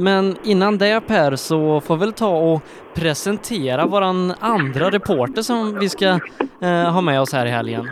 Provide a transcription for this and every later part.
Men innan det Per så får vi väl ta och presentera våran andra reporter som vi ska eh, ha med oss här i helgen.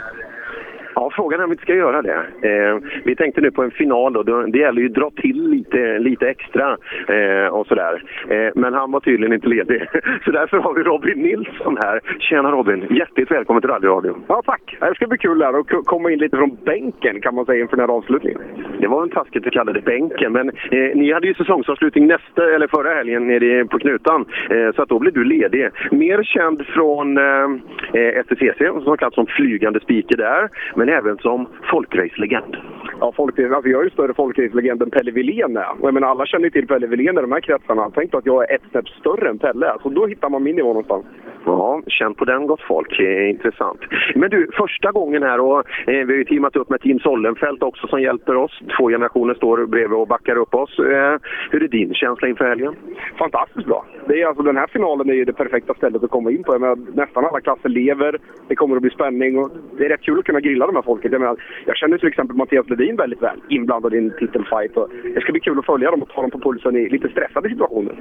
Frågan är om vi inte ska göra det. Eh, vi tänkte nu på en final och det gäller ju att dra till lite, lite extra eh, och sådär. Eh, men han var tydligen inte ledig. Så därför har vi Robin Nilsson här. Tjena Robin! Hjärtligt välkommen till rallyradion. Ja, tack! Det ska bli kul där att komma in lite från bänken kan man säga inför den här avslutningen. Det var en taskigt att kalla det bänken, men eh, ni hade ju säsongsavslutning nästa, eller förra helgen nere på Knutan. Eh, så att då blev du ledig. Mer känd från eh, STCC, som kallas som flygande speaker där. Men men även som folkracelegend. Ja, folkrace, alltså jag är ju större folkracelegend än Pelle Wilén är. Och jag menar, alla känner ju till Pelle Wilén i de här kretsarna. Tänk då att jag är ett snäpp större än Pelle. Så då hittar man min nivå någonstans. Ja, känn på den gott folk. Intressant. Men du, första gången här och eh, vi har ju teamat upp med Team Sollenfelt också som hjälper oss. Två generationer står bredvid och backar upp oss. Eh, hur är din känsla inför helgen? Fantastiskt bra. Det är alltså, den här finalen är ju det perfekta stället att komma in på. Jag menar, nästan alla klasser lever. Det kommer att bli spänning och det är rätt kul att kunna grilla de här folket. Jag, menar, jag känner till exempel Mattias Ledin väldigt väl inblandad i en titelfight. Och det ska bli kul att följa dem och ta dem på pulsen i lite stressade situationer.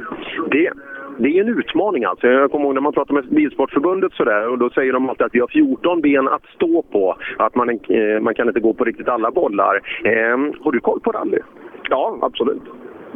Det, det är en utmaning alltså. Jag kommer ihåg när man pratar med Bilsportförbundet sådär och då säger de alltid att vi har 14 ben att stå på. Att man, eh, man kan inte gå på riktigt alla bollar. Eh, har du koll på rally? Ja, absolut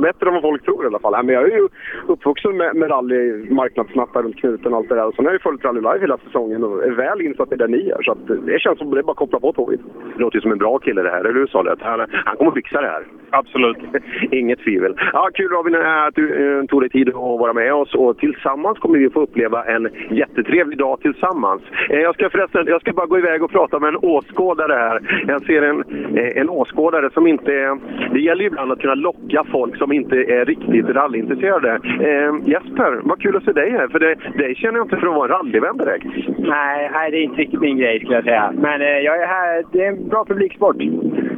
bättre än vad folk tror i alla fall. Men jag är ju uppvuxen med, med rally, marknadssnappar runt knuten och allt det där. Och sen har jag ju följt Rally Live hela säsongen och är väl insatt i det ni gör. Så det känns som att det är bara att koppla på tåget. Det låter ju som en bra kille det här, eller hur Salet? Han, han kommer fixa det här. Absolut. Inget tvivel. Ja, kul Robin att du uh, tog dig tid att vara med oss och tillsammans kommer vi få uppleva en jättetrevlig dag tillsammans. Uh, jag ska förresten, jag ska bara gå iväg och prata med en åskådare här. Jag ser en, uh, en åskådare som inte... Det gäller ju ibland att kunna locka folk som inte är riktigt rallyintresserade. Eh, Jesper, vad kul att se dig här, för det, dig känner jag inte för att vara en rallyvän direkt. Nej, nej, det är inte riktigt min grej skulle jag säga. Men eh, jag är här, det är en bra publiksport.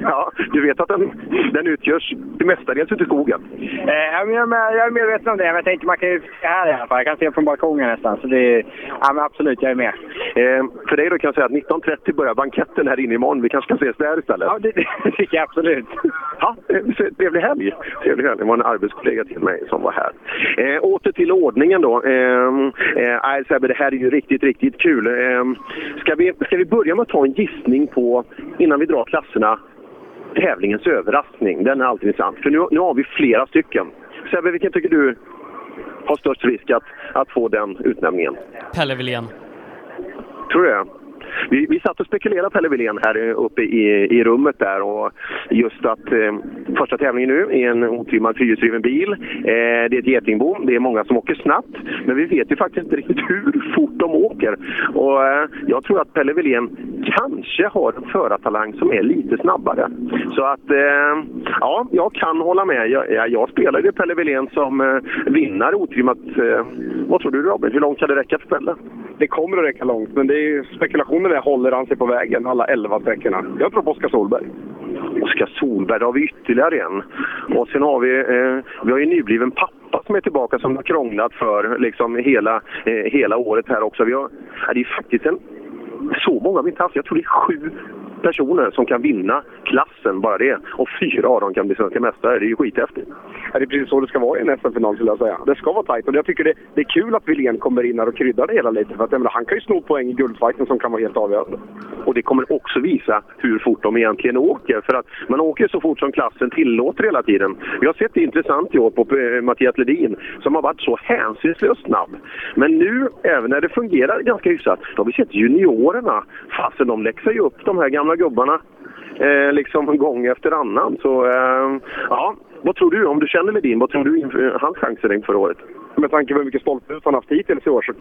Ja, du vet att den, den utgörs mestadels ute i skogen? Eh, jag, jag är medveten om det, men jag tänkte man kan ju se här i alla fall. Jag kan se från balkongen nästan. Så det, ja, men absolut, jag är med. Eh, för dig då kan jag säga att 19.30 börjar banketten här inne imorgon. Vi kanske kan ses där istället? Ja, det, det tycker jag absolut. Ja, trevlig helg. Trevlig helg. Det var en arbetskollega till mig som var här. Eh, åter till ordningen då. Eh, eh, Sebbe, det här är ju riktigt, riktigt kul. Eh, ska, vi, ska vi börja med att ta en gissning på, innan vi drar klasserna, tävlingens överraskning? Den är alltid intressant. För nu, nu har vi flera stycken. Sebbe, vilken tycker du har störst risk att, att få den utnämningen? Pelle Wilén. Tror du det? Vi, vi satt och spekulerade Pelle Wilén här uppe i, i rummet där och just att eh, första tävlingen nu är en otrimmad fyrhjulsdriven bil. Eh, det är ett getingbo, det är många som åker snabbt men vi vet ju faktiskt inte riktigt hur fort de åker. Och eh, jag tror att Pelle Wilén kanske har en förartalang som är lite snabbare. Så att, eh, ja, jag kan hålla med. Jag, jag, spelade spelar ju Pelle Wilén som eh, vinnare otrimmat. Eh, vad tror du Robin? Hur långt kan det räcka för Pelle? Det kommer att räcka långt, men det är ju med det Håller han sig på vägen alla 11 sträckorna? Jag tror på Oskar Solberg. Oskar Solberg, då har vi ytterligare en. Och sen har vi, eh, vi har ju nybliven pappa som är tillbaka som har krånglat för liksom hela, eh, hela året här också. Vi har, det är faktiskt en, så många har vi inte haft. Jag tror det är sju personer som kan vinna klassen, bara det. Och fyra av dem kan bli svenska mästare. Det är ju skithäftigt. Ja, det är precis så det ska vara i en SM-final skulle jag säga. Det ska vara tajt och jag tycker det, det är kul att Wilén kommer in här och kryddar det hela lite. För att, menar, han kan ju sno poäng i guldfighten som kan vara helt avgörande. Och det kommer också visa hur fort de egentligen åker. För att man åker så fort som klassen tillåter hela tiden. Vi har sett det intressant i år på eh, Mattias Ledin som har varit så hänsynslöst snabb. Men nu, även när det fungerar ganska hyfsat, då har vi sett juniorerna. Fastän de läxar ju upp de här gamla gubbarna eh, liksom gång efter annan. Så eh, ja, vad tror du, om du känner Ledin, vad tror du inför hans chanser inför året? Med tanke på hur mycket stolthet han haft hittills i år så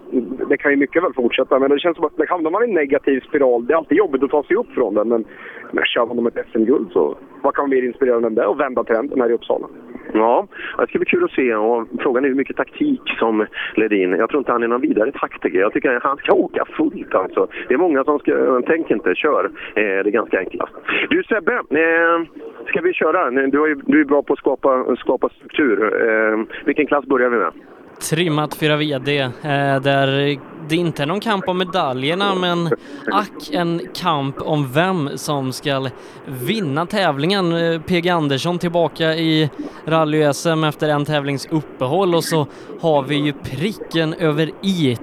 det kan ju mycket väl fortsätta. Men det känns som att hamnar man i en negativ spiral, det är alltid jobbigt att ta sig upp från den. Men, men kör man om ett SM-guld så vad kan bli mer inspirerande än det? Och vända trenden här i Uppsala. Ja, det ska bli kul att se. Och frågan är hur mycket taktik som Ledin. Jag tror inte han är någon vidare taktiker. Jag tycker att han ska åka fullt alltså. Det är många som ska, tänk inte, kör. Eh, det är ganska enklast. Du Sebbe, eh, ska vi köra? Du är, bra på att skapa, skapa struktur. Eh, vilken klass börjar vi med? Trimmat 4 VD, eh, där det inte är någon kamp om medaljerna, men ack en kamp om vem som ska vinna tävlingen. Eh, PG Andersson tillbaka i rally-SM efter en tävlings uppehåll och så har vi ju pricken över i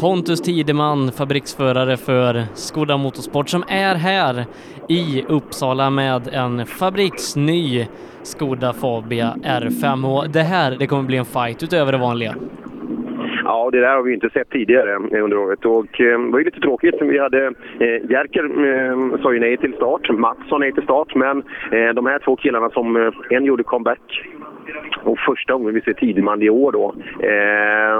Pontus Tideman, fabriksförare för Skoda Motorsport, som är här i Uppsala med en fabriksny Skoda Fabia R5 och det här, det kommer bli en fight utöver det vanliga. Ja, det där har vi inte sett tidigare eh, under året och eh, det var ju lite tråkigt. Vi hade eh, Jerker eh, sa ju nej till start, Mats sa nej till start, men eh, de här två killarna som eh, en gjorde comeback och första gången vi ser Tideman i år då. Eh,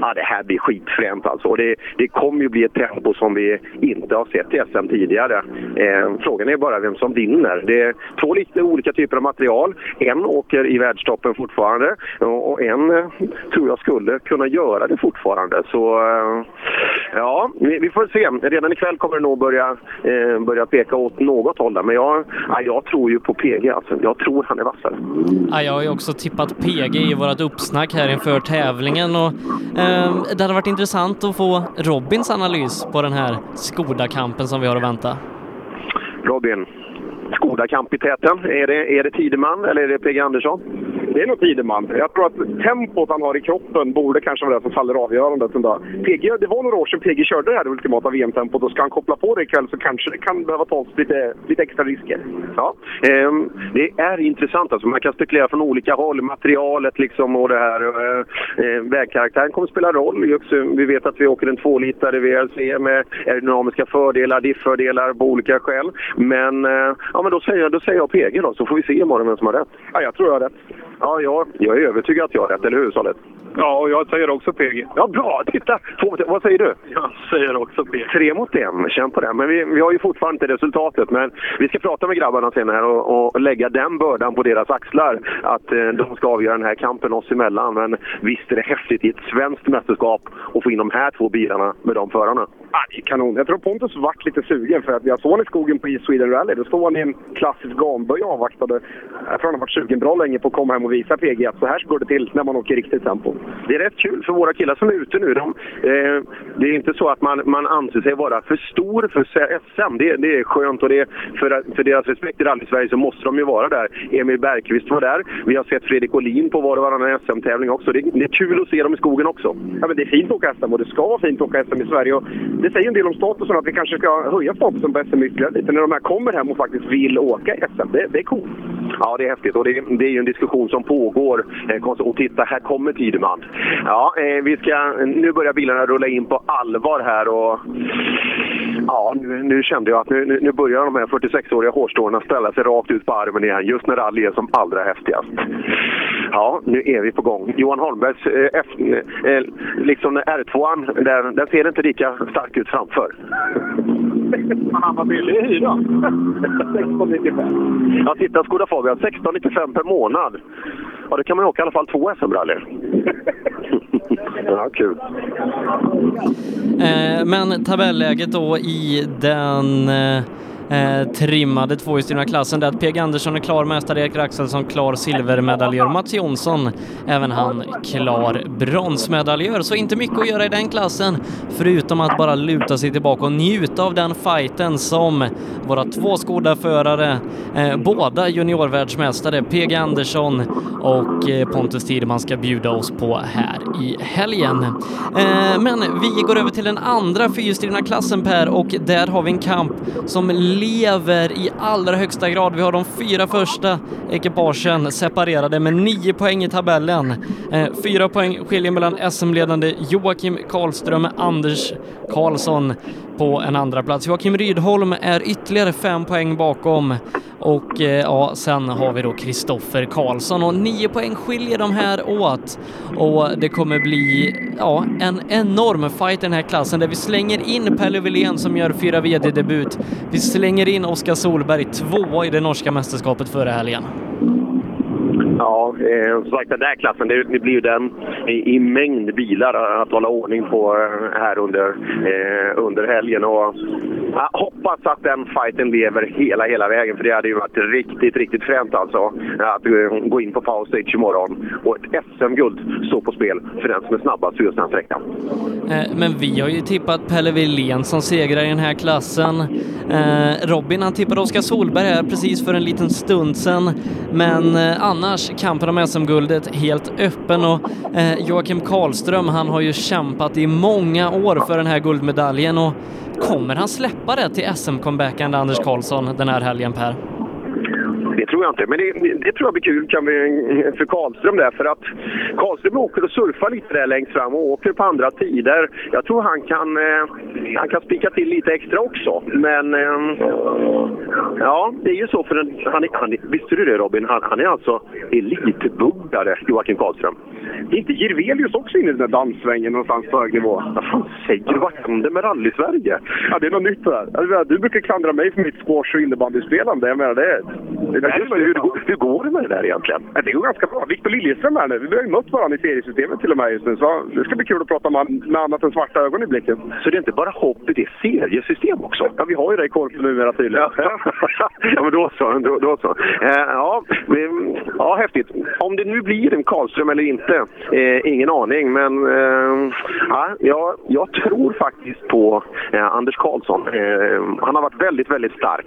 ja, det här blir skitfränt alltså. Och det, det kommer ju bli ett tempo som vi inte har sett i SM tidigare. Eh, frågan är bara vem som vinner. Det är två lite olika typer av material. En åker i världstoppen fortfarande och en eh, tror jag skulle kunna göra det fortfarande. Så eh, ja, vi, vi, får se. Redan ikväll kommer det nog börja, eh, börja peka åt något håll där. Men jag, ja, jag tror ju på PG alltså. Jag tror han är vassare. Ja, jag också tippat PG i vårt uppsnack här inför tävlingen och eh, det hade varit intressant att få Robins analys på den här Skoda-kampen som vi har att vänta. Robin, Skoda-kamp i täten. Är det, är det Tideman eller är det PG Andersson? Det är nog Tideman. Jag tror att tempot han har i kroppen borde kanske vara det som faller avgörandet. PG, det var några år sedan PG körde det här ultimata VM-tempot och ska han koppla på det ikväll så kanske det kan behöva tas lite, lite extra risker. Ja, eh, det är intressant alltså. Man kan spekulera från olika håll. Materialet liksom och det här. Eh, eh vägkaraktären kommer att spela roll. Vi vet att vi åker en 2-litare VRC med aerodynamiska fördelar, diffördelar på olika skäl. Men, eh, ja, men då, säger jag, då säger jag PG då, så får vi se imorgon vem som har rätt. Ja, jag tror jag har rätt. Ja, jag, jag är övertygad att jag har rätt, eller hur Salet? Ja, och jag säger också PG. Ja, bra! Titta! Två Vad säger du? Jag säger också PG. Tre mot en, känn på det. Men vi, vi har ju fortfarande inte resultatet. Men vi ska prata med grabbarna sen här och, och lägga den bördan på deras axlar. Att eh, de ska avgöra den här kampen oss emellan. Men visst är det häftigt i ett svenskt mästerskap att få in de här två bilarna med de förarna. Ah, det är kanon. Jag tror Pontus vart lite sugen för att jag såg honom i skogen på East Sweden Rally. Då stod han i en klassisk gamböj och avvaktade. Jag tror han har varit sugen bra länge på att komma hem och visa PG att så här går det till när man åker riktigt tempo. Det är rätt kul för våra killar som är ute nu. De, eh, det är inte så att man, man anser sig vara för stor för SM. Det, det är skönt och det, för, för deras respekt i rally-Sverige så måste de ju vara där. Emil Bergqvist var där. Vi har sett Fredrik Olin på var och varannan SM-tävling också. Det, det, är kul att se dem i skogen också. Ja, men det är fint att åka SM och det ska vara fint att åka SM i Sverige. Och det säger en del om statusen att vi kanske ska höja statusen på SM ytterligare lite när de här kommer hem och faktiskt vill åka SM. Det, det är coolt. Ja, det är häftigt och det, det är ju en diskussion som pågår. Eh, och titta, här kommer Tideman. Ja, eh, vi ska, nu börjar bilarna rulla in på allvar här och ja, nu, nu kände jag att nu, nu börjar de här 46-åriga hårstråna ställa sig rakt ut på armen igen, just när rally är som allra häftigast. Ja, nu är vi på gång. Johan Holmbergs eh, F, eh, liksom R2, där, där ser inte lika starkt ut framför. Han var billig i hyra. 1695. Ja, titta Skoda Fabia, 1695 per månad. Ja, då kan man åka i alla fall två SM-rally. ja, kul. Eh, men tabelläget då i den eh, trimmade tvåhjulsdrivna klassen. Det är att PG Andersson är klar mästare, Erik Axelsson klar silvermedaljör, Mats Jonsson även han klar bronsmedaljör. Så inte mycket att göra i den klassen förutom att bara luta sig tillbaka och njuta av den fighten som våra två Skoda-förare, eh, båda juniorvärldsmästare, PG Andersson och eh, Pontus Tideman ska bjuda oss på här i helgen. Eh, men vi går över till den andra fyrhjulsdrivna klassen Per och där har vi en kamp som lever i allra högsta grad. Vi har de fyra första ekipagen separerade med nio poäng i tabellen. Eh, fyra poäng skiljer mellan SM-ledande Joakim Karlström och Anders Karlsson på en andra plats. Joakim Rydholm är ytterligare fem poäng bakom och eh, ja, sen har vi då Kristoffer Karlsson och nio poäng skiljer de här åt och det kommer bli ja, en enorm fight i den här klassen där vi slänger in Pelle Wilén som gör fyra VD-debut. Vi slänger in Oskar Solberg tvåa i det norska mästerskapet förra helgen. Ja, eh, som sagt den där klassen, det, det blir ju den i, i, mängd bilar att hålla ordning på eh, här under, eh, under helgen. Och, jag hoppas att den fighten lever hela, hela vägen, för det hade ju varit riktigt, riktigt fränt alltså att eh, gå in på Power Stage imorgon. Och ett SM-guld står på spel för den som är snabbast för just den sträckan. Eh, men vi har ju tippat Pelle Wilén som segrare i den här klassen. Robin han tippade Oskar Solberg här precis för en liten stund sedan. Men annars kampen om SM-guldet helt öppen och eh, Joakim Karlström han har ju kämpat i många år för den här guldmedaljen och kommer han släppa det till SM-comebackande Anders Karlsson den här helgen Per? Det tror jag inte. Men det, det tror jag blir kul kan vi, för Karlström där. För att Karlström åker och surfar lite där längst fram och åker på andra tider. Jag tror han kan, eh, han kan spika till lite extra också. Men eh, ja, det är ju så för en, han, han, Visste du det Robin? Han, han är alltså elitbuggare, Joakim Karlström. Är inte Jirvelius också inne i den där danssvängen någonstans på hög nivå? Vad fan säger du? Vad händer med rally-Sverige? Ja, det är något nytt där. Du brukar klandra mig för mitt squash och innebandyspelande. Jag menar, det, det, det hur, hur går det med det där egentligen? Ja, det går ganska bra. Viktor Liljeström är nu. Vi har ju mött varandra i seriesystemet till och med just nu. Så det ska bli kul att prata med, med annat än svarta ögon i blicken. Så det är inte bara hoppet, det är seriesystem också? Ja, vi har ju det i korpen numera tydligen. ja, men då så. Då, då så. Eh, ja, ja, häftigt. Om det nu blir en Karlström eller inte, eh, ingen aning. Men eh, ja, jag tror faktiskt på eh, Anders Karlsson. Eh, han har varit väldigt, väldigt stark.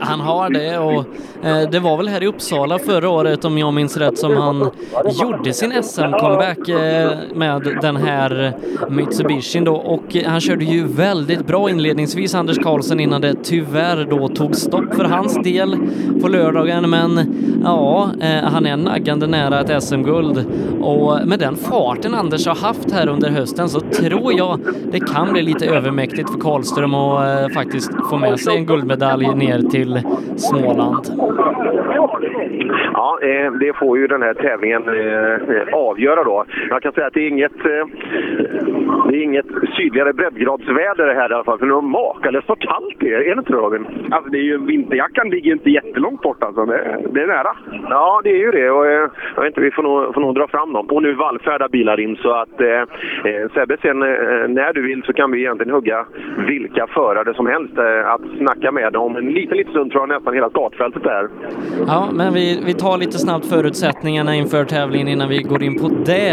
Han har det och eh, det var väl här i Uppsala förra året om jag minns rätt som han gjorde sin SM-comeback eh, med den här Mitsubishi då och eh, han körde ju väldigt bra inledningsvis Anders Karlsson innan det tyvärr då tog stopp för hans del på lördagen men ja, eh, han är naggande nära ett SM-guld och med den farten Anders har haft här under hösten så tror jag det kan bli lite övermäktigt för Karlström att eh, faktiskt få med sig en guldmedalj ner till Småland. Ja, eh, det får ju den här tävlingen eh, avgöra då. Jag kan säga att det är inget, eh, det är inget sydligare breddgradsväder här i alla fall. För nu makalöst så kallt det är. Är det inte Robin? Alltså det är ju, vinterjackan ligger inte jättelångt bort alltså. Det, det är nära. Ja, det är ju det. Och, jag vet inte, vi får nog, får nog dra fram dem. Och nu vallfärdar bilar in så att eh, Sebbe, sen när du vill så kan vi egentligen hugga vilka förare som helst att snacka med dem. En liten, liten stund tror jag nästan hela startfältet är. Ja, men vi, vi tar lite snabbt förutsättningarna inför tävlingen innan vi går in på det.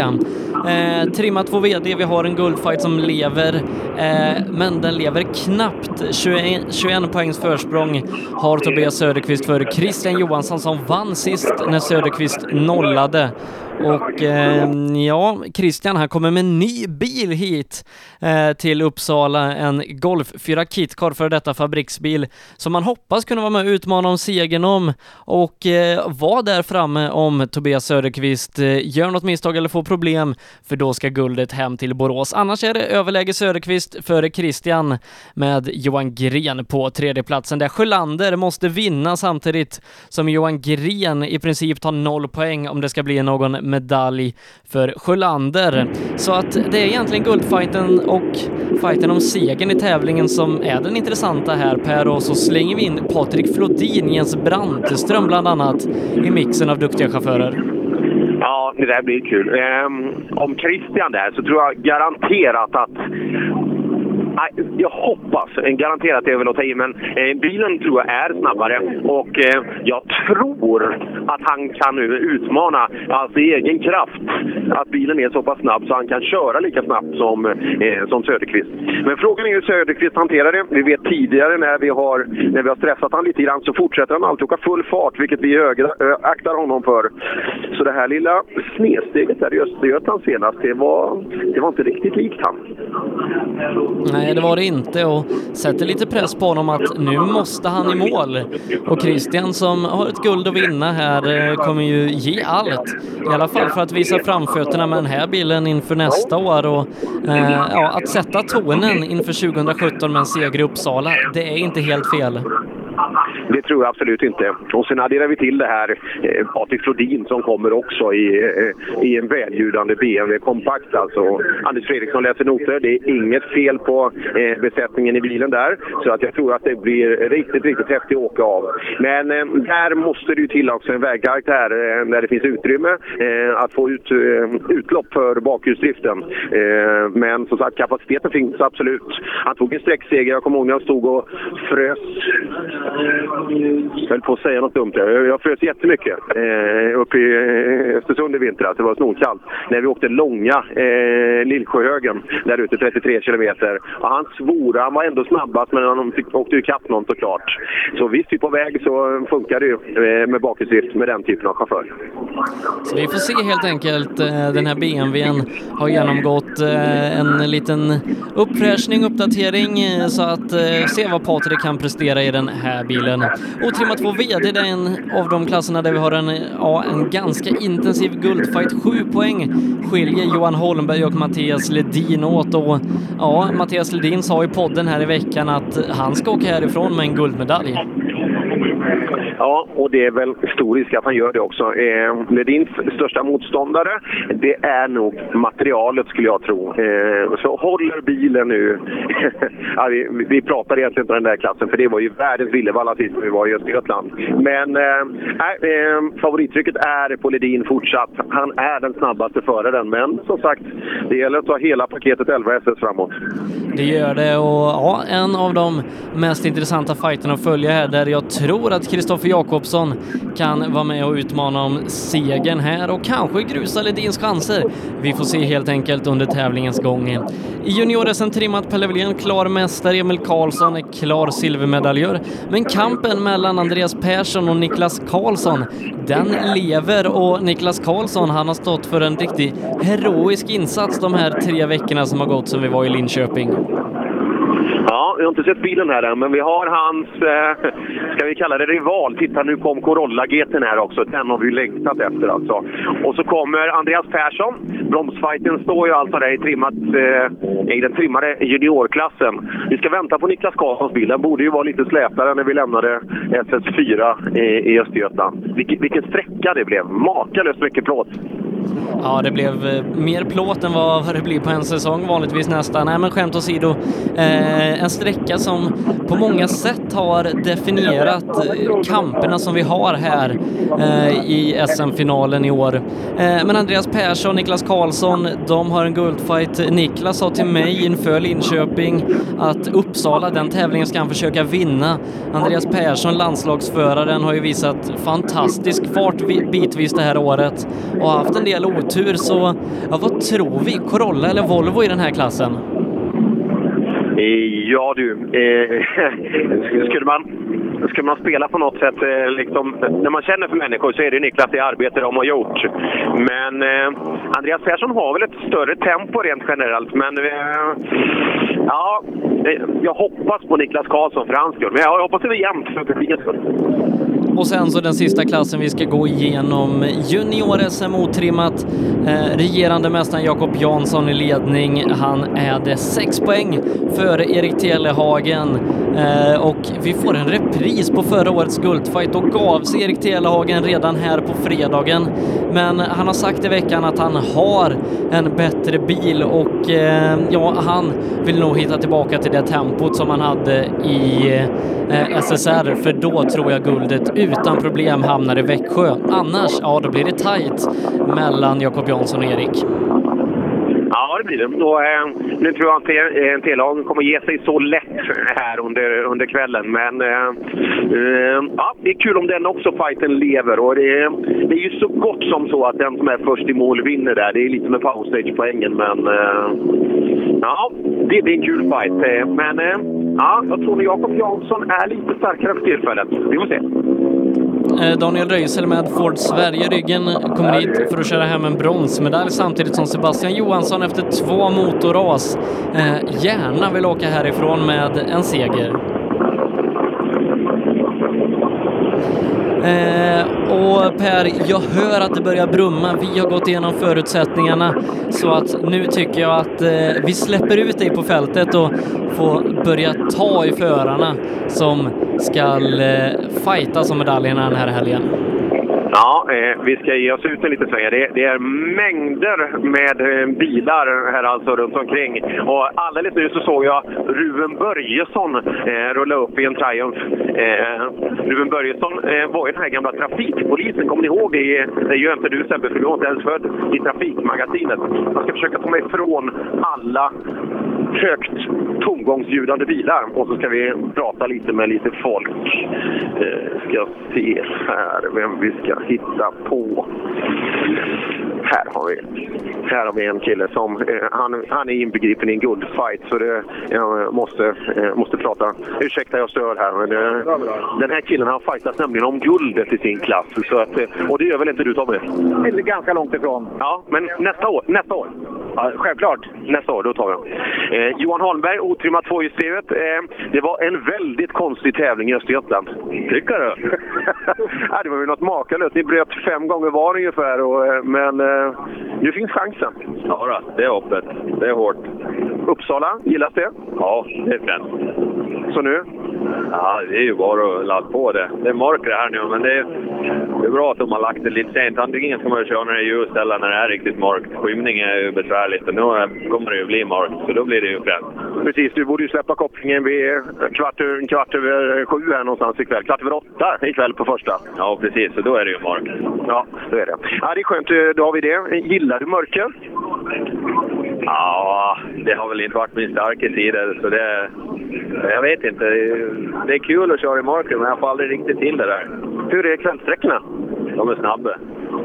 Eh, trimma 2 VD, vi har en guldfight som lever, eh, men den lever knappt. 21, 21 poängs försprång har Tobias Söderqvist för Christian Johansson som vann sist när Söderqvist nollade. Och eh, ja, Christian han kommer med en ny bil hit eh, till Uppsala, en Golf 4 Kitcar för detta fabriksbil som man hoppas kunna vara med och utmana om segern om och eh, vara där framme om Tobias Söderqvist eh, gör något misstag eller får problem, för då ska guldet hem till Borås. Annars är det överläge Söderqvist före Christian med Johan Gren på tredjeplatsen där Sjölander måste vinna samtidigt som Johan Gren i princip tar noll poäng om det ska bli någon medalj för Sjölander. Så att det är egentligen guldfighten och fighten om segern i tävlingen som är den intressanta här Per och så slänger vi in Patrik Flodin, Jens Branteström bland annat i mixen av duktiga chaufförer. Ja, det där blir kul. Um, om Christian där så tror jag garanterat att jag hoppas, garanterat det är väl att ta i, men eh, bilen tror jag är snabbare och eh, jag tror att han kan nu utmana alltså i egen kraft. Att bilen är så pass snabb så han kan köra lika snabbt som, eh, som Söderqvist. Men frågan är hur Söderqvist hanterar det. Vi vet tidigare när vi har, när vi har stressat honom lite grann så fortsätter han alltid åka full fart, vilket vi aktar honom för. Så det här lilla snedsteget där i Östergötland senast, det var, det var inte riktigt likt han. Nej, Nej, det var det inte och sätter lite press på honom att nu måste han i mål. Och Christian som har ett guld att vinna här eh, kommer ju ge allt. I alla fall för att visa framfötterna med den här bilen inför nästa år och eh, ja, att sätta tonen inför 2017 med en seger i Uppsala, det är inte helt fel. Det tror jag absolut inte. Och sen adderar vi till det här eh, Patrik Flodin som kommer också i, eh, i en välljudande BMW kompakt. Alltså, Anders Fredriksson läser noter. Det är inget fel på eh, besättningen i bilen där. Så att jag tror att det blir riktigt, riktigt häftigt att åka av. Men eh, där måste det ju till också en vägkaraktär eh, där det finns utrymme eh, att få ut eh, utlopp för bakhjulsdriften. Eh, men som sagt, kapaciteten finns absolut. Han tog en sträckseger. Jag kommer ihåg när jag stod och frös jag höll på att säga något dumt. Jag, jag frös jättemycket eh, uppe i eh, Östersund i vintras. Alltså, det var snorkallt. När vi åkte långa eh, Lillsjöhögen där ute, 33 kilometer. Och han svor. Han var ändå snabbast, men han fick, åkte ikapp någon såklart. Så visst, vi på väg så funkar det ju eh, med bakhjulsdrift med den typen av chaufför. Så vi får se helt enkelt. Eh, den här BMWn har genomgått en liten uppfräschning, uppdatering, så att se vad Patrik kan prestera i den här bilen. Otrimmat 2 VD, det är en av de klasserna där vi har en, ja, en ganska intensiv guldfight. Sju poäng skiljer Johan Holmberg och Mattias Ledin åt och ja, Mattias Ledin sa i podden här i veckan att han ska åka härifrån med en guldmedalj. Ja, och det är väl stor risk att han gör det också. Eh, Ledins största motståndare, det är nog materialet skulle jag tro. Eh, så håller bilen nu... ja, vi, vi pratar egentligen inte om den där klassen, för det var ju världens Villevalla sist vi var i Östergötland. Men eh, eh, favorittrycket är på Ledin fortsatt. Han är den snabbaste föraren, men som sagt, det gäller att ta hela paketet 11 SS framåt. Det gör det och ja, en av de mest intressanta fighterna att följa här där jag tror att Kristoffer Jakobsson kan vara med och utmana om segern här och kanske grusa Ledins chanser. Vi får se helt enkelt under tävlingens gång. I junior-SM trimmat Pelle Wilén klar mästare, Emil Karlsson är klar silvermedaljör. Men kampen mellan Andreas Persson och Niklas Karlsson, den lever och Niklas Karlsson, han har stått för en riktig heroisk insats de här tre veckorna som har gått sedan vi var i Linköping. Ja, vi har inte sett bilen här än, men vi har hans, eh, ska vi kalla det rival. Titta, nu kom Corolla GT här också. Den har vi längtat efter alltså. Och så kommer Andreas Persson. Bromsfighten står ju alltså där i, trimmat, eh, i den trimmade juniorklassen. Vi ska vänta på Niklas Karlssons bil. Den borde ju vara lite slätare när vi lämnade SS4 i, i Östergötland. Vilken, vilken sträcka det blev! Makalöst mycket plåt. Ja, det blev eh, mer plåt än vad det blir på en säsong vanligtvis nästan. Nej, men skämt åsido. Eh, Eh, en sträcka som på många sätt har definierat eh, kamperna som vi har här eh, i SM-finalen i år. Men Andreas Persson, Niklas Karlsson, de har en guldfight. Niklas sa till mig inför Linköping att Uppsala, den tävlingen ska han försöka vinna. Andreas Persson, landslagsföraren, har ju visat fantastisk fart bitvis det här året och haft en del otur, så ja, vad tror vi? Corolla eller Volvo i den här klassen? Eh, ja du, eh, skulle, man, skulle man spela på något sätt, eh, liksom, när man känner för människor så är det Niklas det arbete de har gjort. Men eh, Andreas Persson har väl ett större tempo rent generellt, men eh, ja, eh, jag hoppas på Niklas Karlsson för hans skull. Men jag hoppas det blir jämnt för publikens skull. Och sen så den sista klassen vi ska gå igenom, junior-SM otrimmat. Eh, regerande mästaren Jakob Jansson i ledning. Han är det sex poäng före Erik Telehagen eh, och vi får en repris på förra årets guldfight. Då gav sig Erik Telehagen redan här på fredagen. Men han har sagt i veckan att han har en bättre bil och eh, ja, han vill nog hitta tillbaka till det tempot som han hade i eh, SSR, för då tror jag guldet utan problem hamnar i Växjö. Annars, ja, då blir det tajt mellan Jakob Jansson och Erik. Ja, det blir det. Och, eh, nu tror jag inte eh, T-lagen kommer ge sig så lätt här under, under kvällen. Men eh, eh, ja, det är kul om den också, fighten lever. Och det, det är ju så gott som så att den som är först i mål vinner där. Det är lite med powerstage-poängen, men eh, ja, det, blir är en kul fight. Eh, men eh, ja, jag tror att Jakob Jansson är lite starkare för tillfället. Vi får se. Eh, Daniel Röisel med Ford Sverige ryggen kommer hit för att köra hem en bronsmedalj samtidigt som Sebastian Johansson efter två motorras eh, gärna vill åka härifrån med en seger. Eh, och Per, jag hör att det börjar brumma. Vi har gått igenom förutsättningarna så att nu tycker jag att eh, vi släpper ut dig på fältet och får börja ta i förarna som ska eh, fightas om medaljerna den här helgen. Ja, eh, vi ska ge oss ut en liten sväng. Det, det, är mängder med eh, bilar här alltså runt omkring. Och alldeles nu så såg jag Ruben Börjesson eh, rulla upp i en Triumph. Eh, Ruben Börjesson eh, var ju den här gamla trafikpolisen, kommer ni ihåg det? Det gör inte du Sebbe, för du var inte ens född i Trafikmagasinet. Man ska försöka komma ifrån alla högt tomgångsljudande bilar. Och så ska vi prata lite med lite folk. Eh, ska se här vem vi ska hitta på. Här har vi, här har vi en kille som eh, han, han är inbegripen i en guldfight så det, jag måste, eh, måste prata. Ursäkta jag stör här men eh, den här killen han fightas nämligen om guldet i sin klass. Så att, eh, och det gör väl inte du Tommy? Ganska långt ifrån. Ja, men nästa år. Nästa år. Ja, självklart. Nästa år, då tar vi dem. Eh, Johan Holmberg, otrimmat tvåhjulsdrivet. Eh, det var en väldigt konstig tävling i Östergötland. Tycker du? ja, det var ju något makalöst. Ni bröt fem gånger var ungefär, och, eh, men eh, nu finns chansen. Ja, då, det är öppet. Det är hårt. Uppsala, gillas det? Ja, det är fränt. Så nu? Ja, det är ju bara att ladda på det. Det är mörkret här nu, men det är, det är bra att de har lagt det lite sent. Antingen ska man köra när det är ljust eller när det är riktigt mörkt. Skymning är ju besvärligt och nu kommer det ju bli mörkt, så då blir det ju fränt. Precis, du borde ju släppa kopplingen vid kvart, kvart över sju här någonstans ikväll. Kvart över åtta ikväll på första. Ja, precis. Så då är det ju mörkt. Ja, då är det. Ja, det är skönt. Då har vi det. Gillar du mörker? Ja, det har väl inte varit min starka sida. Så det, jag vet inte. Det är kul att köra i mörker, men jag får aldrig riktigt till det där. Hur är kvällssträckorna? De är snabba.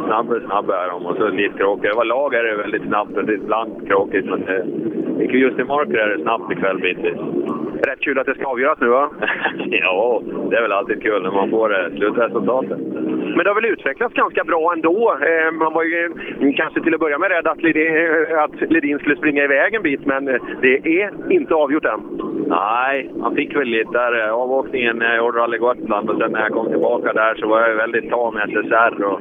Snabba, snabba är de och så lite krokigt. Överlag är det väldigt snabbt och det är ibland kråkigt. men eh, just i mörker är det snabbt ikväll bitvis. Rätt kul att det ska avgöras nu va? ja, det är väl alltid kul när man får eh, slutresultatet. Men det har väl utvecklats ganska bra ändå. Eh, man var ju kanske till att börja med rädd att Ledin, att Ledin skulle springa iväg en bit, men det är inte avgjort än. Nej, han fick väl lite där eh, avåkningen när jag gjorde Rally Gotland och sen när jag kom tillbaka där så var jag väldigt tam med SSR. Och,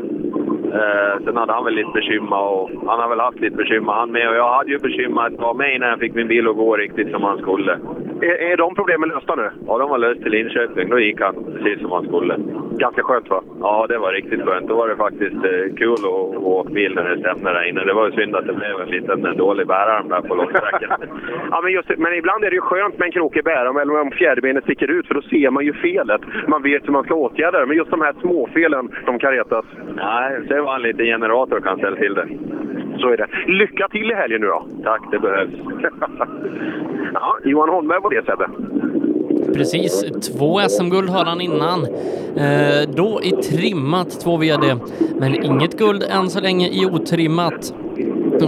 eh, sen hade han väl lite bekymmer och han har väl haft lite bekymmer han med. Och jag hade ju bekymmer att vara med innan jag fick min bil att gå riktigt som han skulle. Är, är de problemen lösta nu? Ja, de var lösta till Linköping. Då gick han precis som han skulle. Ganska skönt va? Ja, det var riktigt skönt. Då var det faktiskt eh, kul att åka bil när det stämde där inne. Det var ju synd att det blev en liten en dålig bärarm där på långsträckan. ja, men, just, men ibland är det ju skönt med en krokig bärarm eller om fjärdebenet sticker ut för då ser man ju felet. Man vet hur man ska åtgärda det. Men just de här småfelen, de kan retas. Nej, det var en liten generator kan ställa till det. Så är det. Lycka till i helgen nu då! Tack, det behövs. ja, Johan Holmberg var det Sebbe. Precis, två SM-guld har han innan. Eh, då i trimmat, två VD. Men inget guld än så länge i otrimmat.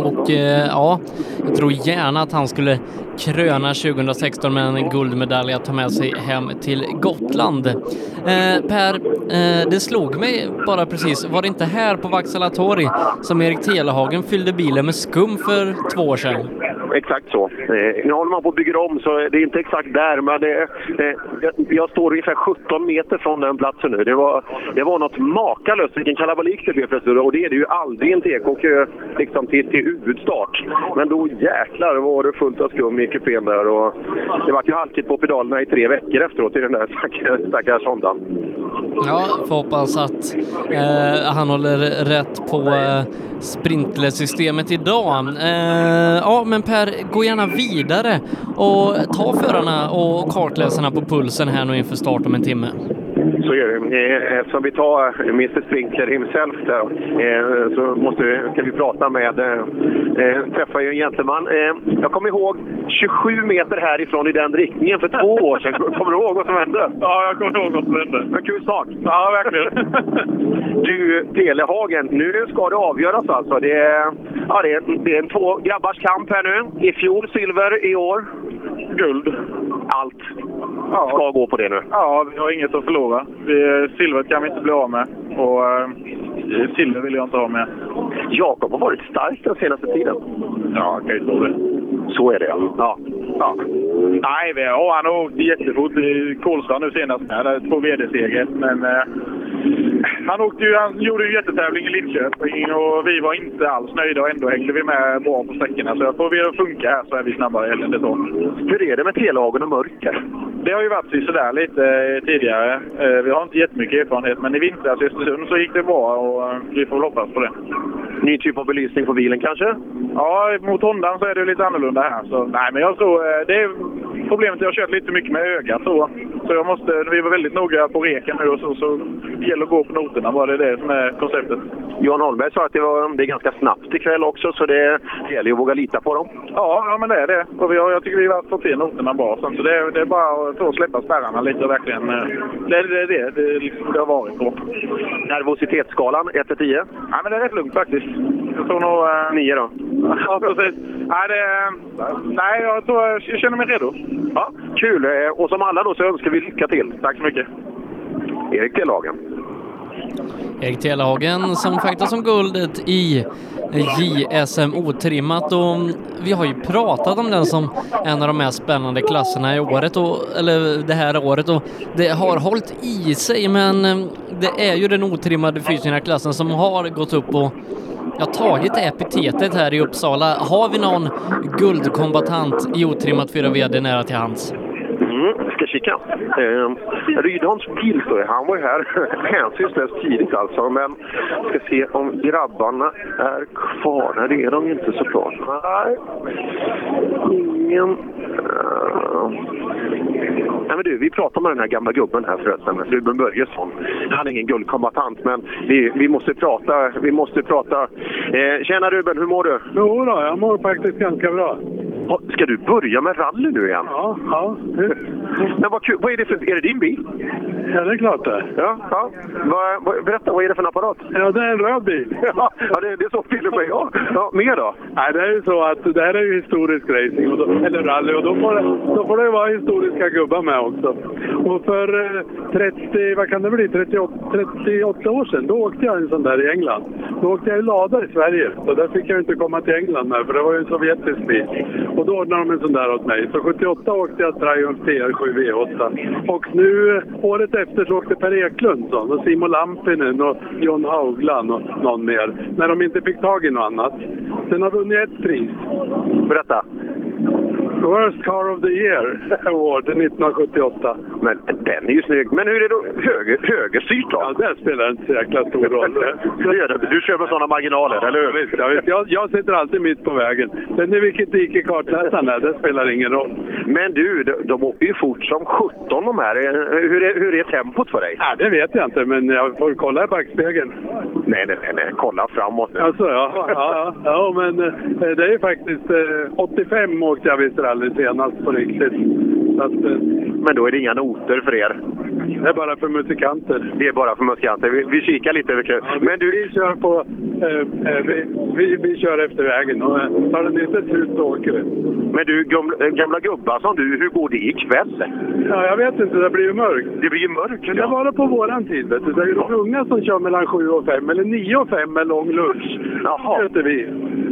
Och eh, ja, jag tror gärna att han skulle kröna 2016 med en guldmedalj att ta med sig hem till Gotland. Eh, per, eh, det slog mig bara precis, var det inte här på Vaksala torg som Erik Telehagen fyllde bilen med skum för två år sedan? Exakt så. Eh, nu håller man på att bygga om så det är inte exakt där men det, eh, jag står ungefär 17 meter från den platsen nu. Det var, det var något makalöst vilken kalabalik det blev plötsligt och det är det ju aldrig i en TK. liksom Liksom till, till huvudstart. Men då jäklar var det fullt av skum i kupén där och det var ju halkigt på pedalerna i tre veckor efteråt i den där stackars Hondan. Ja, får hoppas att eh, han håller rätt på eh, sprinklersystemet idag. Eh, ja, men Per, gå gärna vidare och ta förarna och kartläsarna på pulsen här nu inför start om en timme. Så är det. Eftersom vi tar Mr Sprinkler himself där, eh, så måste vi, ska vi prata med, eh, träffa ju en gentleman. Eh, jag kommer ihåg 27 meter härifrån i den riktningen för två år sedan. Kommer du ihåg vad som hände? Ja, jag kommer ihåg vad som hände. En kul sak. Ja, verkligen. du, Telehagen, nu ska det avgöras alltså. Det är, ja, det är, det är en två grabbars kamp här nu. I fjol silver, i år guld. Allt ja. ska gå på det nu. Ja, vi har inget att förlora. Vi, silvret kan vi inte bli av med. Och äh, silver vill jag inte ha med. Jakob har varit stark den senaste tiden. Ja, kan ju tro det. Så är det ja. ja. ja. Nej, vi, ja, han har åkt jättefort i Kolsva nu senast. Med, två VD-seger. Men äh, han, åkte ju, han gjorde en jättetävling i Linköping och vi var inte alls nöjda och ändå hängde vi med bra på sträckorna. Så får vi att funka här så är vi snabbare det så. Hur är det med Telehagen och mörker? Det har ju varit sådär lite eh, tidigare. Eh, vi har inte jättemycket erfarenhet, men i vintras i Östersund så gick det bra och eh, vi får väl hoppas på det. Ny typ av belysning på bilen kanske? Ja, mot Hondan så är det lite annorlunda här. Så, nej, men jag tror det är problemet jag har kört lite mycket med ögat så. Så jag måste, vi var väldigt noga på reken nu och så, så det gäller att gå på noterna bara. Det är det som är konceptet. Johan Holmberg sa att det, var, det är ganska snabbt ikväll också, så det, det gäller att våga lita på dem. Ja, ja men det är det. Och vi har, jag tycker vi har fått till noterna bra. Så det det är bara att få släppa spärrarna lite och verkligen... eh, Det är det, det, det, liksom det har varit på. Nervositetsskalan 1 till 10? Ja, men det är rätt lugnt faktiskt. Jag tror nog... Eh, 9 då? Ja, precis. Nej, det, nej, jag tror jag känner mig redo. Ja, kul! Eh, Och som alla då så önskar vi lycka till. Tack så mycket. Erik Tillhagen. Erik Telehagen som faktiskt om guldet i JSM otrimmat och vi har ju pratat om den som en av de mest spännande klasserna i året, och, eller det här året och det har hållit i sig men eh, det är ju den otrimmade fysiska klassen som har gått upp och jag har tagit det epitetet här i Uppsala. Har vi någon guldkombatant i otrimmat 4 VD nära till hands? Mm, ska kika. Eh, Rydholms bil står. Han var ju här hänsynslöst tidigt alltså. Men ska se om grabbarna är kvar. Nej, det är de inte såklart. Nej, ingen... Uh... Nej, men du, vi pratade med den här gamla gubben här förresten, Ruben Börjesson. Han är ingen guldkombatant, men vi, vi måste prata. Vi måste prata. Eh, tjena Ruben, hur mår du? Jo då, jag mår faktiskt ganska bra. Ska du börja med rally nu igen? Ja, ja. Men vad kul. Vad är det för... Är det din bil? Ja, det är klart det. Ja, ja. Vad, vad, berätta, vad är det för en apparat? Ja, det är en röd bil. Ja, det, det såg till och med jag. Ja, mer då? Nej, det är ju så att det här är ju historisk racing, och då, eller rally, och då får, det, då får det vara historiska gubbar med också. Och för eh, 30, vad kan det bli, 38, 38 år sedan, då åkte jag en sån där i England. Då åkte jag i lada i Sverige, så där fick jag inte komma till England med, för det var ju en sovjetisk bil. Och då ordnade de en sån där åt mig. Så 78 åkte jag Triumph TR7 V8. Och nu, året efter, så åkte Per Eklund sån, och Simo Lampinen och John Haugland och någon mer. När de inte fick tag i något annat. Sen har vunnit ett pris. Berätta. Worst Car of the Year Award 1978. Men den är ju snygg. Men hur är det då höger, högerstyrt då? Ja, det spelar inte så jäkla stor roll. Du kör med sådana marginaler, eller hur? Visst, ja, visst. Jag, jag sitter alltid mitt på vägen. Sen i vilket dike kartläsaren är, det spelar ingen roll. Men du, de, de åker ju fort som 17 de här. Hur är, hur är tempot för dig? Ja, det vet jag inte, men jag får kolla i backspegeln. Nej, nej, nej, nej. kolla framåt nu. Alltså, ja, ja, ja, ja, men eh, det är ju faktiskt eh, 85 åkte jag visst rally senast på riktigt. Att, eh, Men då är det inga noter för er? Det är bara för musikanter. Det är bara för musikanter. Vi, vi kikar lite. Vilka. Men du, Vi kör på... Eh, eh, vi, vi, vi kör efter vägen och eh, tar den inte slut så åker vi. men du gamla, gamla gubbar som du, hur går det ikväll? Ja, jag vet inte, det blir ju mörkt. Det blir ju mörkt. Det var det på våran tid, vet du. Det är ju de unga som kör mellan 7 och 5, eller 9 och 5 med lång lunch. Jaha. Det vi.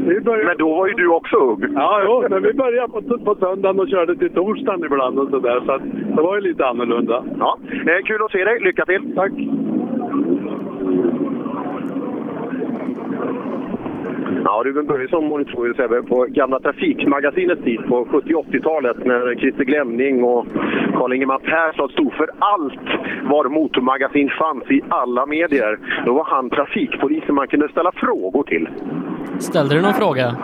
vi börjar... Men då var ju du också ung. Ja, jo, men vi började på, på söndagen och körde till torsdagen ibland och sådär. Så att det var ju lite annorlunda. Ja. Kul att se dig. Lycka till! Tack! Ja, Ruben Börjesson jag Sebbe, på gamla Trafikmagasinets tid på 70 80-talet när Christer Glemning och Karl-Ingemar Persson stod för allt var motormagasin fanns i alla medier. Då var han trafikpolisen man kunde ställa frågor till. Ställde du någon fråga?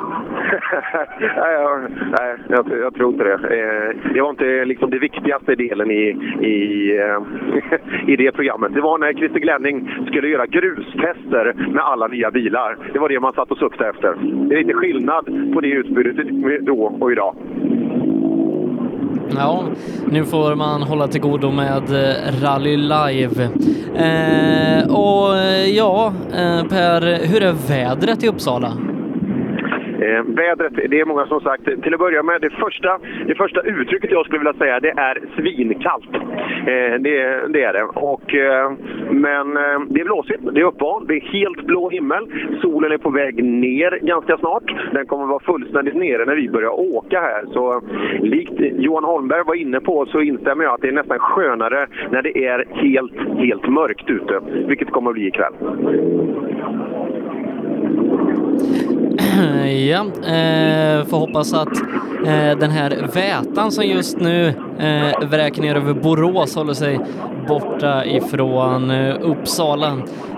nej, jag, nej jag, jag tror inte det. Eh, det var inte liksom det viktigaste delen i, i, eh, i det programmet. Det var när Christer Glenning skulle göra grustester med alla nya bilar. Det var det man satt och suktade efter. Det är lite skillnad på det utbudet då och idag. Ja, nu får man hålla till godo med eh, Rally Live. Eh, och eh, ja, eh, Per, hur är vädret i Uppsala? Eh, vädret, det är många som sagt. Till att börja med, det första, det första uttrycket jag skulle vilja säga, det är svinkallt. Eh, det, det är det. Och, eh, men eh, det är blåsigt, det är uppehåll, det är helt blå himmel. Solen är på väg ner ganska snart. Den kommer vara fullständigt nere när vi börjar åka här. Så likt Johan Holmberg var inne på så instämmer jag att det är nästan skönare när det är helt, helt mörkt ute. Vilket det kommer att bli ikväll. ja, eh, får hoppas att eh, den här vätan som just nu eh, vräker ner över Borås håller sig borta ifrån eh, Uppsala.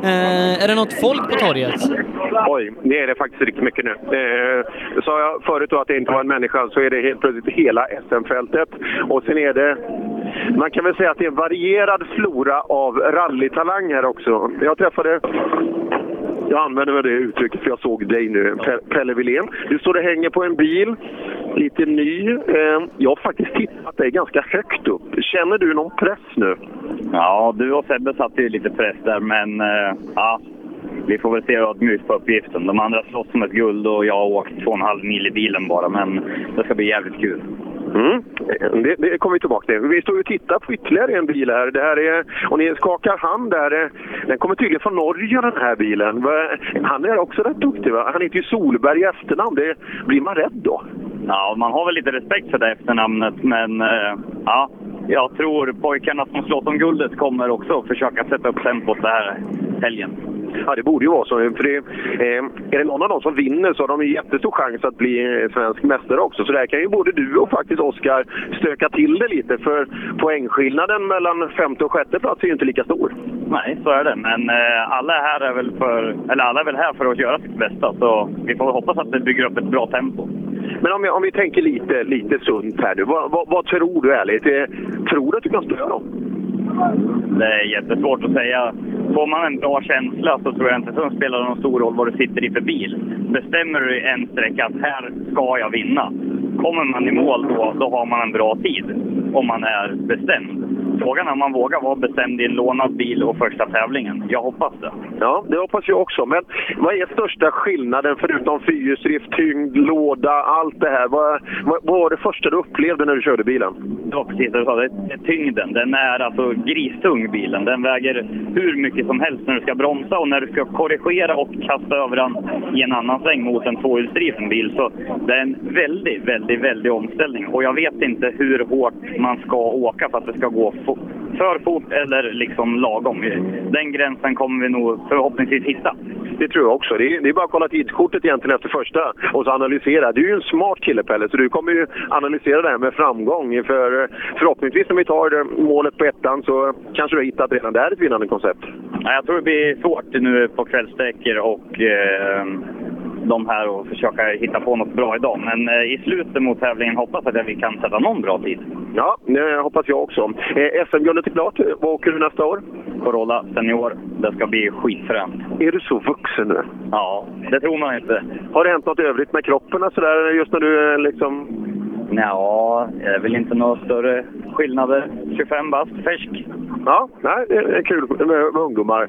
Eh, är det något folk på torget? Oj, det är det faktiskt riktigt mycket nu. Eh, sa jag förut då att det inte var en människa så är det helt plötsligt hela SM-fältet. Och sen är det, man kan väl säga att det är en varierad flora av rallytalang här också. Jag träffade jag använder väl det uttrycket för jag såg dig nu, Pelle Wilén. Du står och hänger på en bil, lite ny. Eh, jag har faktiskt tittat dig ganska högt upp. Känner du någon press nu? Ja, du och Sebbe satte ju lite press där, men eh, ja, vi får väl se ödmjukt på uppgiften. De andra slåss om ett guld och jag har åkt två och en halv mil i bilen bara, men det ska bli jävligt kul. Mm. Det, det kommer vi tillbaka till. Vi står och tittar på ytterligare en bil här. Det här är, och ni skakar hand där. Den kommer tydligen från Norge den här bilen. Han är också rätt duktig va? Han heter ju Solberg i efternamn. Det, blir man rädd då? Ja, man har väl lite respekt för det efternamnet, men äh, ja, jag tror pojkarna som slåss om guldet kommer också försöka sätta upp tempot den här helgen. Ja, det borde ju vara så. För det, eh, är det någon av dem som vinner så har de en jättestor chans att bli svensk mästare också. Så där kan ju både du och faktiskt Oskar stöka till det lite. För poängskillnaden mellan femte och sjätte plats är ju inte lika stor. Nej, så är det. Men eh, alla, är här är väl för, eller alla är väl här för att göra sitt bästa. Så vi får hoppas att det bygger upp ett bra tempo. Men om, om vi tänker lite, lite sunt här nu. Vad, vad, vad tror du ärligt? Eh, tror du att du kan störa dem? Det är jättesvårt att säga. Får man en bra känsla så tror jag inte att det spelar någon stor roll vad du sitter i för bil. Bestämmer du en sträcka att här ska jag vinna. Kommer man i mål då, då har man en bra tid. Om man är bestämd. Frågan är om man vågar vara bestämd i en lånad bil och första tävlingen. Jag hoppas det. Ja, det hoppas jag också. Men vad är största skillnaden förutom fyrhjulsdrift, tyngd, låda, allt det här? Vad, vad, vad, var det första du upplevde när du körde bilen? Det var precis det du sa. Det är tyngden. Den är alltså gristung bilen. Den väger hur mycket som helst när du ska bromsa och när du ska korrigera och kasta över den i en annan sväng mot en tvåhjulsdriven bil. Så det är en väldigt, väldigt, väldigt omställning. Och jag vet inte hur hårt man ska åka för att det ska gå för fort eller liksom lagom. Den gränsen kommer vi nog förhoppningsvis hitta. Det tror jag också. Det är, det är bara att kolla tidskortet egentligen efter första och så analysera. Du är ju en smart kille Pelle, så du kommer ju analysera det här med framgång. För förhoppningsvis när vi tar målet på ettan så kanske du har hittat redan där ett vinnande koncept. Jag tror det blir svårt nu på kvällssträckor och eh, de här och försöka hitta på något bra idag. Men eh, i slutet mot tävlingen hoppas jag att vi kan sätta någon bra tid. Ja, det hoppas jag också. Eh, SM-guldet är klart. Vad åker du nästa år? Corolla Senior. Det ska bli skitfränt. Är du så vuxen nu? Ja, det tror man inte. Har det hänt något övrigt med kroppen sådär just när du är liksom... Ja, det är väl inte några större skillnader. 25 bast, färsk. Ja, nej, det är kul med, med ungdomar.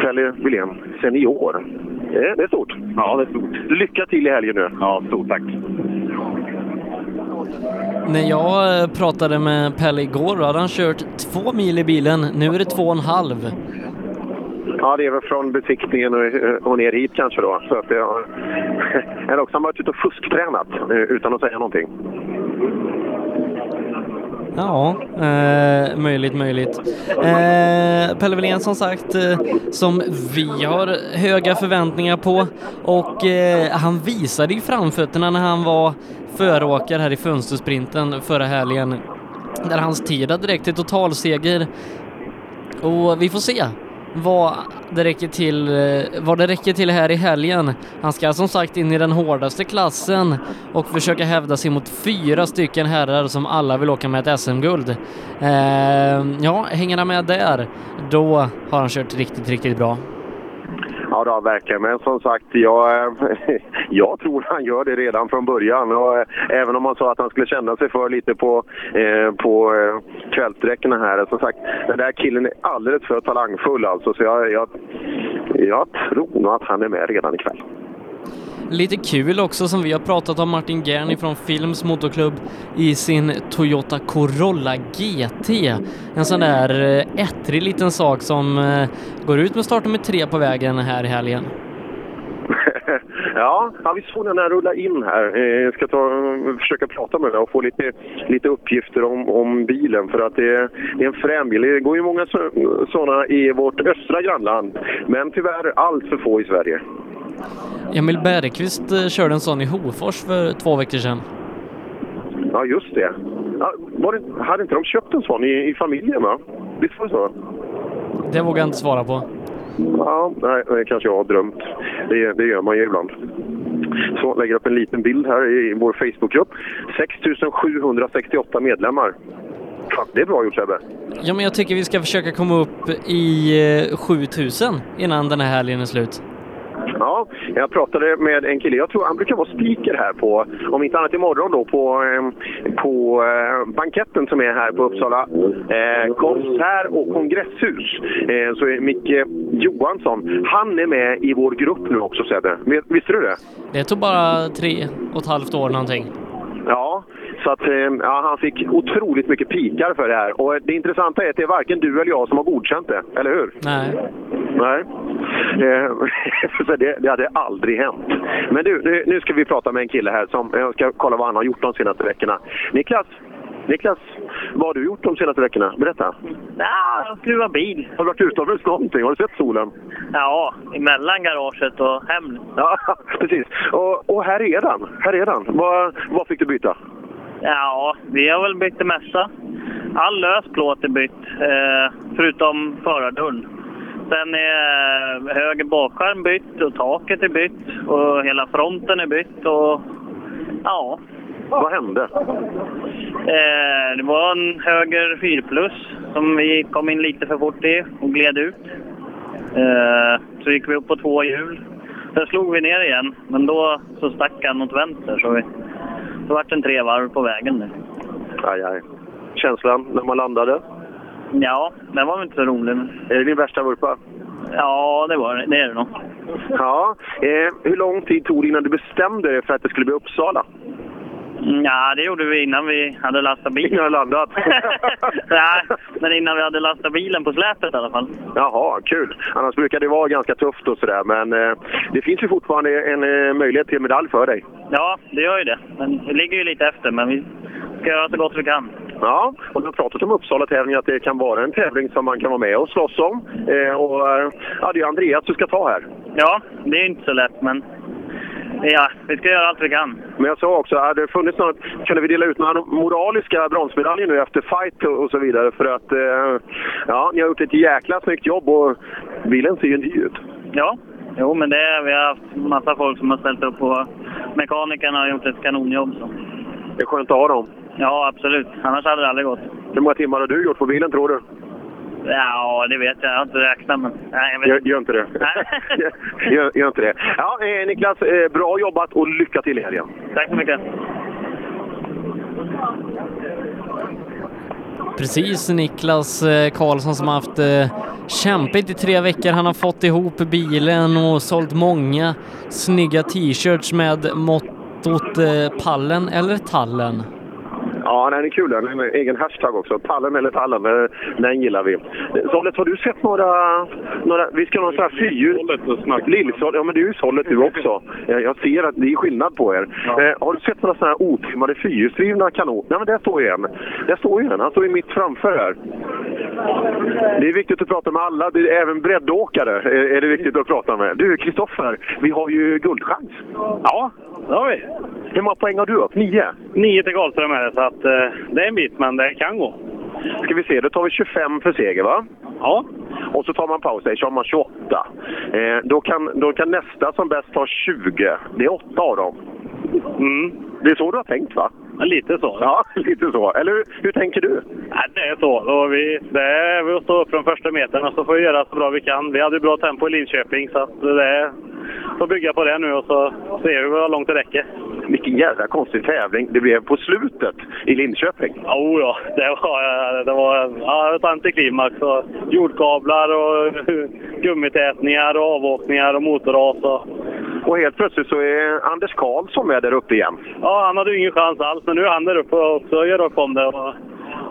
Pelle Wilén, senior. Det, det är stort. Ja, det är stort. Lycka till i helgen nu. Ja, stort tack. När jag eh, pratade med Pelle igår då hade han kört två mil i bilen. Nu är det två och en halv. Ja, det är väl från besiktningen och, och ner hit kanske då. Så att det har... Eller också har han varit ute och fusktränat eh, utan att säga någonting. Ja, eh, möjligt, möjligt. Eh, Pelle Wilén som sagt, eh, som vi har höga förväntningar på och eh, han visade ju framfötterna när han var föråkare här i fönstersprinten förra helgen där hans tid hade direkt till totalseger. Och vi får se vad det räcker till, eh, vad det räcker till här i helgen. Han ska som sagt in i den hårdaste klassen och försöka hävda sig mot fyra stycken herrar som alla vill åka med ett SM-guld. Eh, ja, hänger han med där, då har han kört riktigt, riktigt bra. Ja, det har verkligen. Men som sagt, jag, eh, jag tror han gör det redan från början. Och eh, även om man sa att han skulle känna sig för lite på, eh, på eh, kvällssträckorna här. Som sagt, den där killen är alldeles för talangfull alltså. Så jag, jag, jag tror nog att han är med redan ikväll. Lite kul också som vi har pratat om Martin Gern från Films Motorklubb i sin Toyota Corolla GT. En sån där eh, ettrig liten sak som eh, går ut med startnummer tre på vägen här i helgen. Ja, ja, vi såg den här rulla in här. Eh, jag ska ta, försöka prata med den och få lite, lite uppgifter om, om bilen. För att det är, det är en frän bil. Det går ju många sådana i vårt östra grannland. Men tyvärr allt för få i Sverige. Emil Bergqvist eh, körde en sån i Hofors för två veckor sedan. Ja, just det. Ja, det hade inte de köpt en sån i, i familjen? Va? Visst var det så? Det vågar jag inte svara på. Ja, nej, det kanske jag har drömt. Det, det gör man ju ibland. Så lägger upp en liten bild här i vår Facebookgrupp. 6768 medlemmar. Fan, det är bra gjort Sebbe. Ja, men jag tycker vi ska försöka komma upp i eh, 7000 innan den här helgen är slut. Ja, jag pratade med en kille, jag tror han brukar vara speaker här på, om inte annat imorgon då, på, eh, på eh, banketten som är här på Uppsala eh, konsert och kongresshus. Eh, så är Micke Johansson, han är med i vår grupp nu också Sebbe. Visste du det? Det tog bara tre och ett halvt år någonting. Ja, så att, eh, ja, han fick otroligt mycket pikar för det här. Och det intressanta är att det är varken du eller jag som har godkänt det, eller hur? Nej. Nej. Eh, så det, det hade aldrig hänt. Men du, nu, nu ska vi prata med en kille här som jag ska kolla vad han har gjort de senaste veckorna. Niklas, Niklas, vad har du gjort de senaste veckorna? Berätta. Ja, jag skruvar bil. Har du varit utomhus någonting? Har du sett solen? Ja, emellan garaget och hem. Ja, precis. Och, och här är den. Här är den. Vad, vad fick du byta? Ja, vi har väl bytt det mesta. All lös plåt är bytt, eh, förutom förardörren. Sen är eh, höger bakskärm bytt och taket är bytt och hela fronten är bytt och ja. Vad hände? Eh, det var en höger 4 plus som vi kom in lite för fort i och gled ut. Så gick vi upp på två hjul. Sen slog vi ner igen, men då så stack han åt vänster. Så vi, det vart en tre varv på vägen nu. Aj, aj. Känslan när man landade? Ja, den var väl inte så rolig. Är det din värsta vurpa? Ja, det var det. Det är det nog. Ja. Eh, hur lång tid tog det innan du bestämde dig för att det skulle bli Uppsala? Ja, det gjorde vi innan vi hade lastat bilen. Innan landat? Nej, men innan vi hade lastat bilen på släpet i alla fall. Jaha, kul. Annars brukar det vara ganska tufft och sådär. Men eh, det finns ju fortfarande en eh, möjlighet till medalj för dig. Ja, det gör ju det. Men vi ligger ju lite efter, men vi ska göra så gott vi kan. Ja, och du har pratat om Uppsala-tävlingen, att det kan vara en tävling som man kan vara med och slåss om. Eh, och, eh, ja, det är Andreas du ska ta här. Ja, det är inte så lätt, men ja, vi ska göra allt vi kan. Men jag sa också, hade det funnits något, kunde vi dela ut några moraliska bronsmedaljer nu efter fight och, så vidare? För att, eh, ja, ni har gjort ett jäkla snyggt jobb och bilen ser ju ny ut. Ja, jo, men det vi har haft massa folk som har ställt upp och mekanikerna har gjort ett kanonjobb. Så. Det är skönt att ha dem. Ja, absolut. Annars hade det aldrig gått. Hur många timmar har du gjort på bilen tror du? Ja, det vet jag. Jag har inte räknat, men... Nej, jag Gör, inte. gör inte det. gör, gör inte det. Ja, eh, Niklas, eh, bra jobbat och lycka till i helgen. Tack så mycket. Precis, Niklas eh, Karlsson som har haft eh, kämpigt i tre veckor. Han har fått ihop bilen och sålt många snygga t-shirts med mottot eh, pallen eller tallen. Ja, den är kul. Den en egen hashtag också. Pallen eller tallen, eh, den gillar vi. Sollet, har du sett några... några vi ska ha några fyrhjul... Lillsollet, ja men du är ju Sollet du också. Eh, Jag ser att det är skillnad på er. Eh, har du sett några sådana här otrimmade fyrhjulsdrivna kanoner? Nej men där står ju en. Där står ju en. Han står ju mitt framför här. Det är viktigt att prata med alla. Det är även breddåkare är är det viktigt att prata med. Du, Kristoffer, vi har ju guldchans. Ja, det har vi. Hur många poäng har du upp? Nio? Nio till Karlström är det, så att, eh, det är en bit, men det kan gå. Ska vi se, då tar vi 25 för seger va? Ja. Och så tar man paus, där kör man 28. Eh, då, kan, då kan nästa som bäst ta 20. Det är åtta av dem. Mm. Det är så du har tänkt va? Ja, lite så. Ja, lite så. Eller hur, hur tänker du? Ja, det är så. Och vi, det är vi att stå upp från första metern och så får vi göra så bra vi kan. Vi hade bra tempo i Linköping, så att det är får bygga på det nu och så ser vi hur långt det räcker. Vilken jävla konstig tävling det blev på slutet i Linköping. Jo då, det var, det var ja, ett antiklimax. Och jordkablar och gummitätningar och avåkningar och motorras. Och... Och helt plötsligt så är Anders Karlsson med där uppe igen. Ja, han hade ju ingen chans alls, men nu är han där uppe och gör upp om det. Och...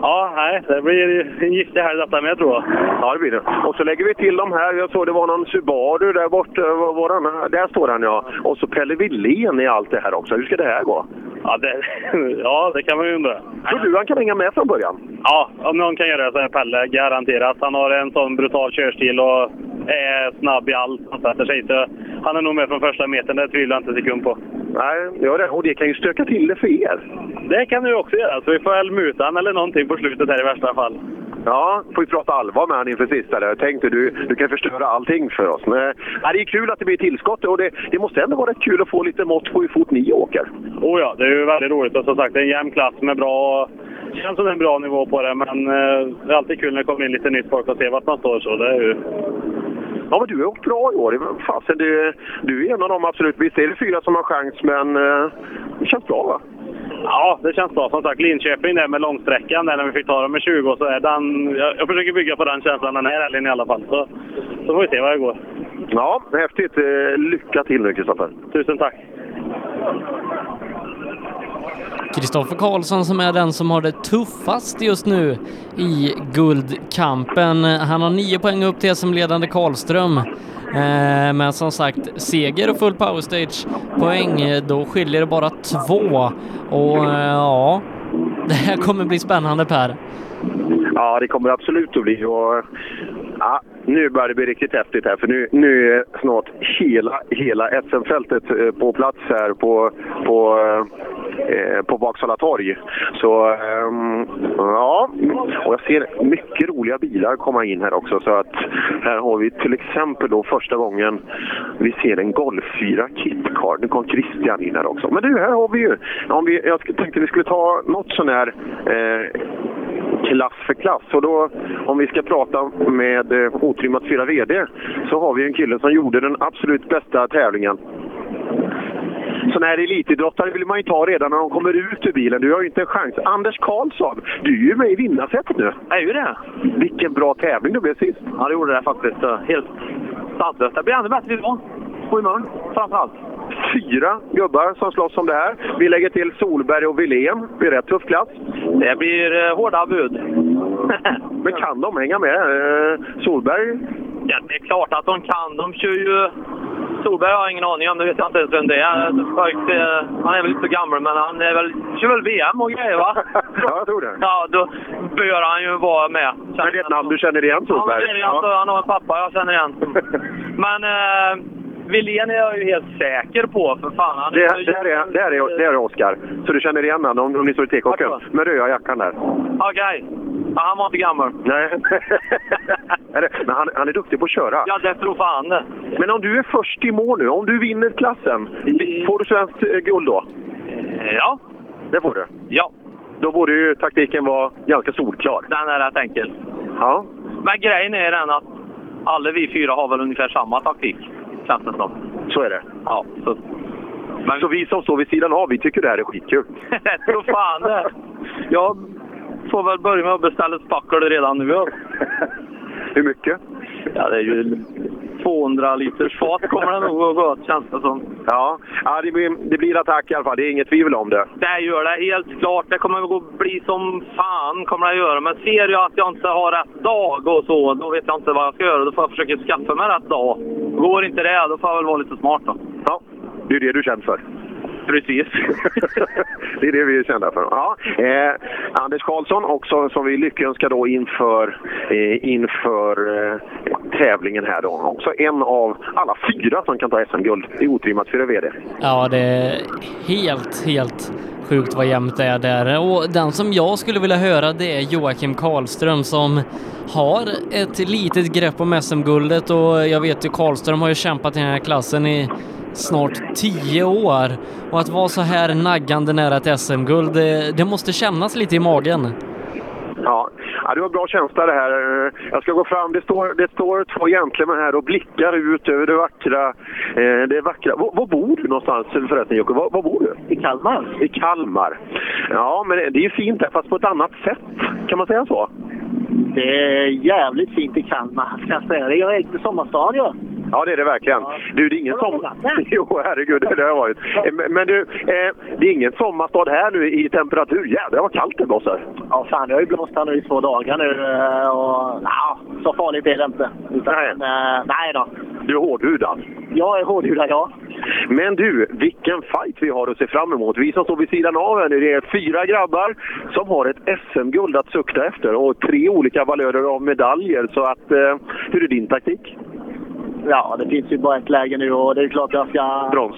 Ja, nej, det blir en giftig helg detta med tror jag. Ja, det blir det. Och så lägger vi till de här. Jag såg det var någon Subaru där borta. Var, var han? Där står han ja. Och så Pelle Wilén i allt det här också. Hur ska det här gå? Ja, det, ja, det kan man ju undra. Tror du han kan hänga med från början? Ja, om någon kan göra det så är det Pelle, garanterat. Han har en sån brutal körstil och är snabb i allt han sätter sig. Så han är nog med från första metern, det tvivlar jag inte en sekund på. Nej, ja, det, och det kan ju stöka till det för er. Det kan du också göra, så vi får väl muta han eller någonting på slutet här i värsta fall. Ja, får vi prata allvar med honom inför sista där. Jag tänkte du, du kan förstöra allting för oss. Men, det är kul att det blir tillskott och det, det måste ändå vara rätt kul att få lite mått på hur fort ni åker. Oh ja, det är ju väldigt roligt. Och som sagt, det är en jämn klass med bra... Det känns som en bra nivå på det, men eh, det är alltid kul när det kommer in lite nytt folk och ser vart man står. Så det är ju... Ja, men du har åkt bra i år. Fasen, du, du är en av dem absolut. Visst är det fyra som har chans, men eh, det känns bra va? Ja, det känns bra. Som sagt, Linköping där med långsträckan, där när vi fick ta dem med 20, så är den... Jag, jag försöker bygga på den känslan den här helgen i alla fall. Så, så får vi se vad det går. Ja, häftigt. Eh, Lycka till nu, Kristoffer. Tusen tack. Kristoffer Karlsson som är den som har det tuffast just nu i guldkampen. Han har nio poäng upp till SM-ledande Karlström. Eh, men som sagt, seger och full powerstage poäng, eh, då skiljer det bara två. Och eh, ja, det här kommer bli spännande Per. Ja, det kommer absolut att bli. Och, ja, nu börjar det bli riktigt häftigt här, för nu, nu är snart hela, hela SM-fältet på plats här på, på, Eh, på Vaksala torg. Så ehm, ja, och jag ser mycket roliga bilar komma in här också. Så att här har vi till exempel då första gången vi ser en Golf 4 Kitcar. Nu kom Christian in här också. Men du, här har vi ju, om vi, jag tänkte vi skulle ta något sån här eh, klass för klass. Och då, om vi ska prata med eh, Otrimmat 4 VD så har vi en kille som gjorde den absolut bästa tävlingen. Sådana här elitidrottare vill man ju ta redan när de kommer ut ur bilen. Du har ju inte en chans. Anders Karlsson, du är ju med i vinnarsätet nu. Jag är ju det. Vilken bra tävling det blev sist. Ja, det gjorde det faktiskt. Helt sanslöst. Det blir ännu bättre idag. Och imorgon framförallt. Fyra gubbar som slåss om det här. Vi lägger till Solberg och Wilén. Det blir rätt tuff klass. Det blir eh, hårda bud. Men kan de hänga med? Eh, Solberg? Ja, det är klart att de kan. De kör ju... Solberg har jag ingen aning om. Det vet jag inte ens vem det är. Eh, Han är väl inte så gammal, men han är väl, kör väl VM och grejer, va? ja, jag tror det. Ja, då bör han ju vara med. Men det är ett namn du känner igen, Solberg? Ja, det är han, han har en pappa jag känner igen. Men... Eh, Wilén är jag ju helt säker på, för fan. Han det, det, här är, det, här är, det här är Oskar. Så du känner igen honom om, ni står i tekocken? Med röda jackan där. Okej. Okay. Ja, han var inte gammal. Nej. Men han, han är duktig på att köra. Ja, det tror fan. Men om du är först i mål nu, om du vinner klassen, får du svenskt eh, guld då? Ja. Det får du? Ja. Då borde ju taktiken vara ganska solklar. Den är rätt enkel. Ja. Men grejen är den att alla vi fyra har väl ungefär samma taktik det som. Så är det? Ja. Så, Men... så vi som står vid sidan av, vi tycker det här är skitkul? Tror fan det. Jag får väl börja med att beställa ett spackel redan nu. Hur mycket? Ja, det är ju 200 liters fat kommer det nog att gå åt, känns det som. Ja, ja det, blir, det blir attack i alla fall. Det är inget tvivel om det. Det gör det, helt klart. Det kommer att bli som fan, kommer det att göra. Men ser jag att jag inte har rätt dag och så, då vet jag inte vad jag ska göra. Då får jag försöka skaffa mig rätt dag. Går inte det, då får jag väl vara lite smart då. Ja, det är det du känner för. Precis. det är det vi är kända för. Ja. Eh, Anders Karlsson också som vi lyckönskar då inför, eh, inför eh, tävlingen här då. Också en av alla fyra som kan ta SM-guld i otrimmat 4 VD. Ja, det är helt, helt sjukt vad jämnt det är där. Och den som jag skulle vilja höra det är Joakim Karlström som har ett litet grepp om SM-guldet och jag vet ju Karlström har ju kämpat i den här klassen i snart tio år och att vara så här naggande nära ett SM-guld, det, det måste kännas lite i magen. Ja. ja, du har bra känsla det här. Jag ska gå fram. Det står, det står två gentlemän här och blickar ut över det vackra. Eh, det vackra. Var, var bor du någonstans förresten Jocke? Var, var, bor du? I Kalmar. I Kalmar. Ja, men det är ju fint där, fast på ett annat sätt. Kan man säga så? Det är jävligt fint i Kalmar, ska jag säga. Det är en riktig sommarstad, ja. Ja, det är det verkligen. Du, det är ingen sommar... Jo, herregud, det har varit. Men du, eh, det är ingen sommarstad här nu i temperatur. Jädrar vad kallt det blåser. Ja, fan, det har ju blåst här nu i två dagar nu och ja, så farligt är det inte. Utan, nej. Eh, nej då. Du är hårdhudad? Jag är hårdhudad, ja. Men du, vilken fight vi har att se fram emot. Vi som står vid sidan av här nu, det är fyra grabbar som har ett SM-guld att sukta efter och tre olika valörer av medaljer. Så att, eh, hur är din taktik? Ja, det finns ju bara ett läge nu och det är klart jag ska... Brons?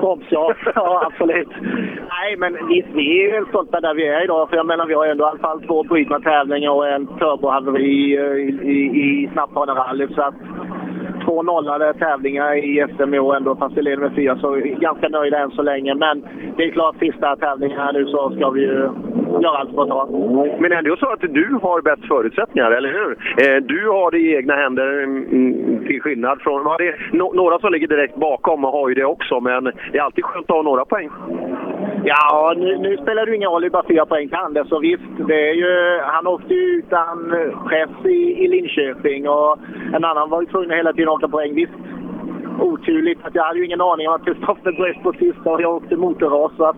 Proms, ja. ja. absolut. Nej, men visst, vi är väl stolta där vi är idag. För jag menar, vi har ändå i alla fall två brutna tävlingar och en turbohaveri i, i, i snabbbanerally. Så att två nollade tävlingar i SM i år ändå, fast vi leder med fyra. Så vi är ganska nöjda än så länge. Men det är klart, sista tävlingen här nu så ska vi ju göra allt för att ta. Men ändå så att du har bäst förutsättningar, eller hur? Eh, du har det i egna händer mm, mm, till skillnad från... Det är no några som ligger direkt bakom har ju det också, men det är alltid skönt att ha några poäng. Ja, nu, nu spelar det ju ingen roll, det är bara fyra poäng till Anders. Så visst, det är ju, han åkte ju utan chef i, i Linköping och en annan var ju tvungen att hela tiden åka poäng. Visst, oturligt. Att jag hade ju ingen aning om att Kristoffer bröt på sista och jag åkte motorras. Så att,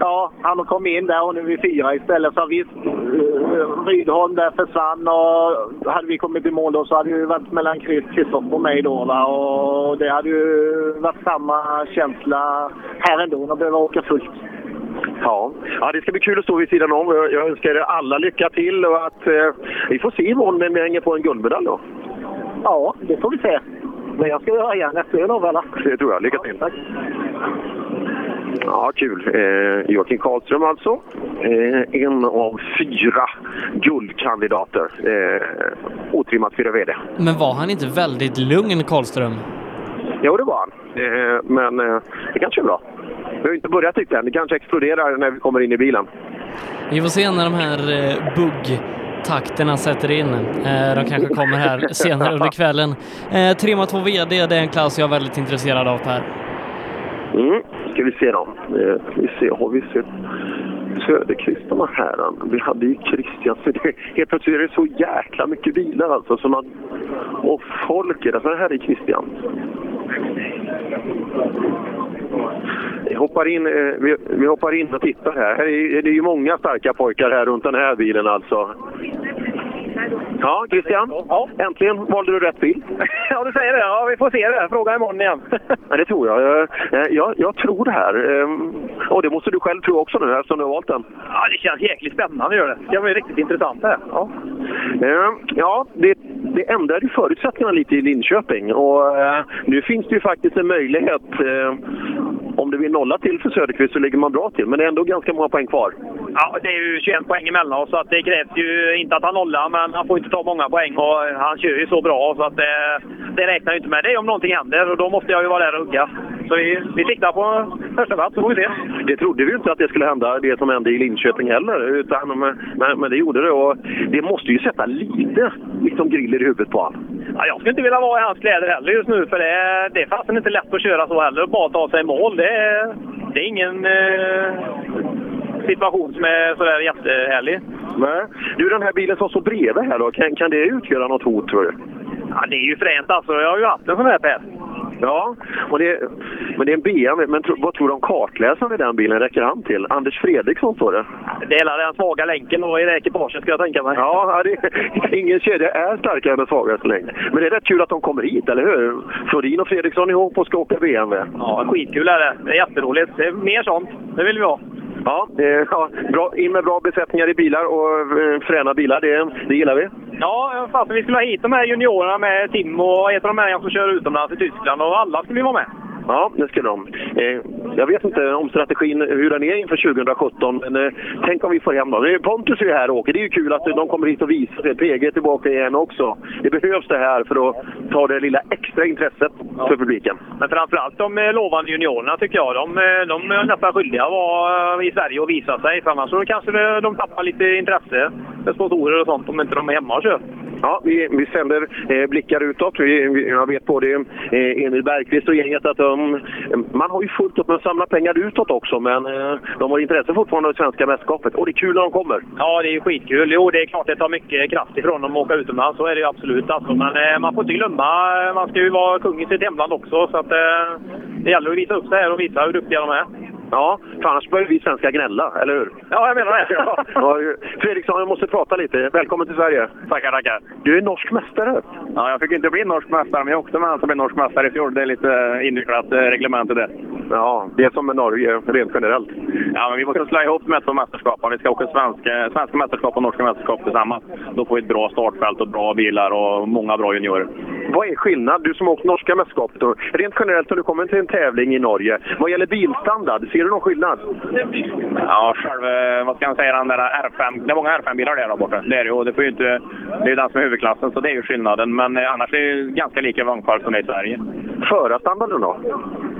ja, han kom in där och nu är vi fyra istället. Så visst, Rydholm där försvann och hade vi kommit i mål då så hade det varit mellan Kristoffer och mig då. Va? Och det hade ju varit samma känsla här ändå, att behöva åka fullt. Ja. ja, det ska bli kul att stå vid sidan om. Jag, jag önskar er alla lycka till och att eh, vi får se imorgon vem vi hänger på en guldmedalj då. Ja, det får vi se. Men jag ska göra igen efter er då, Det tror jag. Lycka till. Tack. Ja, kul. Eh, Joakim Karlström alltså. Eh, en av fyra guldkandidater. Eh, otrimmat fyra VD. Men var han inte väldigt lugn, Karlström? Jo, det var han. Eh, men eh, det kanske är bra. Vi har inte börjat riktigt än. Det kanske exploderar när vi kommer in i bilen. Vi får se när de här eh, bugg takterna sätter in. Eh, de kanske kommer här senare under kvällen. Eh, Trimma 2 VD, det är en klass jag är väldigt intresserad av Per. Mm, ska vi se då. Eh, vi ser, har vi sett Söderqvistarna här? Vi hade ju Christian. Helt plötsligt är det så jäkla mycket bilar alltså. Så man, och folk är det. Så här är Christian. Vi hoppar, in, eh, vi, vi, hoppar in och tittar här. här är, det är ju många starka pojkar här runt den här bilen alltså. Ja, Christian. Ja. Äntligen valde du rätt bil. ja, du säger det. Ja, vi får se det. Fråga imorgon igen. ja, det tror jag. jag. Jag tror det här. Ehm, och det måste du själv tro också nu eftersom du har valt den. Ja, det känns jäkligt spännande gör det. Det ska bli riktigt intressant det här. Ja, ehm, ja det, det ändrade ju förutsättningarna lite i Linköping. Och eh, nu finns det ju faktiskt en möjlighet. Eh, om det blir nolla till för Söderqvist så ligger man bra till. Men det är ändå ganska många poäng kvar. Ja, det är ju 21 poäng emellan oss så att det krävs ju inte att han nollar. Men han får inte ta många poäng och han kör ju så bra så att det, det räknar inte med det om någonting händer och då måste jag ju vara där och hugga. Så vi, vi siktar på första plats så får vi se. Det trodde vi ju inte att det skulle hända, det som hände i Linköping heller. Utan, men, men det gjorde det och det måste ju sätta lite liksom, griller i huvudet på honom. Ja, jag skulle inte vilja vara i hans kläder heller just nu för det, det är fasen inte lätt att köra så heller. Bara ta sig i mål. Det, det är ingen eh, situation som är sådär jättehärlig. Nej. Du, den här bilen som står bredvid här då, kan, kan det utgöra något hot tror du? Ja, det är ju fränt alltså. Jag har ju haft en sån här Per. Ja, och det, men det är en BMW. Men tro, vad tror du om kartläsaren i den bilen räcker han till? Anders Fredriksson står det. Det är den svaga länken då i det ekipaget ska jag tänka mig. Ja, det, ingen kedja är starkare än den svagaste länken. Men det är rätt kul att de kommer hit, eller hur? Florin och Fredriksson ihop och ska åka BMW. Ja, skitkul är det. Det är jätteroligt. Det är mer sånt. Det vill vi ha. Ja, ja bra, in med bra besättningar i bilar och eh, fräna bilar. Det, det gillar vi. Ja, eh, fast vi skulle ha hit de här juniorerna med Tim och ett av de här som kör utomlands i Tyskland och alla skulle vi vara med. Ja, det ska de. Eh, jag vet inte om strategin, hur den är inför 2017, men eh, tänk om vi får hem dem. Eh, Pontus är ju här och åker. Det är ju kul att de kommer hit och visar sig. PG är tillbaka igen också. Det behövs det här för att ta det lilla extra intresset ja. för publiken. Men framförallt de eh, lovande juniorerna tycker jag. De, eh, de är nästan skyldiga att vara i Sverige och visa sig. För annars så kanske de tappar lite intresse för sponsorer och sånt om inte de är hemma och kör. Ja, vi, vi sänder eh, blickar utåt. Vi, vi, jag vet både eh, Emil Bergqvist och gänget att um, man har ju fullt upp med att samla pengar utåt också, men eh, de har intresse fortfarande av svenska mästerskapet. Och det är kul när de kommer. Ja, det är ju skitkul. Jo, det är klart det tar mycket kraft ifrån dem att åka utomlands. Så är det ju absolut. Alltså. Men eh, man får inte glömma, man ska ju vara kung i sitt hemland också. Så att, eh, det gäller att visa upp sig här och visa hur duktiga de är. Ja, för annars börjar vi svenskar gnälla, eller hur? Ja, jag menar det. Ja. Fredriksson, jag måste prata lite. Välkommen till Sverige. Tackar, tackar. Du är norsk mästare. Ja, jag fick inte bli norsk mästare, men jag åkte med han som blev norsk mästare i fjol. Det är lite invecklat eh, reglement i det. Ja, det är som med Norge rent generellt. Ja, men vi måste slå ihop med två mästerskap. Om vi ska åka svenska, svenska mästerskap och norska mästerskap tillsammans, då får vi ett bra startfält och bra bilar och många bra juniorer. Vad är skillnad? Du som har åkt norska mästerskapet, rent generellt har du kommit till en tävling i Norge. Vad gäller bilstandard, ser du någon skillnad? Ja, själv, eh, vad ska man säga, den där R5, det är många R5-bilar där, där borta. Det är ju. och Det, får ju inte, det är den som är huvudklassen, så det är ju skillnaden. Men annars är det ganska lika vagnpark som det är i Sverige. Förarstandarden då?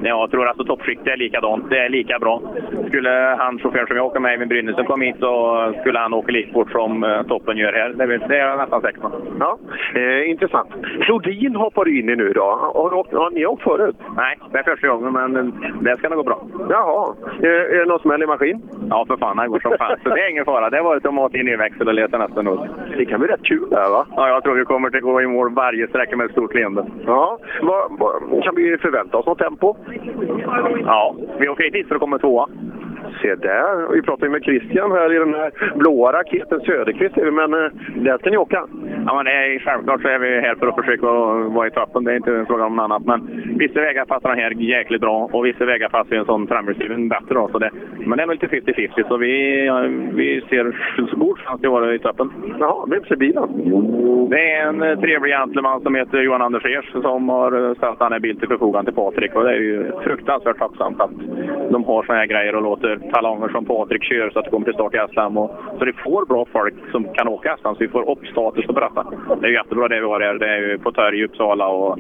Ja, jag tror alltså toppskiktet är likadant. Det är lika bra. Skulle han chauffören som jag åker med, Eivind Brynäsen, komma hit så skulle han åka lika fort som eh, toppen gör här. Det, är- det är jag nästan säker på. Ja, eh, intressant. Flodin hoppar in i nu då. Har, har ni åkt förut? Nej, det är första gången, men eh, det ska nog gå bra. Jaha. Eh, är det någon smäll i maskin? Ja, för fan. Det går som fan. Så det är ingen fara. Det har varit att mata in i växel och leta nästan ut. Det kan bli rätt kul där va? Ja, jag tror vi kommer att gå i mål varje sträcka med ett stort leende. Ja. Vad, vad, kan vi förvänta oss något tempo? Ja, vi åker hit för att komma tvåa. Se där. Vi pratade med Christian här i den här blåa raketen Söderqvist. Men eh, där ska ni åka. Ja, men det är, självklart så är vi här för att försöka vara i toppen. Det är inte en fråga om något annat. Men vissa vägar passar den här jäkligt bra och vissa vägar passar en sån framhjulsdriven bättre. Då, så det, men det är nog lite 50-50, så vi, ja, vi ser så god chans att vara i toppen. Jaha, vem ser bilen? Det är en eh, trevlig gentleman som heter Johan Anders Ers som har eh, ställt den här bilen till förfogande till Patrik. Och det är ju fruktansvärt tacksamt att de har såna här grejer och låter talonger som Patrik kör så att det kommer till start i. Och, så det får bra folk som kan åka SM, så vi får upp status och berätta. Det är jättebra det vi har här. Det är ju på Torg i Uppsala och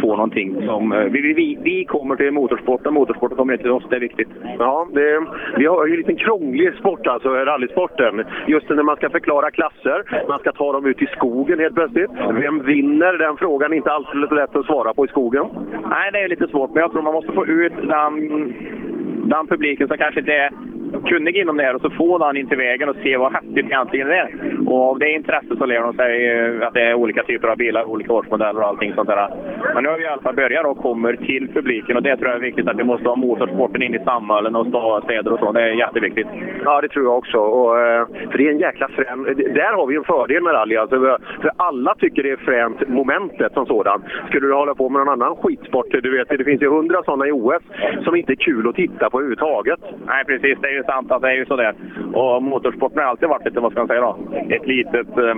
få någonting som... eh, Vi, vi, vi, kommer till motorsporten, motorsporten kommer inte till oss. Det är viktigt. Ja, det, vi har ju en liten krånglig sport, alltså rallysporten. Just när man ska förklara klasser, man ska ta dem ut i skogen helt plötsligt. Vem vinner? Den frågan är inte alltid så lätt att svara på i skogen. Nej, det är lite svårt, men jag tror man måste få ut den, den publiken som kanske inte är kunnig inom det här och så får han in till vägen och se vad häftigt egentligen det är. Och av det intresset så lär de sig eh, att det är olika typer av bilar, olika årsmodeller och allting sånt där. Men nu har vi i alla fall börjat och kommer till publiken och det tror jag är viktigt att vi måste ha motorsporten in i samhällen och städer och så. Det är jätteviktigt. Ja, det tror jag också. Och, eh, för det är en jäkla frän... Där har vi en fördel med rally. Alltså, för alla tycker det är fränt, momentet som sådant. Skulle du hålla på med någon annan skitsport, du vet, det finns ju hundra sådana i OS som inte är kul att titta på överhuvudtaget. Nej, precis. Det är ju sant att det är ju sådär. Och motorsporten har alltid varit lite, vad ska man säga då, ett litet eh,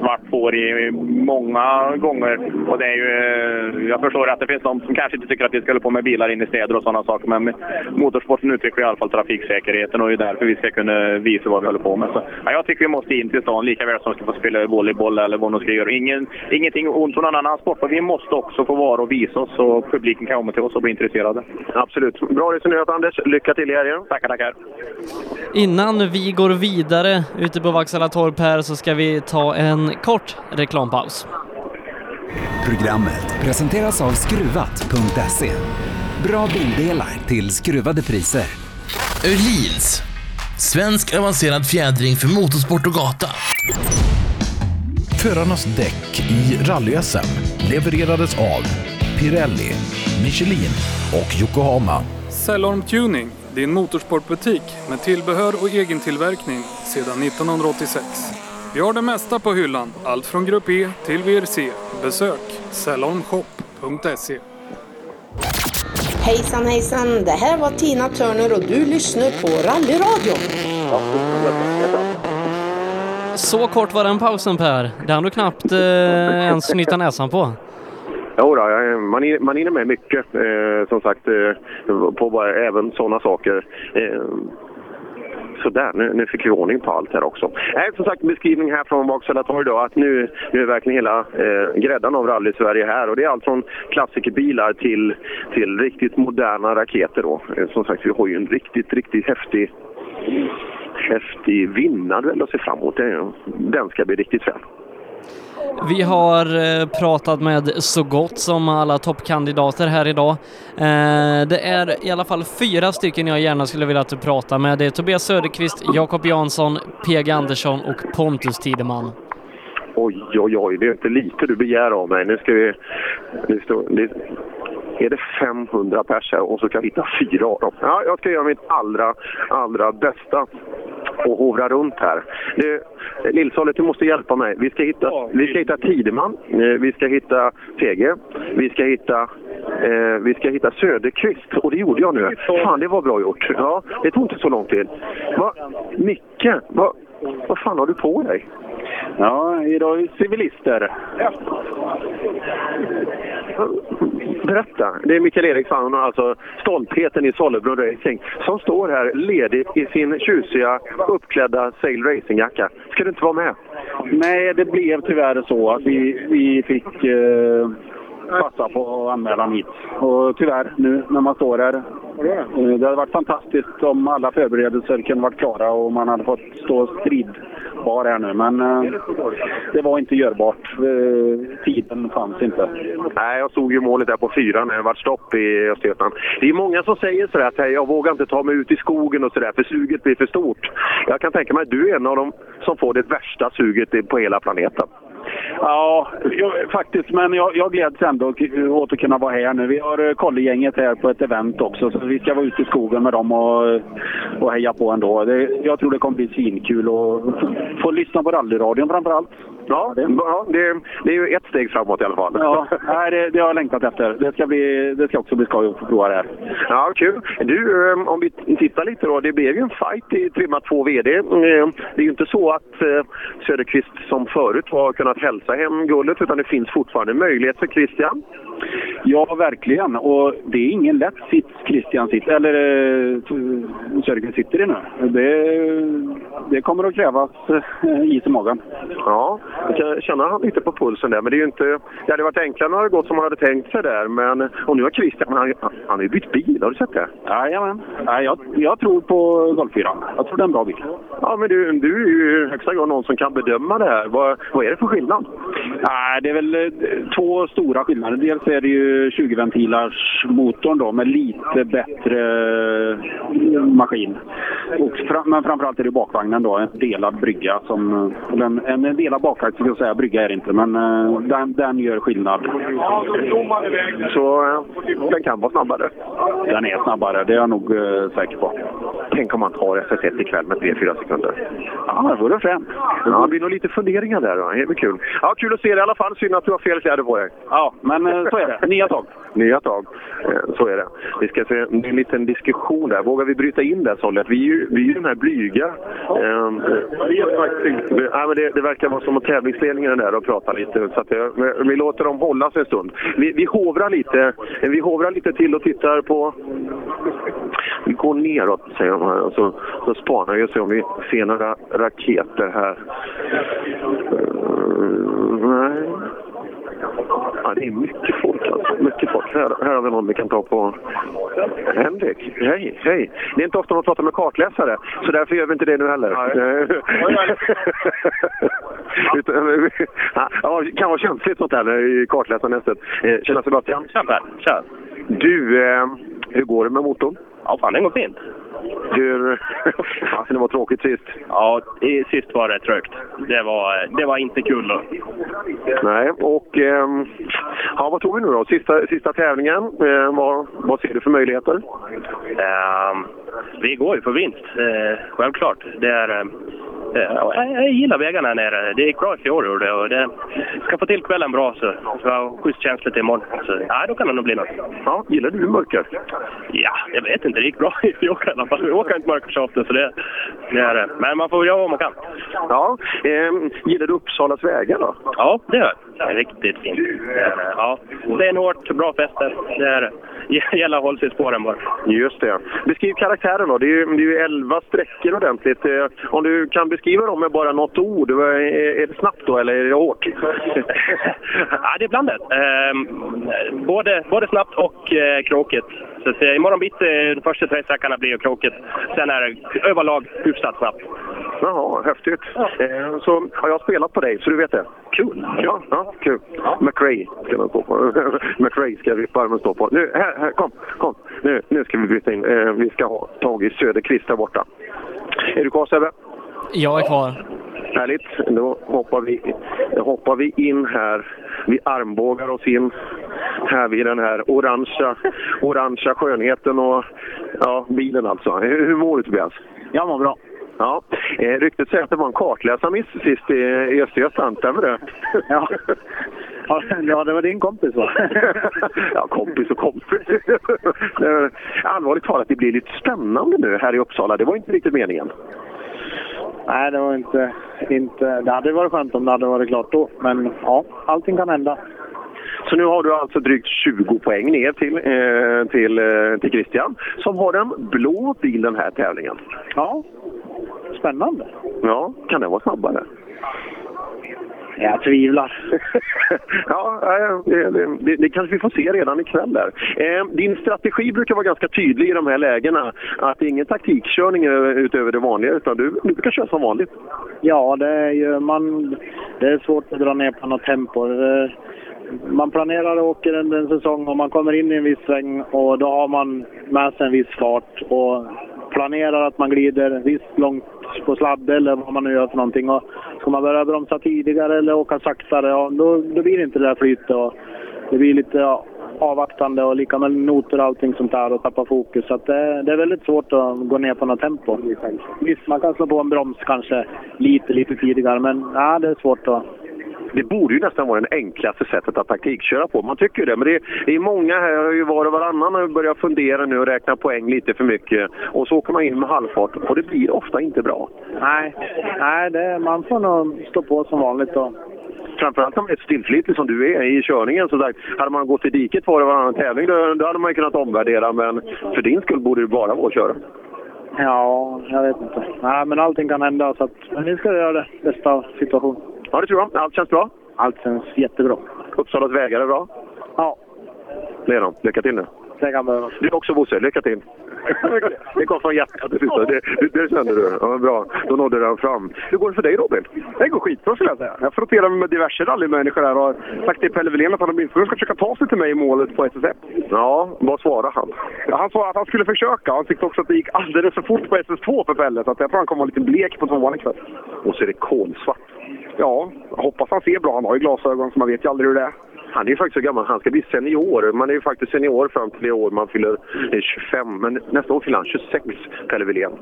svart får i många gånger. Och det är ju, eh, jag förstår att det finns de som kanske inte tycker att vi ska hålla på med bilar in i städer och sådana saker. Men motorsporten utvecklar i alla fall trafiksäkerheten och det är därför vi ska kunna visa vad vi håller på med. Så, ja, jag tycker vi måste in till stan lika väl som vi ska få spela volleyboll eller vad de ska göra. Ingen, ingenting ont om någon annan sport. Och vi måste också få vara och visa oss så publiken kan komma till oss och bli intresserade. Absolut. Bra resonerat Anders. Lycka till i helgen. Tackar, tackar. Innan vi går vidare ute på Vaksala torp här så ska vi ta en kort reklampaus. Programmet presenteras av Skruvat.se. Bra bildelar till skruvade priser. Öhlins. Svensk avancerad fjädring för motorsport och gata. Förarnas däck i rally-SM levererades av Pirelli, Michelin och Yokohama. Cellorm Tuning, din motorsportbutik med tillbehör och egen tillverkning sedan 1986. Vi har det mesta på hyllan, allt från Grupp E till VRC. Besök cellormshop.se. Hejsan hejsan, det här var Tina Turner och du lyssnar på Rallyradion. Så kort var den pausen Per. Det hann du knappt eh, ens knyta näsan på. Jo, då, man, man hinner med mycket, eh, som sagt, eh, på bara, även sådana saker. Eh, Sådär, nu, nu fick vi ordning på allt här också. Nej, som sagt, beskrivning här från Vaksala torg då, att nu, nu är verkligen hela eh, gräddan av rally-Sverige här. Och det är allt från klassikerbilar till, till riktigt moderna raketer då. Eh, som sagt, vi har ju en riktigt, riktigt häftig, häftig vinnarduell att se fram emot. Den ska bli riktigt frän. Vi har eh, pratat med så gott som alla toppkandidater här idag. Eh, det är i alla fall fyra stycken jag gärna skulle vilja att du pratar med. Det är Tobias Söderqvist, Jakob Jansson, PG Andersson och Pontus Tideman. Oj, oj, oj, det är inte lite du begär av mig. Nu ska vi... Nu står, det, är det 500 pers här och så kan vi hitta fyra av dem? Ja, jag ska göra mitt allra, allra bästa. och hovra runt här. Du, Lillsolet, du måste hjälpa mig. Vi ska hitta, vi ska hitta Tideman, eh, vi ska hitta Tege, vi ska hitta, eh, vi ska hitta Söderqvist. Och det gjorde jag nu. Fan, det var bra gjort. Ja, det tog inte så lång tid. Va? Micke, va, vad fan har du på dig? Ja, idag är civilister. Berätta. Det är Mikael Eriksson, alltså stoltheten i Sollebrunn Racing, som står här ledigt i sin tjusiga uppklädda Sail Racing-jacka. Ska du inte vara med? Nej, det blev tyvärr så att vi, vi fick eh, passa på anmälan hit. Och tyvärr, nu när man står här. eh, Det hade varit fantastiskt om alla förberedelser kunde varit klara och man hade fått stå kvar här nu. Men eh, det var inte görbart. Eh, tiden fanns inte. Nej, jag såg ju målet där på fyran. när det var stopp i Östergötland. Det är många som säger sådär att jag vågar inte ta mig ut i skogen och sådär för suget blir för stort. Jag kan tänka mig att du är en av dem som får det värsta suget på hela planeten. Ja, jag, faktiskt. Men jag, jag gläds ändå åt att kunna vara här nu. Vi har eh, kollegänget här på ett event också, så vi ska vara ute i skogen med dem och, och heja på ändå. Det, jag tror det kommer bli svinkul och få lyssna på rallyradion framför allt. Ja, det, ja det, det är ju ett steg framåt i alla fall. Ja, nej, det, det har jag längtat efter. Det ska, bli, det ska också bli skoj att få prova det här. Ja, kul. Du, eh, om vi tittar lite då. Det blev ju en fight i Trimma 2 VD. Eh, Det är ju inte så att eh, Söderqvist som förut har kunnat hälsa hem guldet, utan det finns fortfarande möjlighet för Christian. Ja, verkligen. Och det är ingen lätt sits Christian sitter, eller eh, Sörgren sitter i nu. Det, det kommer att krävas eh, is i magen. Ja, jag känna han lite på pulsen där. Men det är ju inte... Det hade varit enklare om det hade gått som han hade tänkt sig där. Men, och nu har Christian... Han, han har ju bytt bil, har du sett det? Jajamän. Jag, jag tror på Golf 4. Jag tror det är en bra bil. Ja, men du, du är ju i högsta grad någon som kan bedöma det här. Vad, vad är det för skillnad? Nej, det är väl eh, två stora skillnader. Dels är det ju 20-ventilars motorn då med lite bättre eh, maskin. Och fra, men framförallt är det bakvagnen då, en delad brygga. Som, en, en delad bakvagn skulle jag säga, brygga är det inte, men eh, den, den gör skillnad. Så eh, den kan vara snabbare? Den är snabbare, det är jag nog eh, säker på. Tänk om man tar SS1 ikväll med 3-4 sekunder. Ja, det vore fränt. Ja, det blir nog lite funderingar där. Då. Det blir kul. Ja, kul att se dig i alla fall. Synd att du har fel kläder på dig. Ja, men så är det. Nya tag. Nya tag. Eh, Så är det. Vi ska se, det är en liten diskussion där. Vågar vi bryta in där, Sollet? Vi är ju, vi är ju den här blyga. Ehm, ja, men det, det verkar vara som att tävlingsledningen är där och pratar lite. Så att det, vi låter dem hållas en stund. Vi, vi, hovrar lite, vi hovrar lite till och tittar på... Vi går neråt, säger de här. Och så, så spanar vi och ser om vi ser några raketer här. Eh, nej. Ja, det är mycket folk alltså. Mycket folk. Här, här har vi någon vi kan ta på. Henrik, hej, hej. Det är inte ofta man pratar med kartläsare, så därför gör vi inte det nu heller. Utan, ja, det kan vara känsligt sånt här i kartläsarnästet. Eh, Tjena Sebastian. Tja Per, tja. Du, eh, hur går det med motorn? Ja, fan den går fint. Hur... Alltså, det var tråkigt sist. Ja, sist var det trögt. Det var, det var inte kul då. Nej, och ehm, ja, vad tror vi nu då? Sista, sista tävlingen, eh, vad, vad ser du för möjligheter? Ehm, vi går ju för vinst, eh, självklart. Det är, eh, ja, jag, jag gillar vägarna här nere. Det gick bra i fjol gjorde och det ska få till kvällen bra så så jag har schysst känsla till imorgon. Så, ja, då kan det nog bli något. Ja, gillar du mörker? Ja, jag vet inte. Det gick bra i fjol i alla fall. Vi åker inte mörker så ofta så det, det är det. Men man får göra vad man kan. Ja, ehm, gillar du Uppsalas vägar då? Ja, det gör jag. Riktigt fint. Ja, det är en hårt, bra fester. Det är gäller att hålla sig i spåren bara. Just det. Beskriv karaktären då. Det är ju, det är ju 11 sträckor ordentligt. Eh, Om du kan beskriva dem med bara något ord. Är det snabbt då eller är det hårt? ja, det är blandat. Ehm, både, både snabbt och eh, krokigt. Så att, eh, imorgon bitti, de första tre sträckorna blir ju krokigt. Sen är det överlag hyfsat snabbt. Jaha, häftigt. Eh, Så har jag spelat på dig, så du vet det. Kul! Ja, ja kul. McRae ska man stå på. McRae ska vipparmen stå på. Nu, här, här, kom, kom. Nu, nu ska vi bryta in. Eh, Vi ska ha tag i Söderqvist där borta. Är du kvar Sebbe? Jag är kvar. Härligt. Då hoppar vi, hoppar vi in här. Vi armbågar oss in här vid den här orangea, orangea skönheten och ja, bilen alltså. Hur, hur mår du Tobias? Jag mår bra. Ja. Eh, ryktet säger att det var en kartläsarmiss sist i, i Östergötland, stämmer det? Ja. Ja, det var din kompis va? ja, kompis och kompis. Allvarligt talat, det blir lite spännande nu här i Uppsala. Det var inte riktigt meningen. Nej, det var inte, inte... Det hade varit skönt om det hade varit klart då. Men ja, allting kan hända. Så nu har du alltså drygt 20 poäng ner till, eh, till, eh, till Christian som har en blå bil den här tävlingen. Ja, spännande. Ja, kan den vara snabbare? Jag tvivlar. ja, eh, det, det, det, kanske vi får se redan ikväll där. Eh, din strategi brukar vara ganska tydlig i de här lägena. Att det är ingen taktikkörning eh, utöver det vanliga utan du, du brukar köra som vanligt. Ja, det är ju man... Det är svårt att dra ner på något tempo. Eh, man planerar och åker en, en säsong och man kommer in i en viss sväng och då har man med sig en viss fart och planerar att man glider visst långt på sladd eller vad man nu gör för någonting. Och ska man börja bromsa tidigare eller åka saktare, ja, då, då blir det inte det där flytet. Och det blir lite ja, avvaktande och lika med noter och allting sånt där och tappa fokus. Så att det, det är väldigt svårt att gå ner på något tempo. Visst, man kan slå på en broms kanske lite, lite tidigare men ja, det är svårt att det borde ju nästan vara det enklaste sättet att taktikköra på. Man tycker ju det. Men det är, det är många här, har ju var och varannan har börjat fundera nu och räkna poäng lite för mycket. Och så åker man in med halvfart och det blir ofta inte bra. Nej, nej det, man får nog stå på som vanligt. Och, Framförallt om man är stillflitlig som du är i körningen. Så sagt, hade man gått i diket var och varannan tävling då, då hade man ju kunnat omvärdera. Men för din skull borde det bara vara att köra. ja, jag vet inte. Nej, men allting kan hända. Så att, men vi ska göra det bästa av situationen. Ja, det tror jag. Allt känns bra? Allt känns jättebra. Uppsalas vägar är bra? Ja. Det är de. Lycka till nu. Det kan behövas. Du också Bosse, lycka till! det kom från hjärtat det sista. Det, det, kände du. Ja, bra. Då nådde den fram. Hur går det för dig Robin? Det går skitbra skulle jag säga. Jag frotterar mig med diverse rallymänniskor här och har sagt till Pelle Wilén att han åtminstone ska försöka ta sig till mig i målet på SS1. Ja, vad svarar han? Ja, han sa att han skulle försöka. Han tyckte också att det gick alldeles för fort på SS2 för Pelle. Så att jag tror han kommer vara lite blek på tvåan ikväll. Och så är det kolsvart. Ja, hoppas han ser bra. Han har ju glasögon så man vet ju aldrig hur det är. Han är ju faktiskt så gammal. Han ska bli senior. Man är ju faktiskt senior fram till i år man fyller eh, 25. Men nästa år fyller han 26, Pelle Wilén.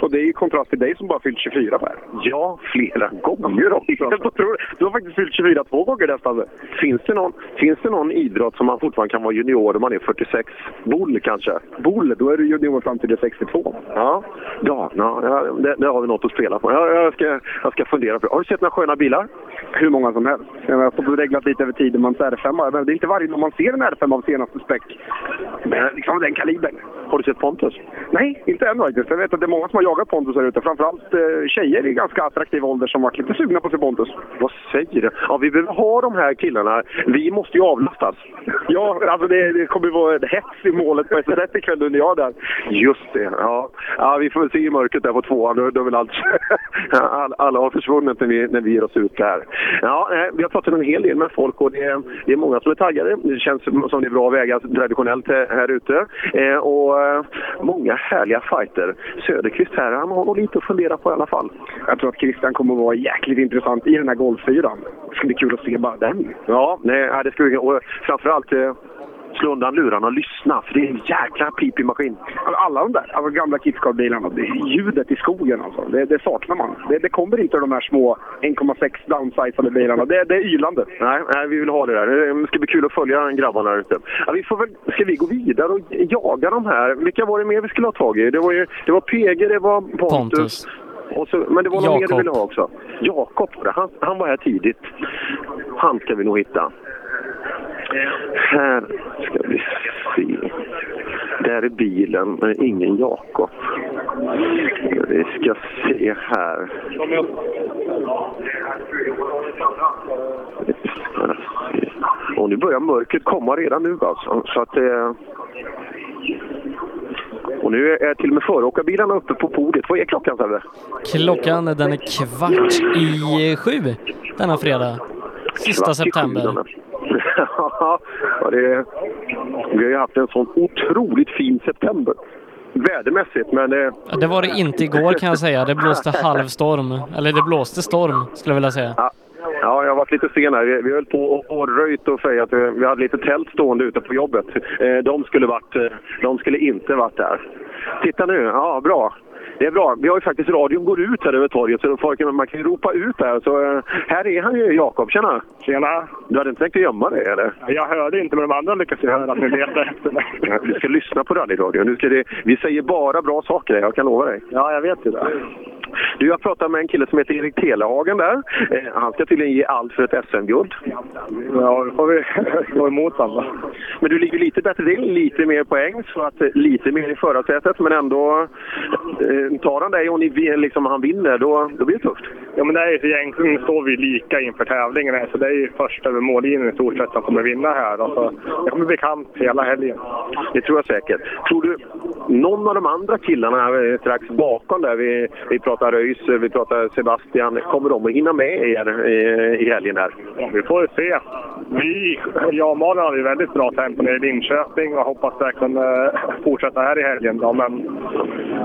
Och det är i kontrast till dig som bara fyllt 24 Per. Ja, flera gånger också. Du har faktiskt fyllt 24 två gånger nästan. Finns det, någon, finns det någon idrott som man fortfarande kan vara junior om man är 46? Boll kanske? Boll, då är du junior fram till det 62. Ja, ja, ja, det, det har vi något att spela på. Jag, jag, ska, jag ska fundera på det. Har du sett några sköna bilar? Hur många som helst. Jag har och reglat lite över tiden en R5. Det är inte varje dag man ser en R5 av senaste späck. Men liksom den kalibern. Har du sett Pontus? Nej, inte än faktiskt. Jag vet att det är många som har jagat Pontus här ute. Framförallt eh, tjejer i ganska attraktiv ålder som varit lite sugna på att se Pontus. Vad säger du? Ja, vi behöver ha de här killarna. Vi måste ju avlastas. Ja, alltså det, det kommer vara ett hets i målet på SS1 ikväll under jag där. Just det, ja. ja. Vi får väl se i mörkret där på tvåan. Då, då är väl allt... alla, alla har försvunnit när vi, när vi ger oss ut där. Ja, eh, vi har pratat en hel del med folk och det är, det är många som är taggade. Det känns som det är bra vägar traditionellt här här ute. Eh, och eh, många härliga fighter. Söderqvist här, han har nog lite att fundera på i alla fall. Jag tror att Christian kommer att vara jäkligt intressant i den här golffyran. Det ska bli kul att se bara den. Ja, nej, det ska vi... Och framförallt eh, slå undan lurarna och lyssna, för det är en jäkla pipig maskin. Alla de där alltså gamla är ljudet i skogen alltså. Det, det saknar man. Det, det kommer inte de här små 1,6 downsizade bilarna. Det, det är ylande. Nej, nej, vi vill ha det där. Det ska bli kul att följa grabbarna där ute. Ja, vi får väl, ska vi gå vidare och jaga de här? Vilka var det mer vi skulle ha tag i? Det var, ju, det var PG, det var Pontus. Pontus. Och så, men det var någon mer du ville ha också. Jakob, han, han var här tidigt. Han ska vi nog hitta. Här ska vi se. Där är bilen, men ingen Jakob. Vi ska se här. Och nu börjar mörkret komma redan nu alltså. Så att det... Och nu är till och med föråkarbilarna uppe på podiet. Vad är klockan Sebbe? Klockan den är kvart i sju denna fredag. Sista september. Ja, det, vi har ju haft en sån otroligt fin september. Vädermässigt, men... Eh, Ja, Det var det inte igår kan jag säga. Det blåste halvstorm. Eller det blåste storm skulle jag vilja säga. Ja, ja, jag har varit lite sen här. Vi, vi höll på och, och röjt och fejat. Vi, vi hade lite tält stående ute på jobbet. Eh, de, skulle varit, eh, de skulle inte varit där. Titta nu, ja bra. Det är bra. Vi har ju faktiskt radion går ut här över torget så folk, man kan ju ropa ut där. Så eh, här är han ju, Jakob. Tjena! Tjena! Du hade inte tänkt att gömma dig eller? Jag hörde inte, men de andra lyckas ju höra att ni letar efter mig. Du ska lyssna på rallyradion. Vi säger bara bra saker, jag kan lova dig. Ja, jag vet ju det. Du, jag pratade med en kille som heter Erik Telehagen där. Eh, han ska tydligen ge allt för ett SM-guld. Ja, då får vi gå emot honom. Men du ligger lite bättre till, lite mer poäng, så att eh, lite mer i förarsätet. Men ändå, eh, tar han dig och ni, liksom, han vinner, då, då blir det tufft. Ja, men det är ju, egentligen står vi lika inför tävlingen här, så det är ju först över mållinjen i stort sett som kommer vinna här. Alltså, det kommer bli kamp hela helgen. Det tror jag säkert. Tror du någon av de andra killarna eh, strax bakom där, vi, vi pratar Röis, eh, vi pratar Sebastian, kommer de att hinna med er eh, i helgen där? Ja, vi får ju se. Vi, jag och Malin hade ju väldigt bra tempo nere i Linköping och hoppas verkligen uh, fortsätta här i helgen. Då. Men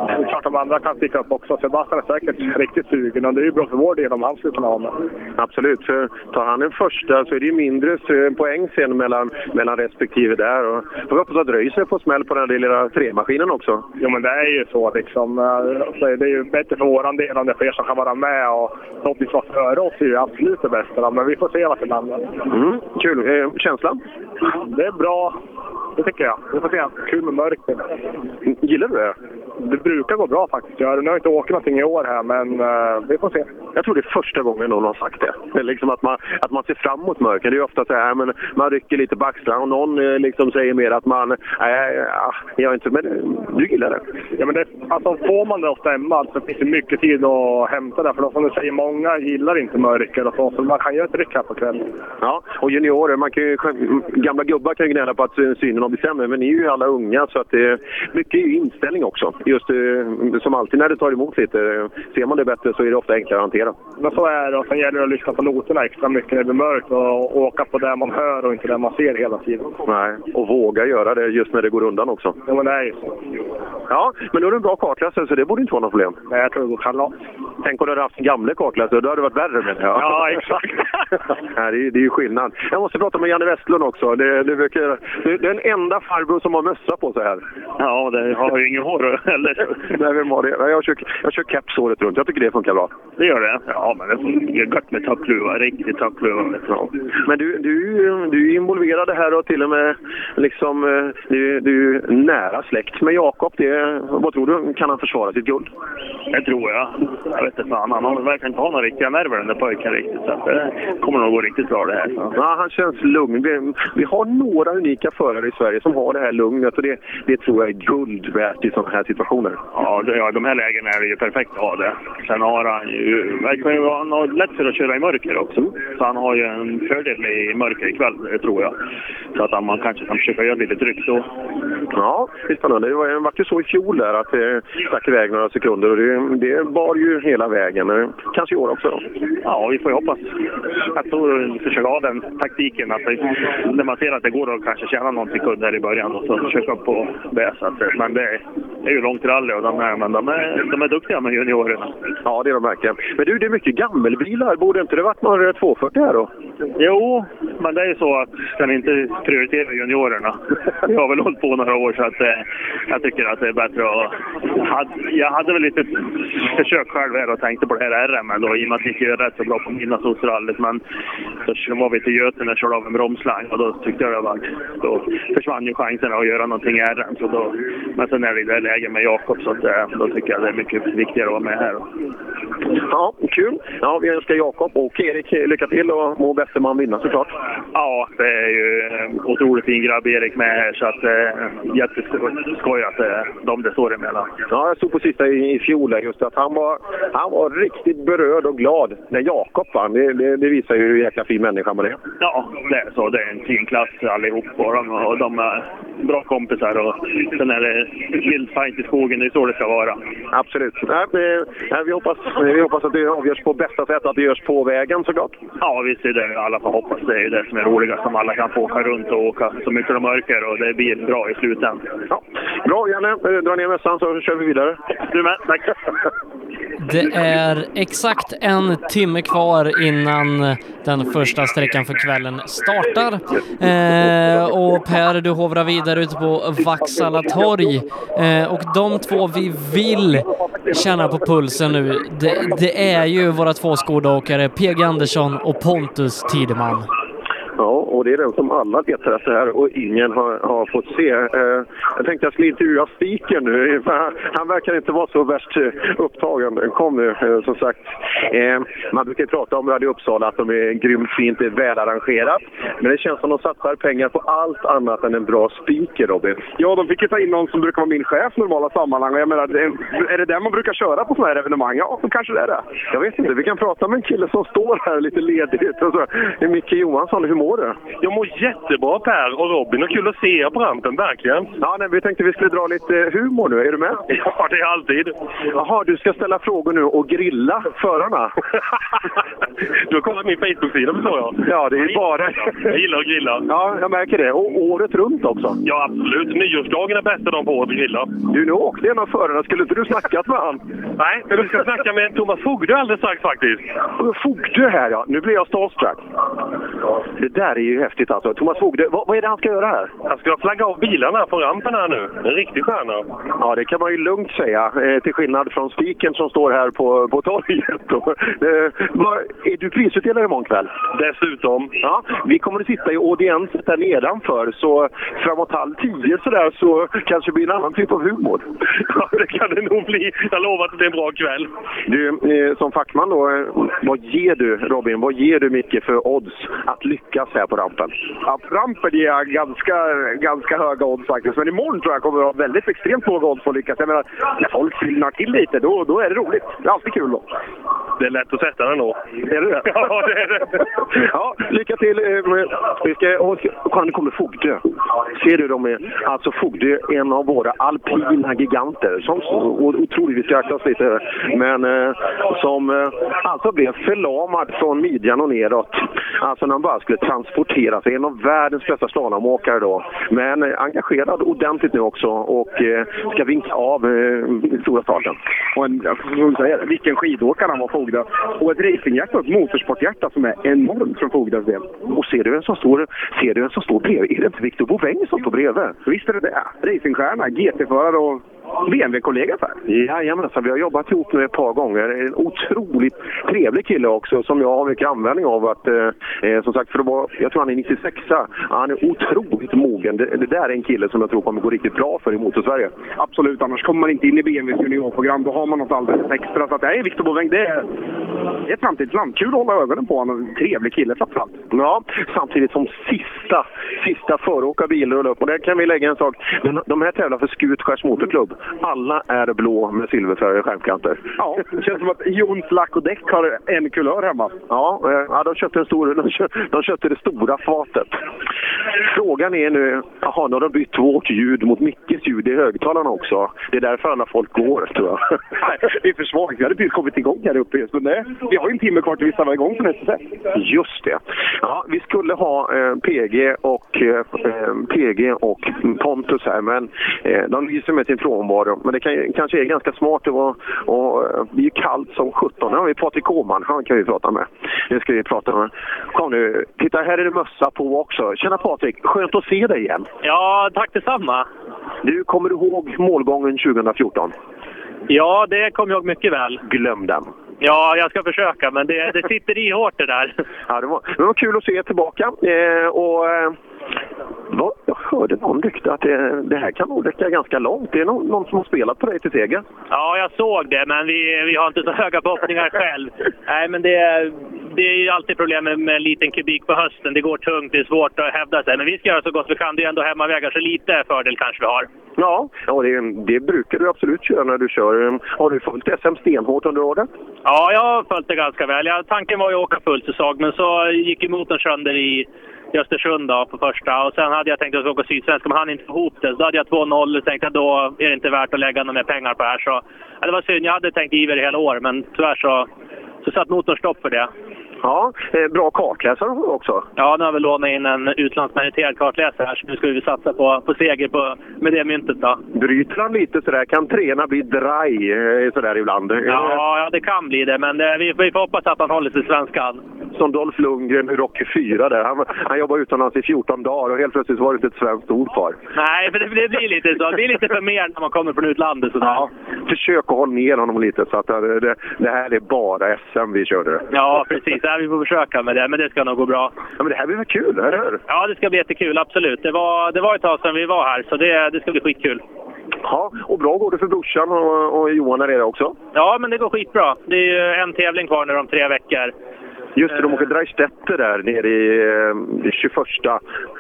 det är klart de andra kan sticka upp också. Sebastian är säkert riktigt sugen och det är ju bra för vår del om han skulle kunna vara med. Absolut, för tar han en första så är det ju mindre poäng sen mellan, mellan respektive där. Och vi hoppas att Röis får smäll på den där lilla tremaskinen också. Jo, men det är ju så liksom. eh, så Det är ju bättre för våran del om det är fler som kan vara med och förhoppningsvis vara före oss är ju absolut det bästa. Men vi får se vart det landar. Mm, kul. Eh, känslan? Det är bra. Det tycker jag. Vi får se. Kul med mörker. Gillar du det? Det brukar gå bra faktiskt. Jag har jag har inte åkt någonting i år här, men eh, vi får se. Jag tror det är första gången någon har sagt det. det liksom att, man, att man ser fram emot mörker. Det är ju ofta så här, men man rycker lite på axlarna och någon eh, liksom säger mer att man... Nej, ja, jag är inte... Men eh, du gillar det? Ja, men det, alltså, får man det att stämma så finns det mycket tid att hämta det. För då, som du säger, många gillar inte mörker och så, så man kan göra ett ryck här på kvällen. Ja, och juniorer, man kan ju, gamla gubbar kan ju gnälla på att synen blivit sämre, men ni är ju alla unga så att det, mycket är ju inställning också. Just eh, som alltid när det tar emot lite. eh, Ser man det bättre så är det ofta enklare att hantera. Men så är det. Och sen gäller det att lyssna på noterna extra mycket när det blir mörkt och åka på det man hör och inte det man ser hela tiden. Nej, och våga göra det just när det går undan också. Ja, men det är ju så. Ja, men då är du en bra kartläsare så det borde inte vara något problem. Nej, jag tror det går kalas. Tänk om du hade haft en gamle kartläsare, då hade det varit värre menar jag. Ja, exakt. Nej, det, är, det är ju skillnad. Jag måste prata med Janne Westlund också. Det, det, verkar, det är den enda farbror som har mössa på sig här. Ja, det har ju inget hår eller? Nej, vem har det? Jag kör, jag kör keps året runt. Jag tycker det funkar bra. Det gör det? Ja, men det är gött med tackluva. Riktigt tackluva. Ja. Men du, du, du är involverad här och till och med liksom, eh, du, du är nära släkt med Jakob. Det- Vad tror du? Kan han försvara sitt guld? Det tror jag. Jag vet inte fan. Han verkar inte ha några riktiga nerver den där pojken riktigt. Så det kommer nog gå riktigt bra det här. Ja, han känns lugn. Vi, vi har några unika förare i Sverige som har det här lugnet och det, det tror jag är guld värt i sådana här situationer. Ja, det, ja, de här lägena är det ju perfekt att ha det. Sen har han ju, han har lätt för att köra i mörker också. Så han har ju en fördel i mörker ikväll, tror jag. Så att man kanske kan försöka göra lite tryck då. Ja, det är spännande. Det var, var ju så i fjol där att det stack iväg några sekunder och det, det bar ju hela vägen. Kanske i år också. Ja, vi får ju hoppas att då försöka ha den taktiken. Att när man ser att det går att kanske tjäna någon sekund här i början och så försöka på det. Att, men det, är- det är ju långt rally och de är, men de är, de är duktiga med juniorerna. Ja, det är de verkligen. Men du, det är mycket gammelbilar. Borde inte det varit några 240 här då? Jo, men det är ju så att kan inte prioritera juniorerna. Vi har väl hållit på några år så att eh, jag tycker att det är bättre att... Jag hade väl lite försök själv här och tänkte på det här RM då i och med att jag inte gör rätt så bra på midnattsrallyt. Men så var vi till Götene och körde av en bromslang och då tyckte jag det var... Då försvann ju chanserna att göra någonting i RM. Så då, men sen är det det läget med Jakob så att, eh, då tycker jag det är mycket viktigare att vara med här. Ja, kul. Ja, vi önskar Jakob och Erik lycka till och må bäste man vinna såklart. Ja, det är ju en otroligt fin grabb Erik med här så att eh, jätteskoj att eh, de det står emellan. Ja, jag stod på sista i, i fjol just att han var, han var riktigt berörd och glad när Jakob vann. Det, det, det visar ju hur jäkla fin människa man är. Ja, det är så. Det är en fin klass allihop och de, och de är bra kompisar och sen är det vild fight i skogen. Det är så det ska vara. Absolut. Nej, vi, hoppas, vi hoppas att det avgörs på bästa sätt, att det görs på vägen såklart. Ja, visst är det. Alla får hoppas. Det är ju det som är roligast. Om alla kan få åka runt och åka så mycket de orkar och det blir bra i slutändan. Ja. Bra Janne, Eh, dra ner mössan så kör vi vidare. Du med, tack. Det är exakt en timme kvar innan den första sträckan för kvällen startar. Eh, och Per, du hovrar vidare ute på Vaksala torg. Eh, och de två vi vill känna på pulsen nu, det, det är ju våra två skådåkare PG Andersson och Pontus Tideman. Och det är den som alla letar efter här och ingen har, har fått se. Eh, jag tänkte jag skulle intervjua Spiken nu, för han, han verkar inte vara så värst eh, upptagen. Kom nu, eh, som sagt. Eh, man brukar ju prata om Radio Uppsala att de är grymt fint välarrangerat. Men det känns som att de satsar pengar på allt annat än en bra speaker, Robin. Ja, de fick ju ta in någon som brukar vara min chef i normala sammanhang. Och jag menar, är det den man brukar köra på sådana här evenemang? Ja, kanske det är det. Jag vet inte, vi kan prata med en kille som står här lite ledigt. Och så. Det är Micke Johansson, hur mår du? Jag mår jättebra Per och Robin och kul att se er på rampen, verkligen. Ja, nej, vi tänkte vi skulle dra lite humor nu. Är du med? Ja, det är alltid. Jaha, du ska ställa frågor nu och grilla förarna? Du har kollat min Facebook-sida förstår jag. Ja, det är bara... Jag gillar att grilla. Ja, jag märker det. Och året runt också. Ja, absolut. Nyårsdagen är bästa dagen på året att grilla. Du, nu åkte en av förarna. Skulle inte du snackat med han? Nej, men du ska snacka med en Thomas Fogde alldeles strax faktiskt. Fogde här ja. Nu blir jag starstruck. Det där är ju häftigt alltså. Thomas Fogde, vad, vad är det han ska göra här? Han ska flagga av bilarna på rampen här nu. En riktig stjärna. Ja, det kan man ju lugnt säga. Eh, till skillnad från spiken som står här på, på torget. Eh, vad, är du prisutdelare imorgon kväll? Dessutom. Ja, vi kommer att sitta i audienset där nedanför. Så framåt halv tio sådär så kanske det blir en annan typ av humor. Ja, det kan det nog bli. Jag lovar att det blir en bra kväll. Du, eh, som fackman då, eh, vad ger du Robin, vad ger du Micke för odds att lyckas här på rampen? Ja, på rampen ger jag ganska, ganska höga odds faktiskt. Men imorgon tror jag kommer att ha väldigt extremt låga odds på att lyckas. Jag menar, när folk fyllnar till lite, då, då är det roligt. Det är alltid kul då. Det är lätt att sätta den då. Är det det? Ja, det är det. Ja, lycka till. eh, Vi ska, och, nu kommer Fogdö. Ser du, de är, alltså Fogdö en av våra alpina giganter. Som, och, otroligt, vi ska akta oss lite. Men eh, som eh, alltså blev förlamad från midjan och neråt. Alltså när han bara skulle transportera sig. En av världens bästa slalomåkare då. Men eh, engagerad ordentligt nu också och eh, ska vinka av eh, stora starten. Och en, säga vilken skidåkare han var Fogda. Och ett racinghjärta och ett motorsporthjärta som är enormt från Fogdas del. Och ser du en som står, ser du en som står bredvid? Är det inte Victor Boväng som står bredvid? Visst är det det. Racingstjärna, GT-förare och BMW-kollega för. Jajamensan, vi har jobbat ihop nu ett par gånger. En otroligt trevlig kille också som jag har mycket användning av. Att, eh, eh, som sagt, för att vara, jag tror han är 96 Han är otroligt mogen. Det, det där är en kille som jag tror kommer gå riktigt bra för i Motorsverige. Absolut, annars kommer man inte in i BMWs juniorprogram. Då har man något alldeles extra. Så att, nej, Victor Boväng, det är, ett framtidsland. Kul att hålla ögonen på honom. En trevlig kille framförallt. Ja, samtidigt som sista, sista föråkarbil rullar upp. Och där kan vi lägga en sak. De, de här tävlar för Skutskärs Motorklubb. Alla är blå med silverfärgade skärmkanter. Ja, det känns som att Jons lack och däck har en kulör hemma. Ja, eh, ja de, köpte en stor, de, köpte, de köpte det stora fatet. Frågan är nu, jaha, nu har de bytt vårt ljud mot Mickes ljud i högtalarna också. Det är därför alla folk går, tror jag. Nej, det är för svagt. Vi hade precis kommit igång här uppe. Så det, vi har ju en timme kvar till vi vara igång för nästa set. Just det. Ja, vi skulle ha eh, PG, och, eh, PG och Pontus här, men eh, de lyser med sin frånvaro. Men det kan, kanske är ganska smart. Det, var, och, eh, det är ju kallt som 17. Nu har vi Patrik Åhman, han kan vi prata med. Nu ska vi prata med. Kom nu, titta här är det mössa på också. Tjena Patrik, skönt att se dig igen. Ja, tack detsamma. Du, kommer du ihåg målgången 2014? Ja, det kommer jag ihåg mycket väl. Glöm den. Ja, jag ska försöka, men det, det sitter i hårt det där. Ja, det, var, det var kul att se er tillbaka. Eh, och, vad, jag hörde någon rykte att det, det här kan nog räcka ganska långt. Det är någon, någon som har spelat på dig till seger. Ja, jag såg det, men vi, vi har inte så höga förhoppningar själv. Nej, men det, det är ju alltid problemet med en liten kubik på hösten. Det går tungt, det är svårt att hävda sig. Men vi ska göra så gott vi kan. Det är ändå hemmavägar, så lite fördel kanske vi har. Ja, ja det, det brukar du absolut köra när du kör. Har du följt SM stenhårt under året? Ja, jag har följt det ganska väl. Ja, tanken var ju att åka full säsong, men så gick ju motorn sönder i i Östersund då, på första. Och sen hade jag tänkt att åka Sydsvenska, men han inte få ihop det. Så då hade jag 2-0 och tänkte att då är det inte värt att lägga några mer pengar på det här. Så, ja, det var synd. Jag hade tänkt iver i hela år, men tyvärr så, så satt motorn stopp för det. Ja, eh, bra kartläsare har du också. Ja, nu har vi lånat in en utlandsmeriterad kartläsare här, så nu ska vi satsa på, på seger på, med det myntet. Då. Bryter han lite sådär? Kan treorna bli dry eh, sådär ibland? Ja, ja, det kan bli det, men det, vi, vi får hoppas att han håller sig svenskan. Som Dolph Lundgren i Rocky 4 där. Han, han jobbade utomlands i 14 dagar och helt plötsligt var det inte ett svenskt ord kvar. Nej, för det, det blir lite så. Det blir lite för mer när man kommer från utlandet. Sådär. Ja, försök att hålla ner honom lite så att det, det, det här är bara SM vi körde. Ja, precis. Ja, vi får försöka med det, men det ska nog gå bra. Ja, men det här blir väl kul, eller hur? Ja, det ska bli jättekul. Absolut. Det var, det var ett tag sedan vi var här, så det, det ska bli skitkul. Ja, och bra går det för brorsan och, och Johan där också? Ja, men det går skitbra. Det är ju en tävling kvar nu om tre veckor. Just det, de åker Dreistetter där nere i eh, 21.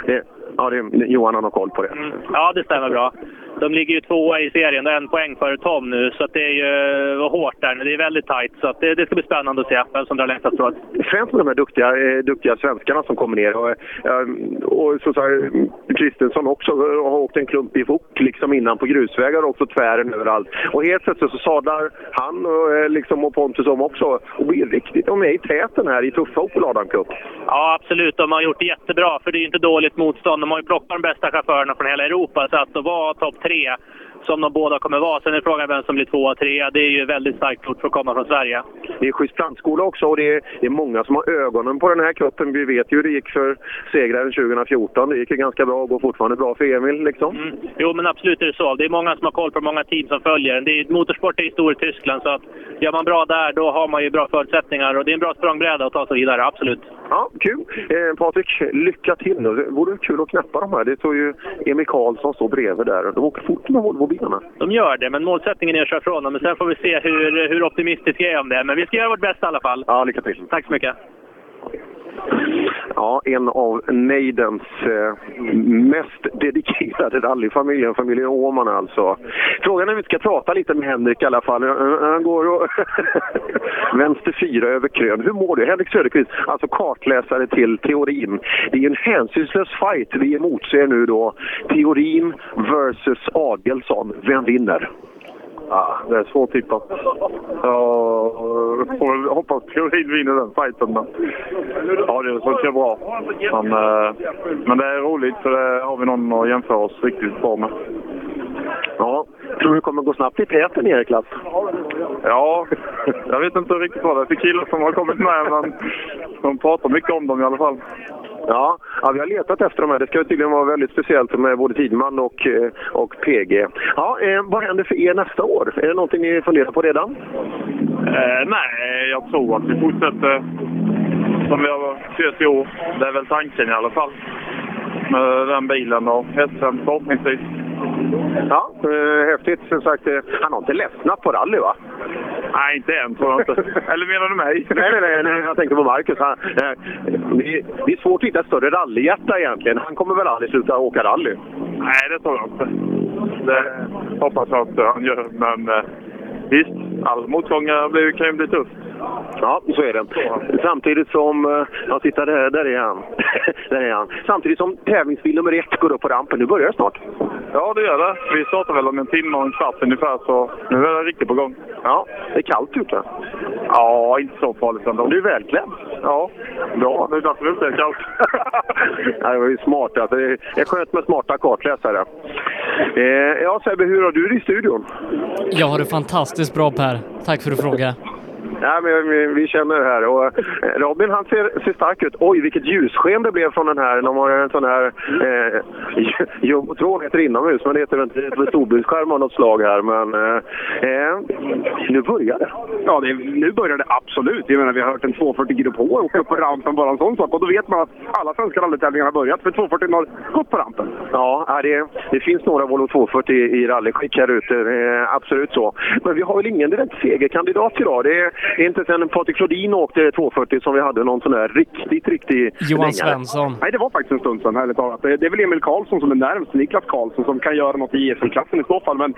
Det, ja, det, Johan har koll på det. Mm. Ja, det stämmer bra. De ligger ju tvåa i serien, är en poäng före Tom nu, så det är ju hårt där nu. Det är väldigt tajt, så det, det ska bli spännande att se vem som drar längsta strået. Främst med de här duktiga, eh, duktiga svenskarna som kommer ner. Och, eh, och så, så här, Kristensson också eh, har åkt en klump i fort liksom innan på grusvägar och också tvären överallt. Och helt plötsligt så sadlar han och, eh, liksom, och Pontus om också och blir riktigt de är i täten här i tuffa Opel Adam Cup. Ja, absolut. De har gjort det jättebra, för det är ju inte dåligt motstånd. De har ju plockat de bästa chaufförerna från hela Europa, så att vara topp tre som de båda kommer vara. Sen är frågan vem som blir tvåa trea. Det är ju väldigt starkt gjort för att komma från Sverige. Det är schysst plantskola också och det är, det är många som har ögonen på den här cupen. Vi vet ju hur det gick för segraren 2014. Det gick ju ganska bra och går fortfarande bra för Emil. Liksom. Mm. Jo, men absolut är det så. Det är många som har koll på många team som följer. Det är, motorsport är ju stor i Tyskland, så att gör man bra där, då har man ju bra förutsättningar. Och det är en bra språngbräda att ta sig vidare, absolut. Ja, kul! Eh, Patrik, lycka till nu. Det vore kul att knäppa de här. Det står ju Emil Karlsson står bredvid där. De åker fort med Volvo-bilarna. De gör det, men målsättningen är att köra från dem. Men sen får vi se hur, hur optimistisk jag är om det. Men vi ska göra vårt bästa i alla fall. Ja, lycka till! Tack så mycket! Ja, en av Neidens eh, mest dedikerade rallyfamiljer, familjen Åhman alltså. Frågan är om vi ska prata lite med Henrik i alla fall. Han går och vänster fyra över krön. Hur mår du? Henrik Söderqvist, alltså kartläsare till teorin. Det är ju en hänsynslös fight vi emotser nu då. Teorin versus Adelsson. Vem vinner? Ja, det är svårt tippat. Jag får hoppas Teorin vinner den fighten. Men... Ja, det funkar bra. Men, eh, men det är roligt för det har vi någon att jämföra oss riktigt bra med. Ja, tror du det kommer gå snabbt i täten i er klass? Ja, jag vet inte riktigt vad det är för killar som har kommit med, men de pratar mycket om dem i alla fall. Ja, ja, vi har letat efter de här. Det ska tydligen vara väldigt speciellt med både Tidman och, eh, och PG. Ja, eh, vad händer för er nästa år? Är det någonting ni funderar på redan? Eh, nej, jag tror att vi fortsätter som vi har kört i år. Det är väl tanken i alla fall. Med den bilen och hästen förhoppningsvis. Ja, eh, häftigt. Som sagt, eh, han har inte ledsnat på rally va? Nej, inte än tror jag inte. Eller menar du mig? nej, nej, nej, nej, jag tänkte på Marcus. Han, eh, det, är, svårt att hitta ett större rallyhjärta egentligen. Han kommer väl aldrig sluta åka rally? Nej, det tror jag inte. Det hoppas jag att han gör. Men visst, all motgång blir, kan ju bli tufft. Ja, så är det. Samtidigt som... eh, Ja, titta där, där är han. där är han. Samtidigt som tävlingsbil nummer ett går upp på rampen. Nu börjar det snart. Ja, det gör det. Vi startar väl om en timme och en kvart ungefär, så nu är det riktigt på gång. Ja, det är kallt ute. Ja, inte så farligt ändå. Du är välklädd. Ja, bra. Det är därför det inte är kallt. Ja, det var ju smart. Alltså. Det är skönt med smarta kartläsare. Eh, ja, Sebbe, hur har du det i studion? Jag har det fantastiskt bra Per där. Tack för att du frågade. Ja, men vi, känner det här. Och eh, Robin han ser, ser stark ut. Oj, vilket ljussken det blev från den här. De har en sån här eh, jumbotron heter inomhus, men det heter inte storbildsskärm av något slag här. Men eh, eh, nu börjar det. Ja, det, nu börjar det absolut. Jag menar, vi har hört en 240 Giro på åka upp på rampen, bara en sån sak. Och då vet man att alla svenska rallytävlingar har börjat, för 240 har gått på rampen. Ja, det, det finns några Volvo 240 i, rallyskick här ute. Är absolut så. Men vi har väl ingen direkt segerkandidat idag. Det är inte sen Patrik Flodin åkte 240 som vi hade någon sån där riktigt, riktigt... Johan längre. Svensson. Nej, det var faktiskt en stund sedan, ärligt talat. Det det är väl Emil Karlsson som är närmst, Niklas Karlsson, som kan göra något i ESL-klassen i så fall. Men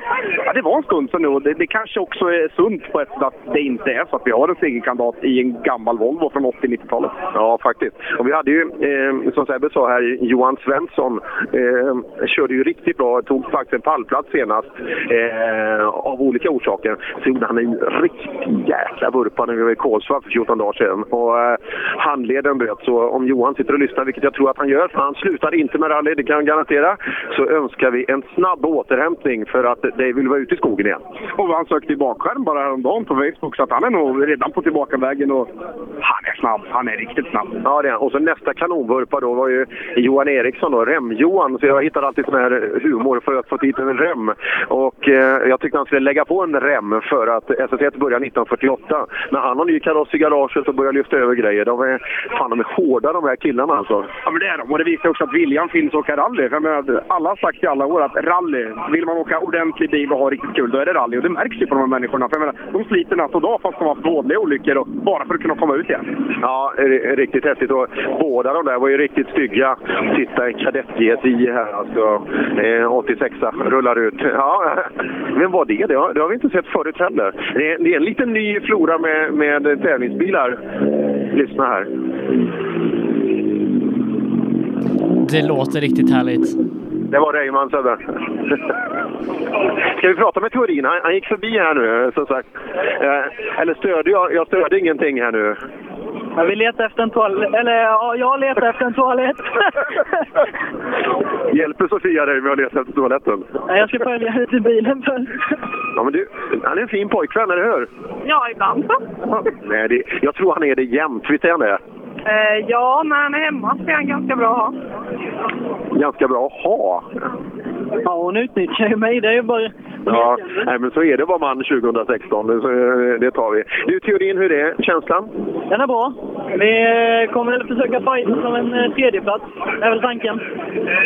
ja, det var en stund sedan nu och det, det kanske också är sunt på ett sätt att det inte är så att vi har en segerkandidat i en gammal Volvo från 80-90-talet. Ja, faktiskt. Och vi hade ju, eh, som Sebbe sa här, Johan Svensson eh, körde ju riktigt bra. Tog faktiskt en pallplats senast eh, av olika orsaker. Så gjorde han en riktig jäkla vurpa när vi var i Kolsva för 14 dagar sedan. Och, eh, handleden bröt. Så om Johan sitter och lyssnar, vilket jag tror att han gör, för han slutar inte med rally, det kan jag garantera, så önskar vi en snabb återhämtning för att Dave vill vara ute i skogen igen. Och han sökte i bakskärm bara häromdagen på Facebook, så att han är nog redan på tillbakavägen. Och han är snabb. Han är riktigt snabb. Ja, det är han. Och så nästa kanonvurpa då var ju Johan Eriksson, då, Rem-Johan. Så jag hittar alltid sån här humor för att få dit en rem. Och eh, jag tyckte han skulle lägga på en rem för att SS1 börjar 1948. Men han har ny kaross i garaget och börjar lyfta över grejer. De är, fan, de är hårda de här killarna alltså. Ja, men det är de. Och det visar också att viljan finns att åka rally. För menar, alla har sagt i alla år att rally, vill man åka ordentlig bil och ha riktigt kul, då är det rally. Och det märks ju på de här människorna. För jag menar, de sliter natt och dag fast de har haft vådliga olyckor och bara för att kunna komma ut igen. Ja, riktigt häftigt. Och båda de där var ju riktigt stygga. Titta, en kadett GSI här alltså. Eh, 86 rullar ut. Ja, vem var det? Det har, det har vi inte sett förut heller. Det är, det är en liten ny flora med, med tävlingsbilar. Lyssna här. Det låter riktigt härligt. Det var Reimann Söder. Ska vi prata med Turin? Han, han gick förbi här nu, som sagt. Eh, eller störde jag? Jag störde ingenting här nu. Jag vill leta efter en toalett. Eller ja, jag letar efter en toalett. Hjälper Sofia dig med att leta efter toaletten? Nej, jag ska följa ut i bilen först. Ja, men du, han är en fin pojkvän, eller hur? Ja, ibland så. Nej, det, jag tror han är det jämt. Visst är han det? Eh, ja, när han är hemma så är han ganska bra att ha. Ganska bra att ha. Ja, hon utnyttjar ju mig. Det är ju bara... Ja, nej, men så är det var man 2016. Det, tar vi. Du, teorin, hur är känslan? Den är bra. Vi eh, kommer väl försöka fighta som en eh, tredjeplats. Det är väl tanken.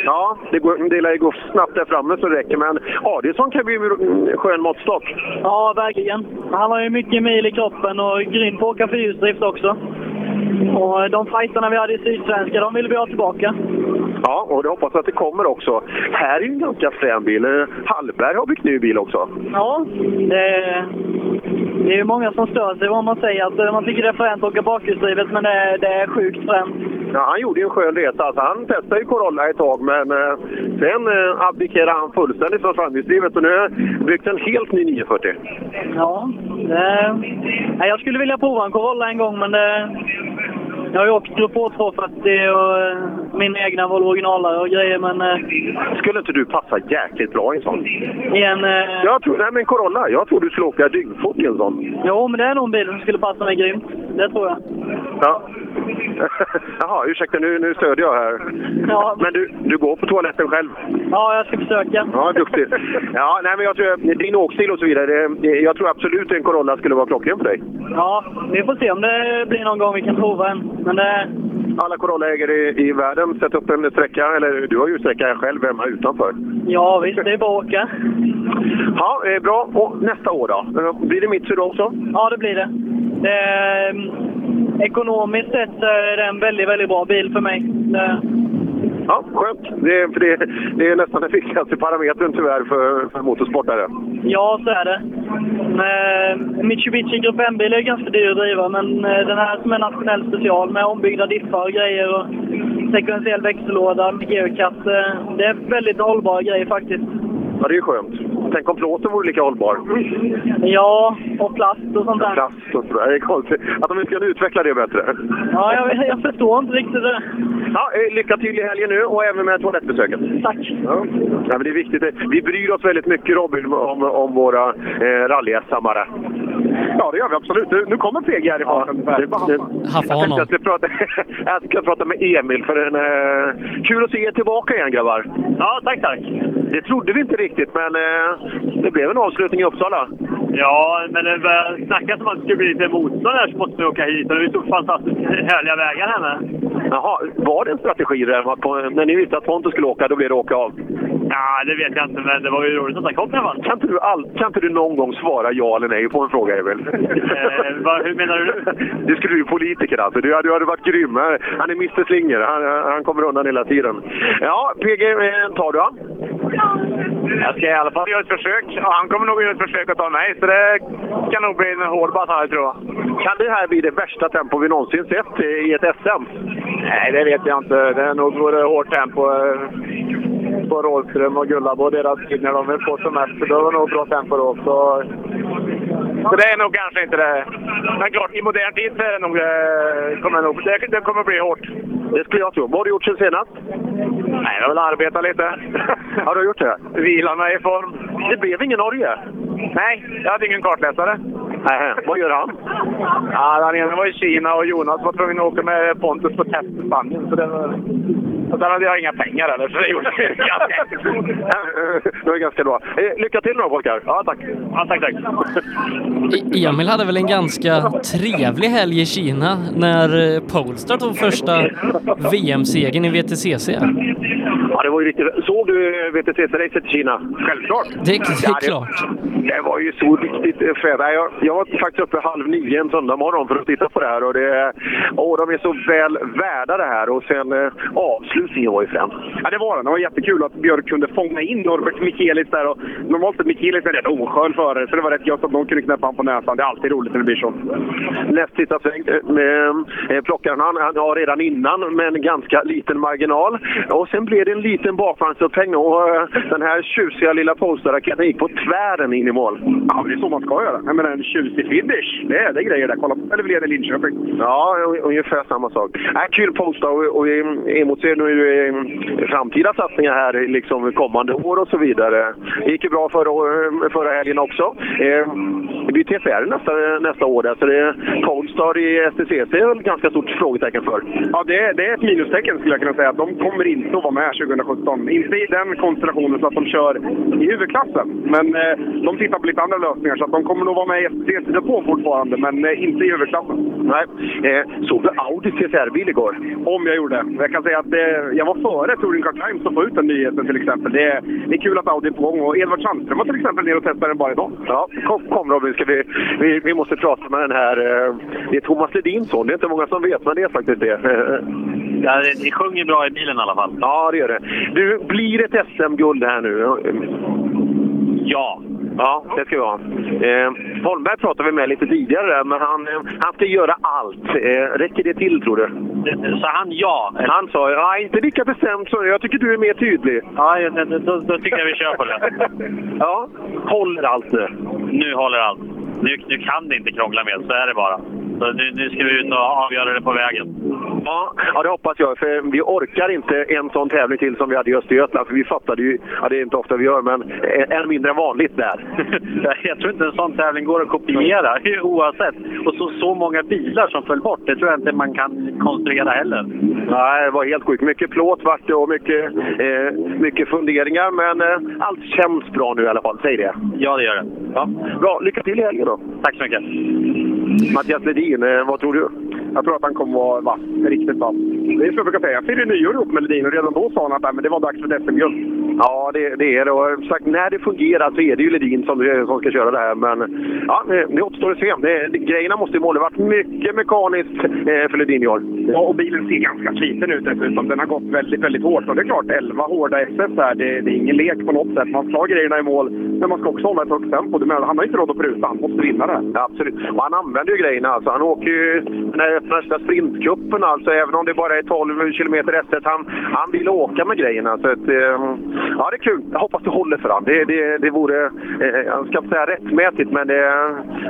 Ja, det, går, det lär ju gå snabbt där framme så det räcker. Men Adielsson kan bli en skön måttstock. Ja, verkligen. Han har ju mycket mil i kroppen och grym på att åka fyrhjulsdrift också. Och de fighterna vi hade i Sydsvenska, de vill vi ha tillbaka. Ja, och det hoppas att det kommer också. Här är ju en ganska frän bil. Eh, Hallberg har byggt ny bil också. Ja, det, det är många som stör sig vad man säger. Att man tycker det är fränt att åka bakhjulsdrivet, men det, det är sjukt fränt. Ja, han gjorde ju en skön resa. Alltså, han testade ju Corolla ett tag, men eh, sen eh, abdikerade han fullständigt från framhjulsdrivet och nu har han byggt en helt ny 940. Ja, det, jag skulle vilja prova en Corolla en gång, men det, jag har ju åkt Grupp H 240 och min egna Volvo originalare och grejer, men... eh, Skulle inte du passa jäkligt bra i en sån? I en... eh, Jag tror, nej men Corolla, jag tror du skulle åka dyngfort i en sån. Jo, men det är nog en bil som skulle passa mig grymt. Det tror jag. Ja. Jaha, ursäkta nu, nu stödjer jag här. Ja. Men du, du går på toaletten själv? Ja, jag ska försöka. Ja, duktigt. Ja, nej, men jag tror, din åkstil och så vidare, det, jag tror absolut en Corolla skulle vara klockren för dig. Ja, vi får se om det blir någon gång vi kan prova en. Men det... Alla Corolla-ägare i, i världen sätter upp en sträcka, eller du har ju sträcka själv hemma utanför. Ja, visst. Det är bara att åka. Ja, eh, bra. Och nästa år då? Eh, Blir det Mitsu då också? Ja, det blir det. är, ekonomiskt sett är det en väldigt, väldigt bra bil för mig. Det, Ja, skönt. Det, är- för det, det är nästan den viktigaste parametern tyvärr för, för motorsportare. ja, så är det. Men, Mitsubishi Grupp M-bil är ganska dyr att driva, men eh, den här som är nationell special med ombyggda diffar och grejer och sekventiell växellåda med geocatt. eh, Det är väldigt hållbara grejer faktiskt. Ja, det är ju skönt. Tänk om plåten vore lika hållbar. Ja, och plast och sånt där. Plast och sådär. Det är konstigt. Att de inte kan utveckla det bättre. Ja, jag, jag förstår inte riktigt det. Ja, eh, lycka till i helgen nu och även med toalettbesöket. Tack. Ja. Ja, men det är viktigt. Vi bryr oss väldigt mycket Robin om, om våra eh, rally-SMare. Ja, det gör vi absolut. Nu, nu kommer PG här i farten. Det, det, Haffa jag, honom. jag, ska prata, jag ska prata med Emil. För en, eh, kul att se er tillbaka igen grabbar. Ja, tack, tack. Det trodde vi inte riktigt, men eh, det blev en avslutning i Uppsala. Ja, men det börjar snackas om att det skulle bli lite motstånd här så måste vi åka hit. Och det är så fantastiskt härliga vägar här med. Jaha, var det en strategi där? När ni visste att Pontus skulle åka, då blev det åka av? Ja, det vet jag inte, men det var ju roligt att han kom i alla fall. Kan inte, du all, kan inte du någon gång svara ja eller nej på en fråga, Emil? Eh, vad, hur menar du nu? Det skulle du politiker alltså. Du, du hade varit grym. Han är Mr Slinger. Han, han kommer undan hela tiden. Ja, PG, eh, tar du han? Jag ska i alla fall göra ett försök. Och han kommer nog göra ett försök att ta mig, så det kan nog bli en hård batalj tror jag. Kan det här bli det värsta tempo vi någonsin sett i ett SM? Nej, det vet jag inte. Det är nog både hårt tempo eh, på Rådström och Gullabo och deras tid när de är på semester. Det var nog bra tempo då. Så Så det är nog kanske inte det. Men klart, i modern tid så är det nog, eh, kommer det, nog det, det kommer bli hårt. Det skulle jag tro. Vad har du gjort sen senast? Nej, jag har väl arbetat lite. Har du gjort det? Vilan mig i form. Det blev ingen Norge? Nej, jag hade ingen kartläsare. Nej, vad gör han? Ja, den ena var i Kina och Jonas var tvungen att åka med Pontus på test i Spanien. Så det var... Och sen hade jag inga pengar heller, så det gjorde det ganska Det var ganska bra. Eh, lycka till då pojkar! Ja, tack! Ja, tack, tack! E- Emil hade väl en ganska trevlig helg i Kina när eh, Polestar tog första VM-segern i VTCC. Ja, det var ju riktigt... Såg du VTC-racet i Kina? Självklart! Det, det är Ja, klart. Det var ju så riktigt eh. Nej, Jag, jag var faktiskt uppe halv nio en söndag morgon för att titta på det här. Och det, åh, de är så väl värda det här. Och sen eh, avslutningen var ju frän. Ja, det var den. Det var jättekul att Björk kunde fånga in Norbert Michelis där. Och normalt är en rätt oskön förare, så det var rätt gött att någon kunde knäppa honom på näsan. Det är alltid roligt när det blir så. Lätt sista sväng. Eh, plockaren han, han har redan innan med en ganska liten marginal. Och sen blev det en liten bakvagnsupphängning och eh, den här tjusiga lilla Polestar-raketen gick på tvären in i mål. Ja, men det är så man ska göra. Jag menar, en tjusig finish. Det är, det är grejer där. Kolla på i Linköping. Ja, ungefär samma sak. Äh, kul Polestar och, och emotser nu eh, framtida satsningar här liksom kommande år och så vidare. Det gick ju bra förra, år- förra helgen också. Eh, det blir TCR nästa, nästa år där, så det är Polestar i STCC är ett ganska stort frågetecken för. Ja, det, det är ett minustecken skulle jag kunna säga. De kommer inte att vara med 2017. Inte i den konstellationen så att de kör i huvudklassen. Men eh, de tittar på lite andra lösningar så att de kommer nog vara med i STCC-depån fortfarande, men eh, inte i huvudklassen. Nej. Eh, såg du Audi TCR-bil igår? Om jag gjorde. Jag kan säga att det, jag var före Touring Car Times att få ut den nyheten till exempel. Det, är- det är kul att Audi är på gång och Edvard Sandström var till exempel ner och testade den bara idag. Ja, kom, kom Robin, ska vi, vi, vi måste prata med den här... Eh, det är Thomas Ledins son, det är inte många som vet, men det är faktiskt det. Ja, det, det sjunger bra i bilen i alla fall. Ja, det gör det. Du, blir ett SM-guld här nu? Ja. Ja, det ska vi ha. Eh, Holmberg pratade vi med lite tidigare, men han, eh, han ska göra allt. Eh, räcker det till, tror du? Så han ja? Han sa ja, inte lika bestämt så. Jag tycker du är mer tydlig. Ja, då, då, då tycker jag vi kör på det. Ja, håller allt nu? Nu håller allt. Nu, nu kan det inte krångla mer, så är det bara. Så nu, nu ska vi ut och avgöra det på vägen. Ja, ja, det hoppas jag. För vi orkar inte en sån tävling till som vi hade i Östergötland. För vi fattade ju, ja det är inte ofta vi gör, men än mindre än vanligt där. Jag tror inte en sån tävling går att kopiera oavsett. Och så, så många bilar som föll bort, det tror jag inte man kan konstruera heller. Nej, det var helt sjukt. Mycket plåt vart det och mycket, eh, mycket funderingar. Men eh, allt känns bra nu i alla fall. Säg det. Ja, det gör det. Ja. Bra, lycka till i helgen då. Tack så mycket. Mattias Ledin, eh, vad tror du? Jag tror att han kommer vara vass. Riktigt vass. Det är som jag brukar säga. Jag firade nyår ihop med Ledin och redan då sa han att "Nej, men det var dags för ett SM-guld. Ja, det, det är det. Och sagt, när det fungerar så är det ju Ledin som, som ska köra det här. Men ja, det, det återstår att se. Det, det, grejerna måste ju måla varit mycket mekaniskt eh, för Ledin i år. Ja, och bilen ser ganska sliten ut dessutom. Den har gått väldigt, väldigt hårt. Och det är klart, 11 hårda SS här, det, det är ingen lek på något sätt. Man ska ha grejerna i mål, men man ska också hålla ett högt tempo. Du menar, han har inte råd att pruta, han måste vinna det. Ja, absolut. Och han använder ju grejerna. Alltså. Han åker ju öppna sprintcupen, alltså, även om det bara är 12 km SS. Han, han vill åka med grejerna. Så att, eh, ja, det är kul. Jag hoppas det håller för honom. Det, det, det vore, eh, jag ska inte säga rättmätigt, men det,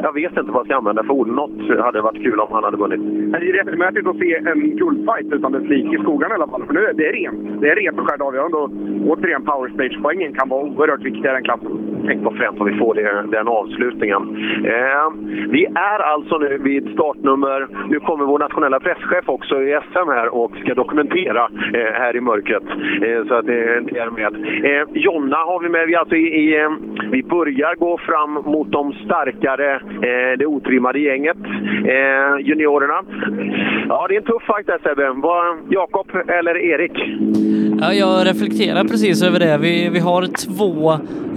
jag vet inte vad jag ska använda för ord. Något hade varit kul om han hade vunnit. Det är rättmätigt att se en guldfight utan dess like i skogarna i alla fall. För nu, är det är rent. Det är rent och skärt avgörande. Och återigen, power stage-poängen kan vara oerhört viktiga i den klassen. Tänk vad fränt om vi får det, den avslutningen. Eh, vi är alltså nu vid startnummer... Nu kommer vår nationella presschef också i SM här och ska dokumentera eh, här i mörkret. Eh, så att det, det är med. Eh, Jonna har vi med. Vi, alltså i, i, eh, vi börjar gå fram mot de starkare, eh, det otrimmade gänget. Eh, juniorerna. Ja, det är en tuff fight där Sebbe. Jakob eller Erik? Ja, jag reflekterar precis över det. Vi, vi har två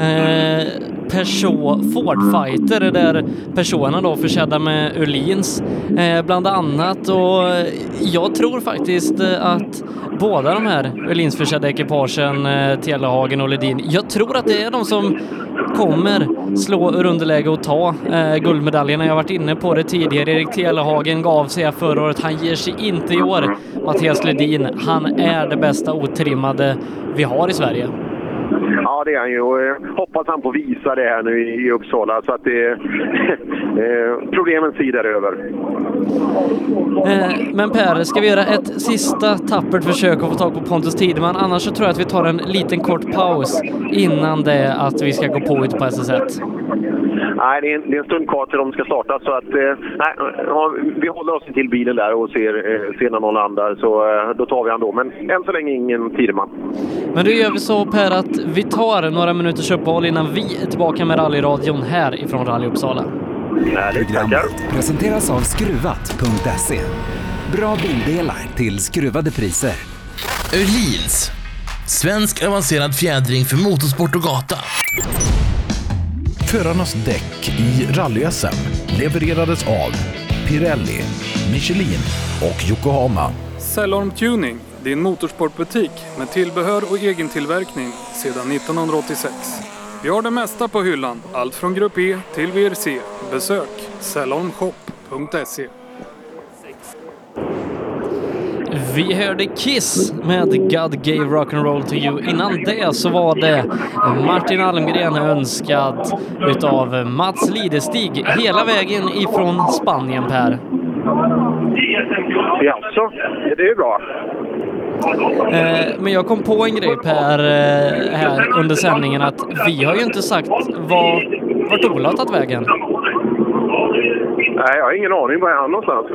eh, Peugeot Ford-fighter där personerna då försedda med Öhlins eh, bland annat och jag tror faktiskt att båda de här Öhlins-försedda ekipagen, eh, Telehagen och Ledin, jag tror att det är de som kommer slå ur underläge och ta eh, guldmedaljerna. Jag har varit inne på det tidigare. Erik Telehagen gav sig här förra året. Han ger sig inte i år. Mattias Ledin, han är det bästa otrimmade vi har i Sverige. Ja, det är han ju. Och, eh, hoppas han får visa det här nu i, Uppsala så att det, eh, problemen sidar över. Eh, men Per, ska vi göra ett sista tappert försök att få tag på Pontus Tideman? Annars så tror jag att vi tar en liten kort paus innan det att vi ska gå på ut på SS1. Nej, det är, en, det är en stund kvar till de ska starta så att eh, nej, vi håller oss till bilen där och ser, eh, ser när någon landar så eh, då tar vi han då. Men än så länge ingen Tideman. Men då gör vi så Per att vi tar några minuters uppehåll innan vi är tillbaka med rallyradion här ifrån Rally Uppsala. Programmet presenteras av Skruvat.se. Bra bildelar till skruvade priser. Öhlins. Svensk avancerad fjädring för motorsport och gata. Förarnas däck i rally-SM levererades av Pirelli, Michelin och Yokohama. Cellorm Tuning, din motorsportbutik med tillbehör och egentillverkning sedan 1986. Vi har det mesta på hyllan, allt från Grupp E till VRC. Besök cellormshop.se. Vi hörde Kiss med God Gave Rock'n'Roll to You. Innan det så var det Martin Almgren önskad utav Mats Lidestig hela vägen ifrån Spanien, Per. Jaså, det är ju bra. Eh, Men jag kom på en grej Per eh, här under sändningen att vi har ju inte sagt var, vart Ola har tagit vägen. Nej, jag har ingen aning. Var är han någonstans?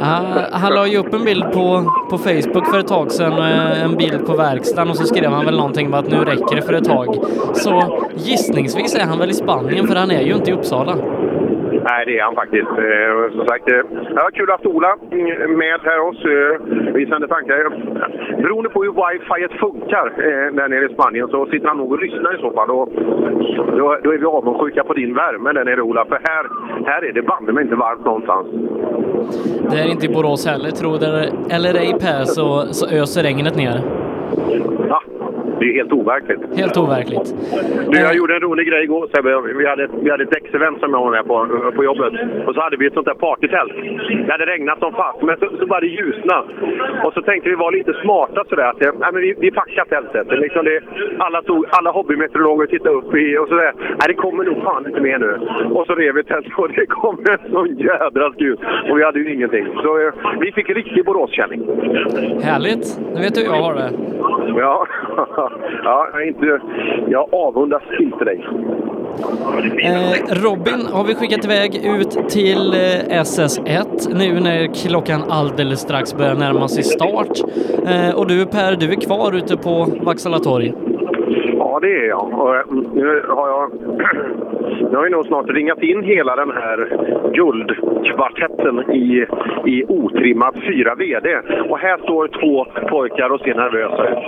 Ah, han la ju upp en bild på, på Facebook för ett tag sedan, eh, en bild på verkstaden och så skrev han väl någonting om att nu räcker det för ett tag. Så gissningsvis är han väl i Spanien för han är ju inte i Uppsala. Nej, det är han faktiskt. Eh, som sagt, eh, det var kul att Ola med här oss. Eh, vi sände tankar. Beroende på hur wifi funkar eh, där nere i Spanien så sitter han nog och lyssnar i så fall. Och, då, då är vi avundsjuka på din värme där nere Ola. För här, här är det banne mig inte varmt någonstans. Det är inte i Borås heller, tro det eller ej Per, så, så öser regnet ner. Ja, det är helt overkligt. Helt overkligt. Du, jag gjorde en rolig grej igår Sebbe. Vi hade, vi hade ett däcksevent som jag var med på, på jobbet. Och så hade vi ett sånt där partytält. Det hade regnat som fast, men så, så bara det ljusna. Och så tänkte vi vara lite smarta sådär. Att, eh, nej, men vi, vi packar tältet. Det, liksom det, alla, tog, alla hobbymeteorologer tittade upp i och sådär. Nej, det kommer nog fan inte med nu. Och så rev vi tältet och det kom en sån jädra skur. Och vi hade ju ingenting. Så eh, vi fick riktig Boråskänning. Härligt. Nu vet du hur jag har det. Ja, ja jag, inte, jag avundas inte dig. Eh, Robin har vi skickat iväg ut till eh, SS1 nu när klockan alldeles strax börjar närma sig start. Eh, och du Per, du är kvar ute på Vaksala torg. Ja, det är jag. Och, eh, nu har jag, nu har vi nog snart ringat in hela den här guldkvartetten i, i otrimmat 4 VD. Och här står två pojkar och ser nervösa ut.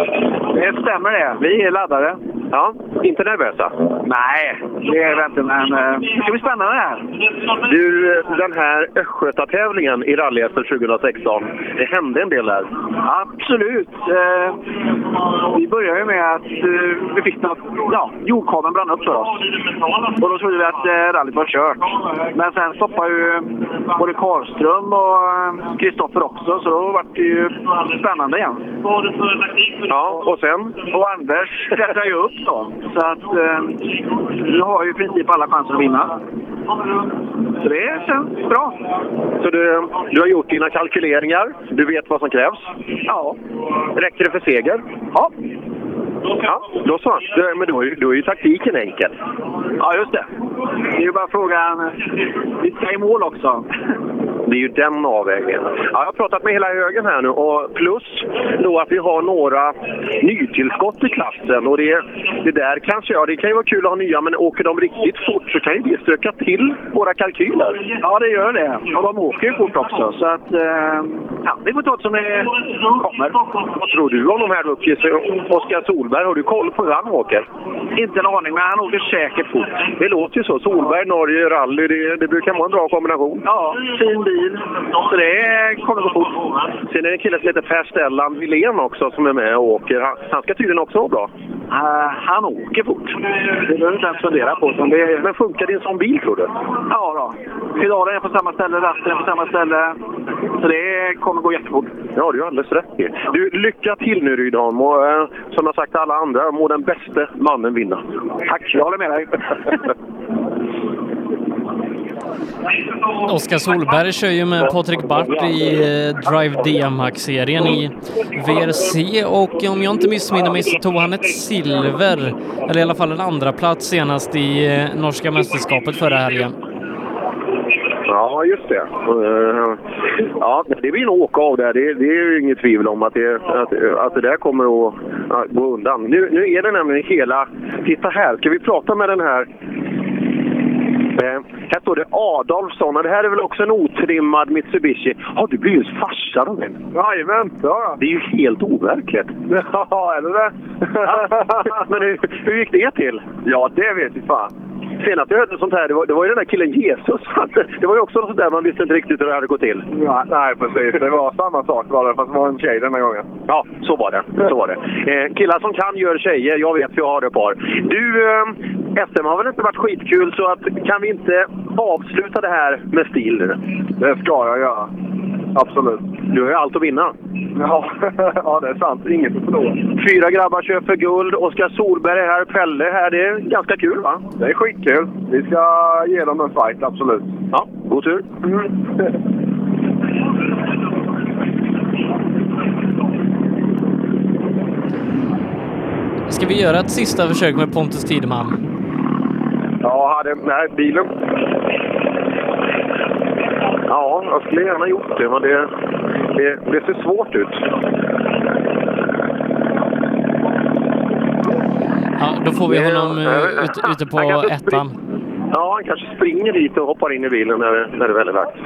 Det stämmer det. Vi är laddade. Ja, inte nervösa? Nej, det är vi inte, men eh, det ska bli spännande det här. Du, den här Östgötatävlingen i rally 2016, det hände en del där. Absolut. Eh, vi började med att eh, vi fick något, ja, jordkabeln brann upp för oss. Då trodde vi att eh, rallyt var kört. Men sen stoppade ju både Karlström och Kristoffer också, så då var det ju spännande igen. Ja, och sen? Och Anders klättrade ju upp då. Så att eh, nu har ju i princip alla chanser att vinna. Så det känns bra. Så du, du har gjort dina kalkyleringar, du vet vad som krävs? Ja. Räcker det för seger? Ja. Ja, då så. Du, men då är, då är ju taktiken enkel. Ja, just det. Det är ju bara frågan... Vi ska i mål också. Det är ju den avvägningen. Ja, jag har pratat med hela högen här nu och plus då att vi har några nytillskott i klassen. Och det, det där kanske, ja det kan ju vara kul att ha nya men åker de riktigt fort så kan ju det stöka till våra kalkyler. Ja, det gör det. Och de åker ju fort också. Så att... Eh, ja, vi får ta det som det kommer. Vad tror du om de här Rookies? Oskar Solberg, har du koll på hur han åker? Inte en aning, men han åker säkert fort. Det låter ju så. Solberg, Norge, rally, det, det brukar vara en bra kombination. Ja, fin bil. Så det kommer gå fort. Sen är det en kille som heter Per Stellan Wilén också som är med och åker. Han, ska tydligen också vara bra. Uh, han åker fort. Det behöver du inte ens fundera på. Det... Men funkar en sån bil tror du? Ja, då. Pedalen är på samma ställe, ratten är på samma ställe. Så det kommer gå jättefort. Ja, du har alldeles rätt i. Du, lycka till nu Rydholm och eh, som jag sagt till alla andra, må den bäste mannen vinna. Tack, jag håller med dig. Oskar Solberg kör ju med Patrik Bart i eh, Drive D-Max-serien i VRC och om jag inte missminner mig så tog han ett silver, eller i alla fall en andra plats senast i eh, norska mästerskapet förra helgen. Ja, just det. Uh, ja, det blir nog åka av där. Det, det är ju inget tvivel om att det, att, att det där kommer att, att gå undan. Nu, nu är det nämligen hela... Titta här, ska vi prata med den här Eh, här står det Adolfsson och det här är väl också en otrimmad Mitsubishi. Har du blivit farsa av en? Jajamän, ja. Det är ju helt overkligt. Ja, eller det? Men hur, hur gick det till? Ja, det vet vi fan. Senast jag hörde sånt här, det var, det var ju den där killen Jesus. Det var ju också något sånt där man visste inte riktigt hur det hade gått till. Ja, nej, precis. Det var samma sak var det, fast det var en tjej den här gången. Ja, så var det. Så var det. Eh, killar som kan gör tjejer. Jag vet, för jag har ett par. Du, eh, SM har väl inte varit skitkul, så att, kan vi inte avsluta det här med stil nu? Det ska jag göra. Absolut. Du har ju allt att vinna. Ja, ja det är sant. Inget att förlora. Fyra grabbar kör för guld. Oskar Solberg är här, Pelle här. Det är ganska kul va? Det är skitkul. Vi ska ge dem en fight, absolut. Ja, god tur. Mm. Ska vi göra ett sista försök med Pontus Tideman? Ja, hade, nej, bilen... Ja, jag skulle gärna gjort det, men det, det, det ser svårt ut. Ja, då får vi honom uh, ut, ute på ettan. Ja, han kanske springer dit och hoppar in i bilen när det, när det väl är dags.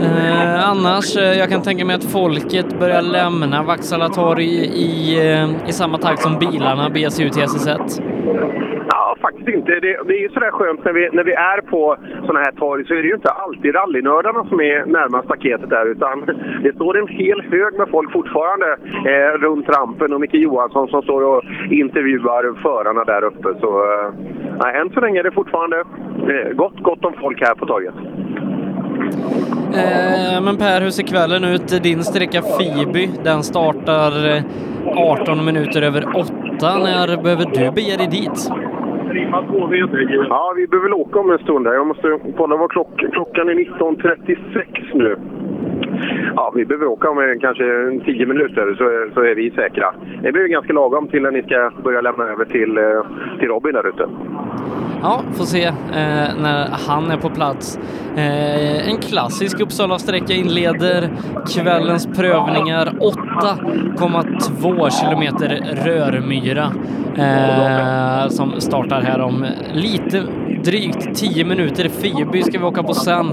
Eh, annars, eh, jag kan tänka mig att folket börjar lämna Vaksala torg i, eh, i samma takt som bilarna beger sig ut i SS1. Faktiskt inte. Det, det är ju sådär skönt när vi, när vi är på sådana här torg så är det ju inte alltid rallynördarna som är närmast staketet där utan det står en hel hög med folk fortfarande eh, runt rampen och Micke Johansson som står och intervjuar förarna där uppe. Så eh, än så länge är det fortfarande eh, gott, gott om folk här på torget. Eh, men Per, hur ser kvällen ut? Din sträcka Fiby, den startar eh, 18 minuter över 8. När behöver du bege dig dit? Ja, vi behöver väl åka om en stund. Här. Jag måste kolla vad klock, klockan är 19.36 nu. Ja, vi behöver åka om eh, kanske 10 minuter så, är, så är vi säkra. Det blir ganska lagom till när ni ska börja lämna över till, eh, till Robin där ute. Ja, får se eh, när han är på plats. Eh, en klassisk Uppsala-sträcka inleder kvällens prövningar. 8,2 kilometer rörmyra eh, som startar här om lite drygt 10 minuter. Fiby ska vi åka på sen.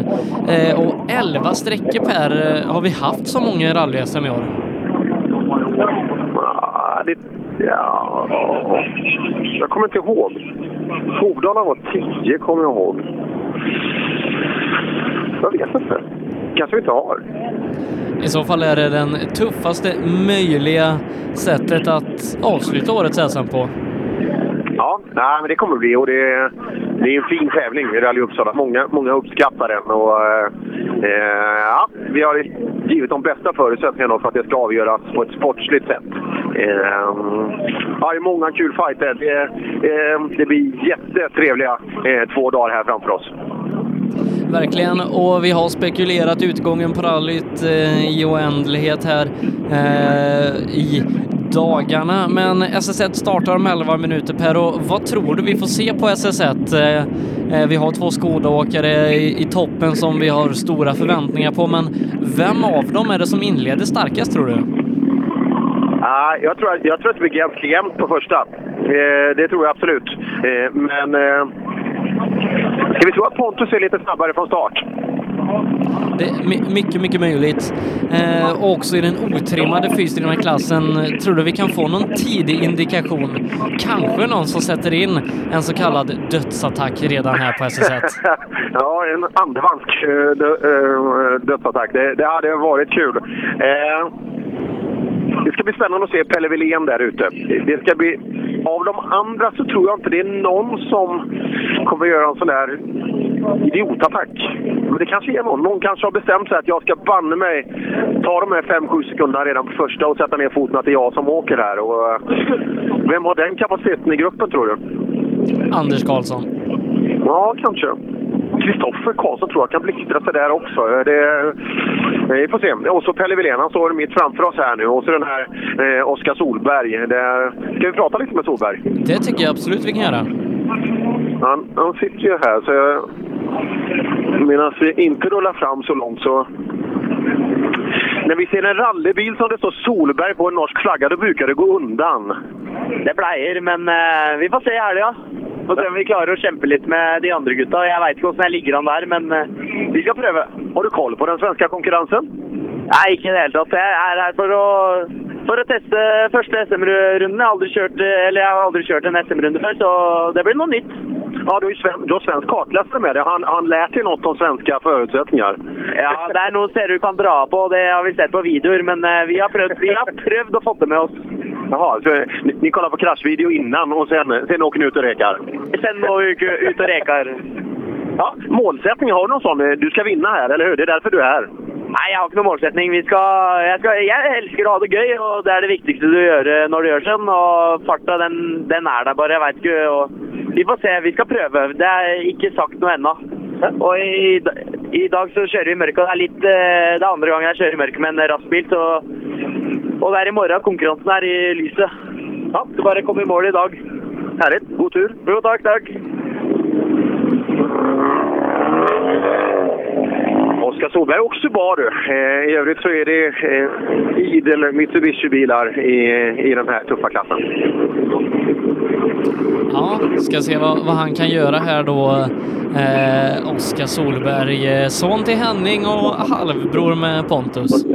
Eh, och 11 sträckor per har vi haft så många rally-SM i år? Ja, det, ja, jag kommer inte ihåg. Hovdala var 10 kommer jag ihåg. Jag vet inte. kanske vi inte har. I så fall är det den tuffaste möjliga sättet att avsluta årets SM på. Ja, nej, men det kommer det bli och det, det är en fin tävling Rally Uppsala. Många, många uppskattar den och eh, eh, ja, vi har givit de bästa förutsättningarna för att det ska avgöras på ett sportsligt sätt. Eh, ja, det är många kul fighter. Det, eh, det blir jättetrevliga eh, två dagar här framför oss. Verkligen, och vi har spekulerat utgången på rallyt eh, i oändlighet här eh, i dagarna. Men SS1 startar om 11 minuter Per och vad tror du vi får se på SS1? Eh, eh, vi har två Skoda-åkare i, i toppen som vi har stora förväntningar på, men vem av dem är det som inleder starkast tror du? Ah, jag, tror, jag tror att det blir ganska jämnt på första. Eh, det tror jag absolut. Eh, men eh, ska vi tro att Pontus är lite snabbare från start? Det är mycket, mycket möjligt. Eh, också i den otrimmade fyrstridna klassen, tror du vi kan få någon tidig indikation? Kanske någon som sätter in en så kallad dödsattack redan här på SS1? ja, en andevansk eh, dö, eh, dödsattack. Det, det hade varit kul. Eh, det ska bli spännande att se Pelle Wilén där ute. Det ska bli... Av de andra så tror jag inte det är någon som kommer göra en sån där idiotattack. Men det kanske är någon. Någon kanske har bestämt sig att jag ska banne mig ta de här 5-7 sekunderna redan på första och sätta ner foten att det är jag som åker här. Och, eh, vem har den kapaciteten i gruppen tror du? Anders Karlsson. Ja, kanske. Kristoffer Karlsson tror jag kan blixtra sig där också. Det, vi får se. Och så Pelle Wilén, han står mitt framför oss här nu. Och så den här eh, Oskar Solberg. Det, ska vi prata lite med Solberg? Det tycker jag absolut vi kan göra. Han, han sitter ju här, så jag, medan vi inte rullar fram så långt så... När vi ser en rallybil som det står Solberg på en norsk flagga, då brukar det gå undan. Det pleier, men eh, vi får se i helga. Får se om vi klarer å kjempe litt med de andre gutta. Jeg veit ikke åssen jeg ligger an der, men eh, vi skal prøve. Har du koll på den svenska konkurrensen? Nei, ikke i det hele tatt. Jeg er her for å, for å teste første SM-runden. Jeg har aldri kjørt, eller jeg har aldri kjørt en SM-runde før, så det blir noe nytt. Ja, du sven, du har svensk kartläsare med dig. Han, han lät ju något om svenska förutsättningar. Ja, det er noe ser du kan dra på, det har vi sett på videoer, men eh, vi har prøvd, vi har prøvd å få det med oss. Jaha, så ni, ni kollar på kraschvideo innan och sen, sen åker ni ut och rekar? Sen må vi ut og rekar. Ja, målsättning, har du någon sån? Du ska vinna här, eller hur? Det är därför du är här. Nei, jeg har ikke noen målsetning. Vi skal, jeg, skal, jeg elsker å ha det gøy, og det er det viktigste du gjør eh, når du gjør sånn. Og farta, den, den er der bare. Jeg veit ikke. Og vi får se. Vi skal prøve. Det er ikke sagt noe ennå. Og i, i dag så kjører vi i mørket. og Det er litt, eh, det er andre gangen jeg kjører i mørket med en rassbil. Så, og det er i morgen. Konkurransen er i lyset. Ja, så bare kom i mål i dag. Härligt. God tur. Jo, takk, takk. Oskar Solberg bra du. Eh, I övrigt så är det eh, idel Mitsubishi-bilar i, i den här tuffa klassen. Ja, ska se vad, vad han kan göra här då. Eh, Oskar Solberg, eh, son till Henning och halvbror med Pontus.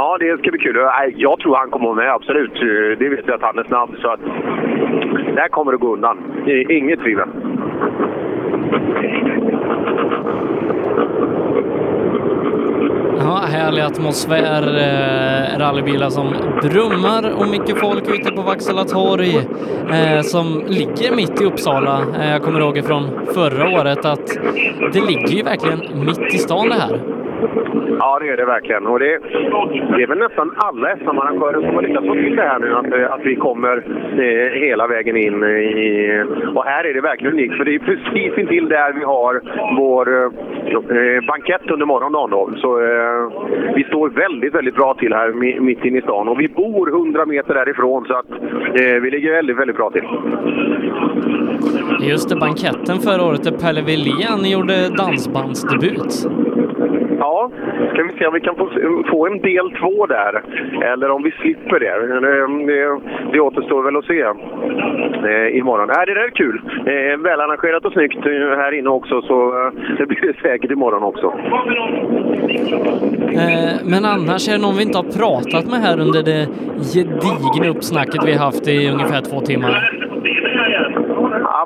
Ja, det ska bli kul. Jag tror han kommer med, absolut. Det vet jag att han är snabb. Så att, där kommer det gå undan. Inget tvivel. Ja, härlig atmosfär, eh, rallybilar som brummar och mycket folk ute på Vaksala torg eh, som ligger mitt i Uppsala. Eh, jag kommer ihåg från förra året att det ligger ju verkligen mitt i stan det här. Ja, det är det verkligen. Och det, det är väl nästan alla SM-arrangörer som har lyckats få till det här nu, att, eh, att vi kommer eh, hela vägen in i... Och här är det verkligen unikt, för det är precis intill där vi har vår eh, eh bankett under morgondagen. Då. Så eh, vi står väldigt, väldigt bra till här mitt inne i stan. Och vi bor 100 meter därifrån, så att eh, vi ligger väldigt, väldigt bra till. Just det, banketten förra året där Pelle Wilén gjorde dansbandsdebut. Ja, ska vi se om vi kan få, få en del två där. Eller om vi slipper det. Eh, det, det, återstår väl att se eh, imorgon. Äh, det där är kul. Eh, välarrangerat och snyggt eh, här inne också, så eh, det blir det säkert imorgon också. Eh, men annars är det någon vi inte har pratat med här under det gedigna uppsnacket vi haft i ungefär två timmar.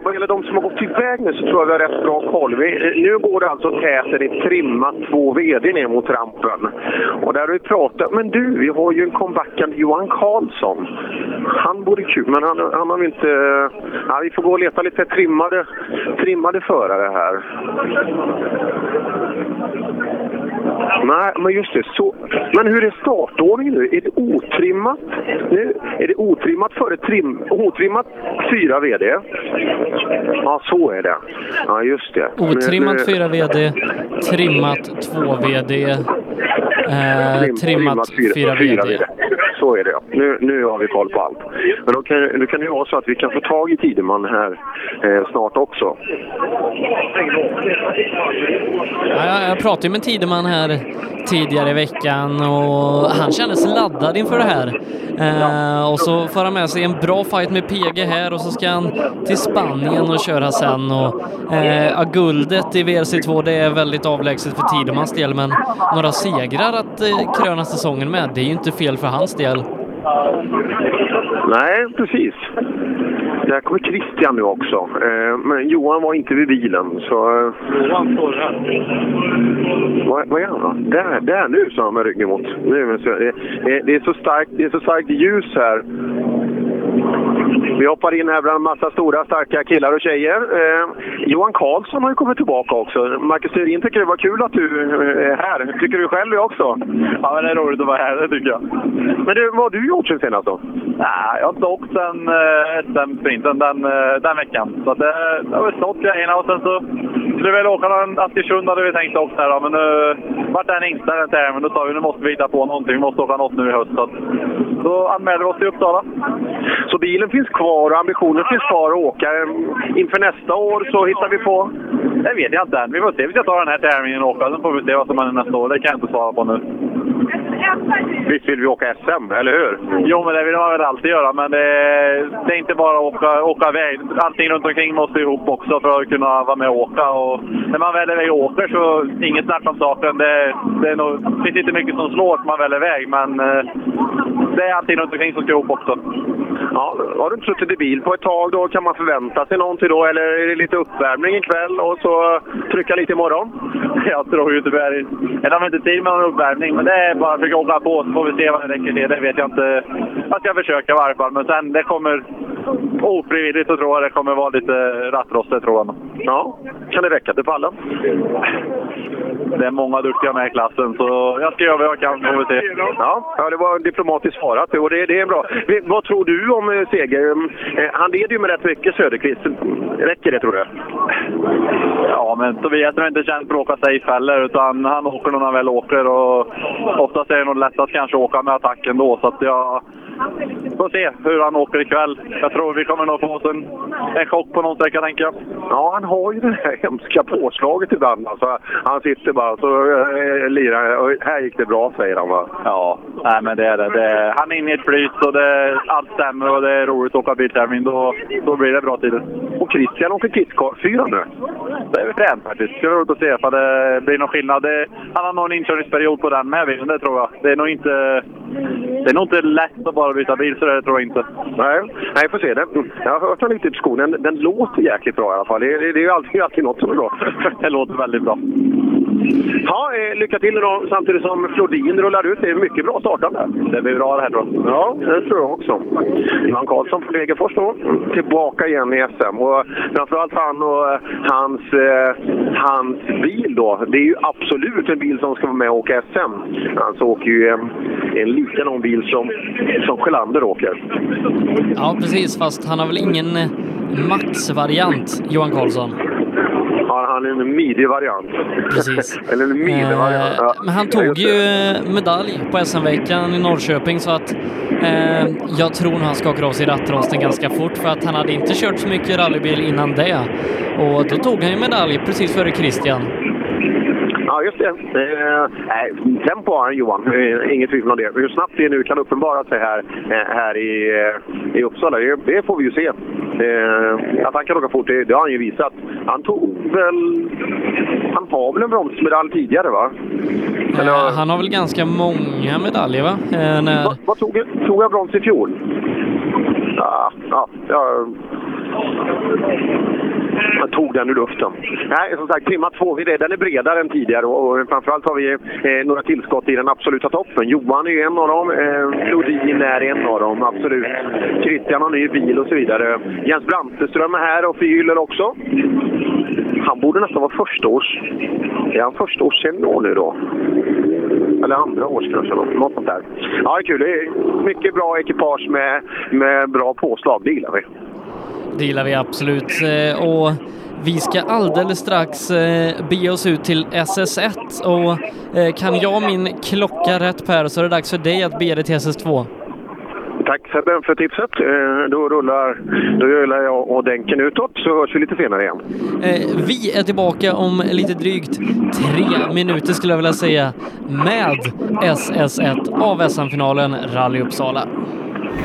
Vad gäller de som har gått iväg nu så tror jag vi har rätt bra koll. Vi, nu går det alltså täten i trimmat två VD ner mot rampen. Och där har vi pratat. Men du, vi har ju en comebackande Johan Karlsson. Han vore kul, men han, han har vi inte... Ja, vi får gå och leta lite trimmade, trimmade förare här. Nej, men just det. Så, men hur är startordningen nu? Är det otrimmat? Nu är det otrimmat före trim... Otrimmat 4 VD. Ja, så är det. Ja, just det. Otrimmat Nu- 4 VD, trimmat 2 VD, eh, Trim- trimmat fyra- 4 fyra VD. Så är det. Nu, nu har vi koll på allt. Men då kan, då kan det vara så att vi kan få tag i Tideman här eh, snart också. Ja, jag- jag pratade med Tideman här tidigare i veckan och han kändes laddad inför det här. Eh, och så får han med sig en bra fight med PG här och så ska han till Spanien och köra sen. Och, eh, ja, guldet i VRC2 det är väldigt avlägset för Tidemans del men några segrar att eh, kröna säsongen med, det är ju inte fel för hans del. Nej, precis. Det där kommer Christian nu också. Eh, men Johan var inte vid bilen, så... eh, Johan står här. Vad, är han då? Där, där nu, sa han med ryggen mot. Nu, men så, det, det, det, är så starkt, det är så starkt ljus här. Vi hoppar in här bland en massa stora, starka killar och tjejer. Eh, Johan Karlsson har ju kommit tillbaka också. Marcus Thurin tycker det var kul att du eh, är här. Tycker du själv det också? Ja, men det är roligt att vara här, det tycker jag. Men du, vad har du gjort sen senast då? Nej, jag har inte åkt sen uh, SM-sprinten den, eh, den veckan. Så det, det har väl stått grejerna och sen så skulle vi väl åka någon Askersund hade vi tänkt åka här då, men nu vart den inställd den tävlingen. Då sa vi nu måste vi hitta på någonting. Vi måste åka något nu i höst. Så då anmälde vi oss till Uppsala. Så bilen finns kvar och ambitionen finns kvar att åka. Inför nästa år så hittar vi på... Det vet jag inte än. Vi får se. Vi ska ta den här tävlingen och åka. Sen får vi se vad som händer nästa år. Det kan jag inte svara på nu. Visst vill vi åka SM, eller hur? Jo, men det vill man väl alltid göra. Men det, det är inte bara att åka, åka iväg. Allting runt omkring måste ihop också för att kunna vara med och åka. Och när man väl är iväg och åker så inget snack om saken. Det, det, är nog, det finns inte mycket som slår när man väl är iväg, men eh, det är allting runt omkring som ska ihop också. Ja, har du inte suttit i bil på ett tag då? Kan man förvänta sig någonting då? Eller är det lite uppvärmning ikväll och så trycka lite imorgon? Jag tror ju tyvärr Jag har inte tid med någon uppvärmning, men det är bara att försöka åka på så får vi se vad det räcker till. Det vet jag inte. Jag ska försöka i varje fall, men sen det kommer ofrivilligt så tror jag det kommer vara lite rattrostigt tror jag. Ja, kan det räcka till pallen? Det är många duktiga med i klassen, så jag ska göra vad jag kan får vi se. Ja, ja det var diplomatiskt svarat och det, det är bra. Vad tror du om eh, seger? Eh, Han leder ju med rätt mycket Söderqvist. Räcker det tror du? Ja, men Tobias är inte att åka safe heller, utan han åker när han väl åker. Och oftast är det nog lättast kanske att åka med attacken då, så att jag får se hur han åker ikväll. Jag tror vi kommer nog få oss en, en chock på någon sträcka, tänker jag. Ja, han har ju det här hemska påslaget ibland. Alltså, han sitter bara så äh, lirar och här gick det bra, säger han va? Ja, nej men det är det. det han är inne i ett flyt och det, allt stämmer och det är roligt att åka biltävling. Då, då blir det bra tider. Och Christian åker Kitcar-fyra nu? Det är väl fränt faktiskt. Det ska bli roligt att se för det blir någon skillnad. Det, han har nog en inkörningsperiod på den med bilen, det tror jag. Det är nog inte, det är nog inte lätt att bara byta bil, så det tror jag inte. Nej, nej får se det. Jag har hört den lite på skon. Den, den låter jäkligt bra i alla fall. Det, det, det är ju alltid, alltid något som är bra. det låter väldigt bra. Ja, eh, lycka till då samtidigt som Flodin rullar ut. Det är mycket bra startande. Det blir bra det här tror jag. Ja, det tror jag också. Johan Karlsson från Degerfors då, tillbaka igen i SM. Och framförallt han och eh, hans, eh, hans bil då. Det är ju absolut en bil som ska vara med och åka SM. Alltså åker ju en, en likadan bil som, som Sjölander åker. Ja, precis, fast han har väl ingen eh, Max-variant, Johan Karlsson. Ja, han är en midi-variant. Precis. Eller en midi-variant. Ja. Men han tog ju eh, medalj på SM-veckan i Norrköping så att eh, jag tror nog han skakar av sig rattrosten ganska fort för att han hade inte kört så mycket rallybil innan det. Och då tog han ju medalj precis före Christian. Ja, just det. Eh, nej, tempo har han Johan, inget tvivel om det. Hur snabbt det nu kan uppenbara sig här, eh, här i, eh, i Uppsala, det, får vi ju se. Eh, att han kan åka fort, det, det har han ju visat. Han tog väl... Han har väl en bronsmedalj tidigare, va? Eh, han har väl ganska många medaljer va? Eh, när... Vad, vad tog, jag- tog jag brons i fjol? Ja, ja, ja. Man tog den ur luften. Nej, som sagt, timma två. Den är bredare än tidigare och, framförallt har vi eh, några tillskott i den absoluta toppen. Johan är ju en av dem. Eh, Flodin är en av dem, absolut. Christian har ny bil och så vidare. Jens Branteström är här och förgyller också. Han borde nästan vara första års... Är han första års senior nu då? Eller andra års kanske, något sånt där. Ja, det är kul. Det är mycket bra ekipage med, med bra påslag. Det gillar vi. Det gillar vi absolut. Eh, Och vi ska alldeles strax eh, bege oss ut till SS1 och eh, kan jag min klocka rätt Per så är det dags för dig att bege dig till SS2. Tack Sebbe för tipset. Då rullar, då rullar jag och Denken utåt så hörs vi lite senare igen. Vi är tillbaka om lite drygt tre minuter skulle jag vilja säga med SS1 av SM-finalen Rally Uppsala.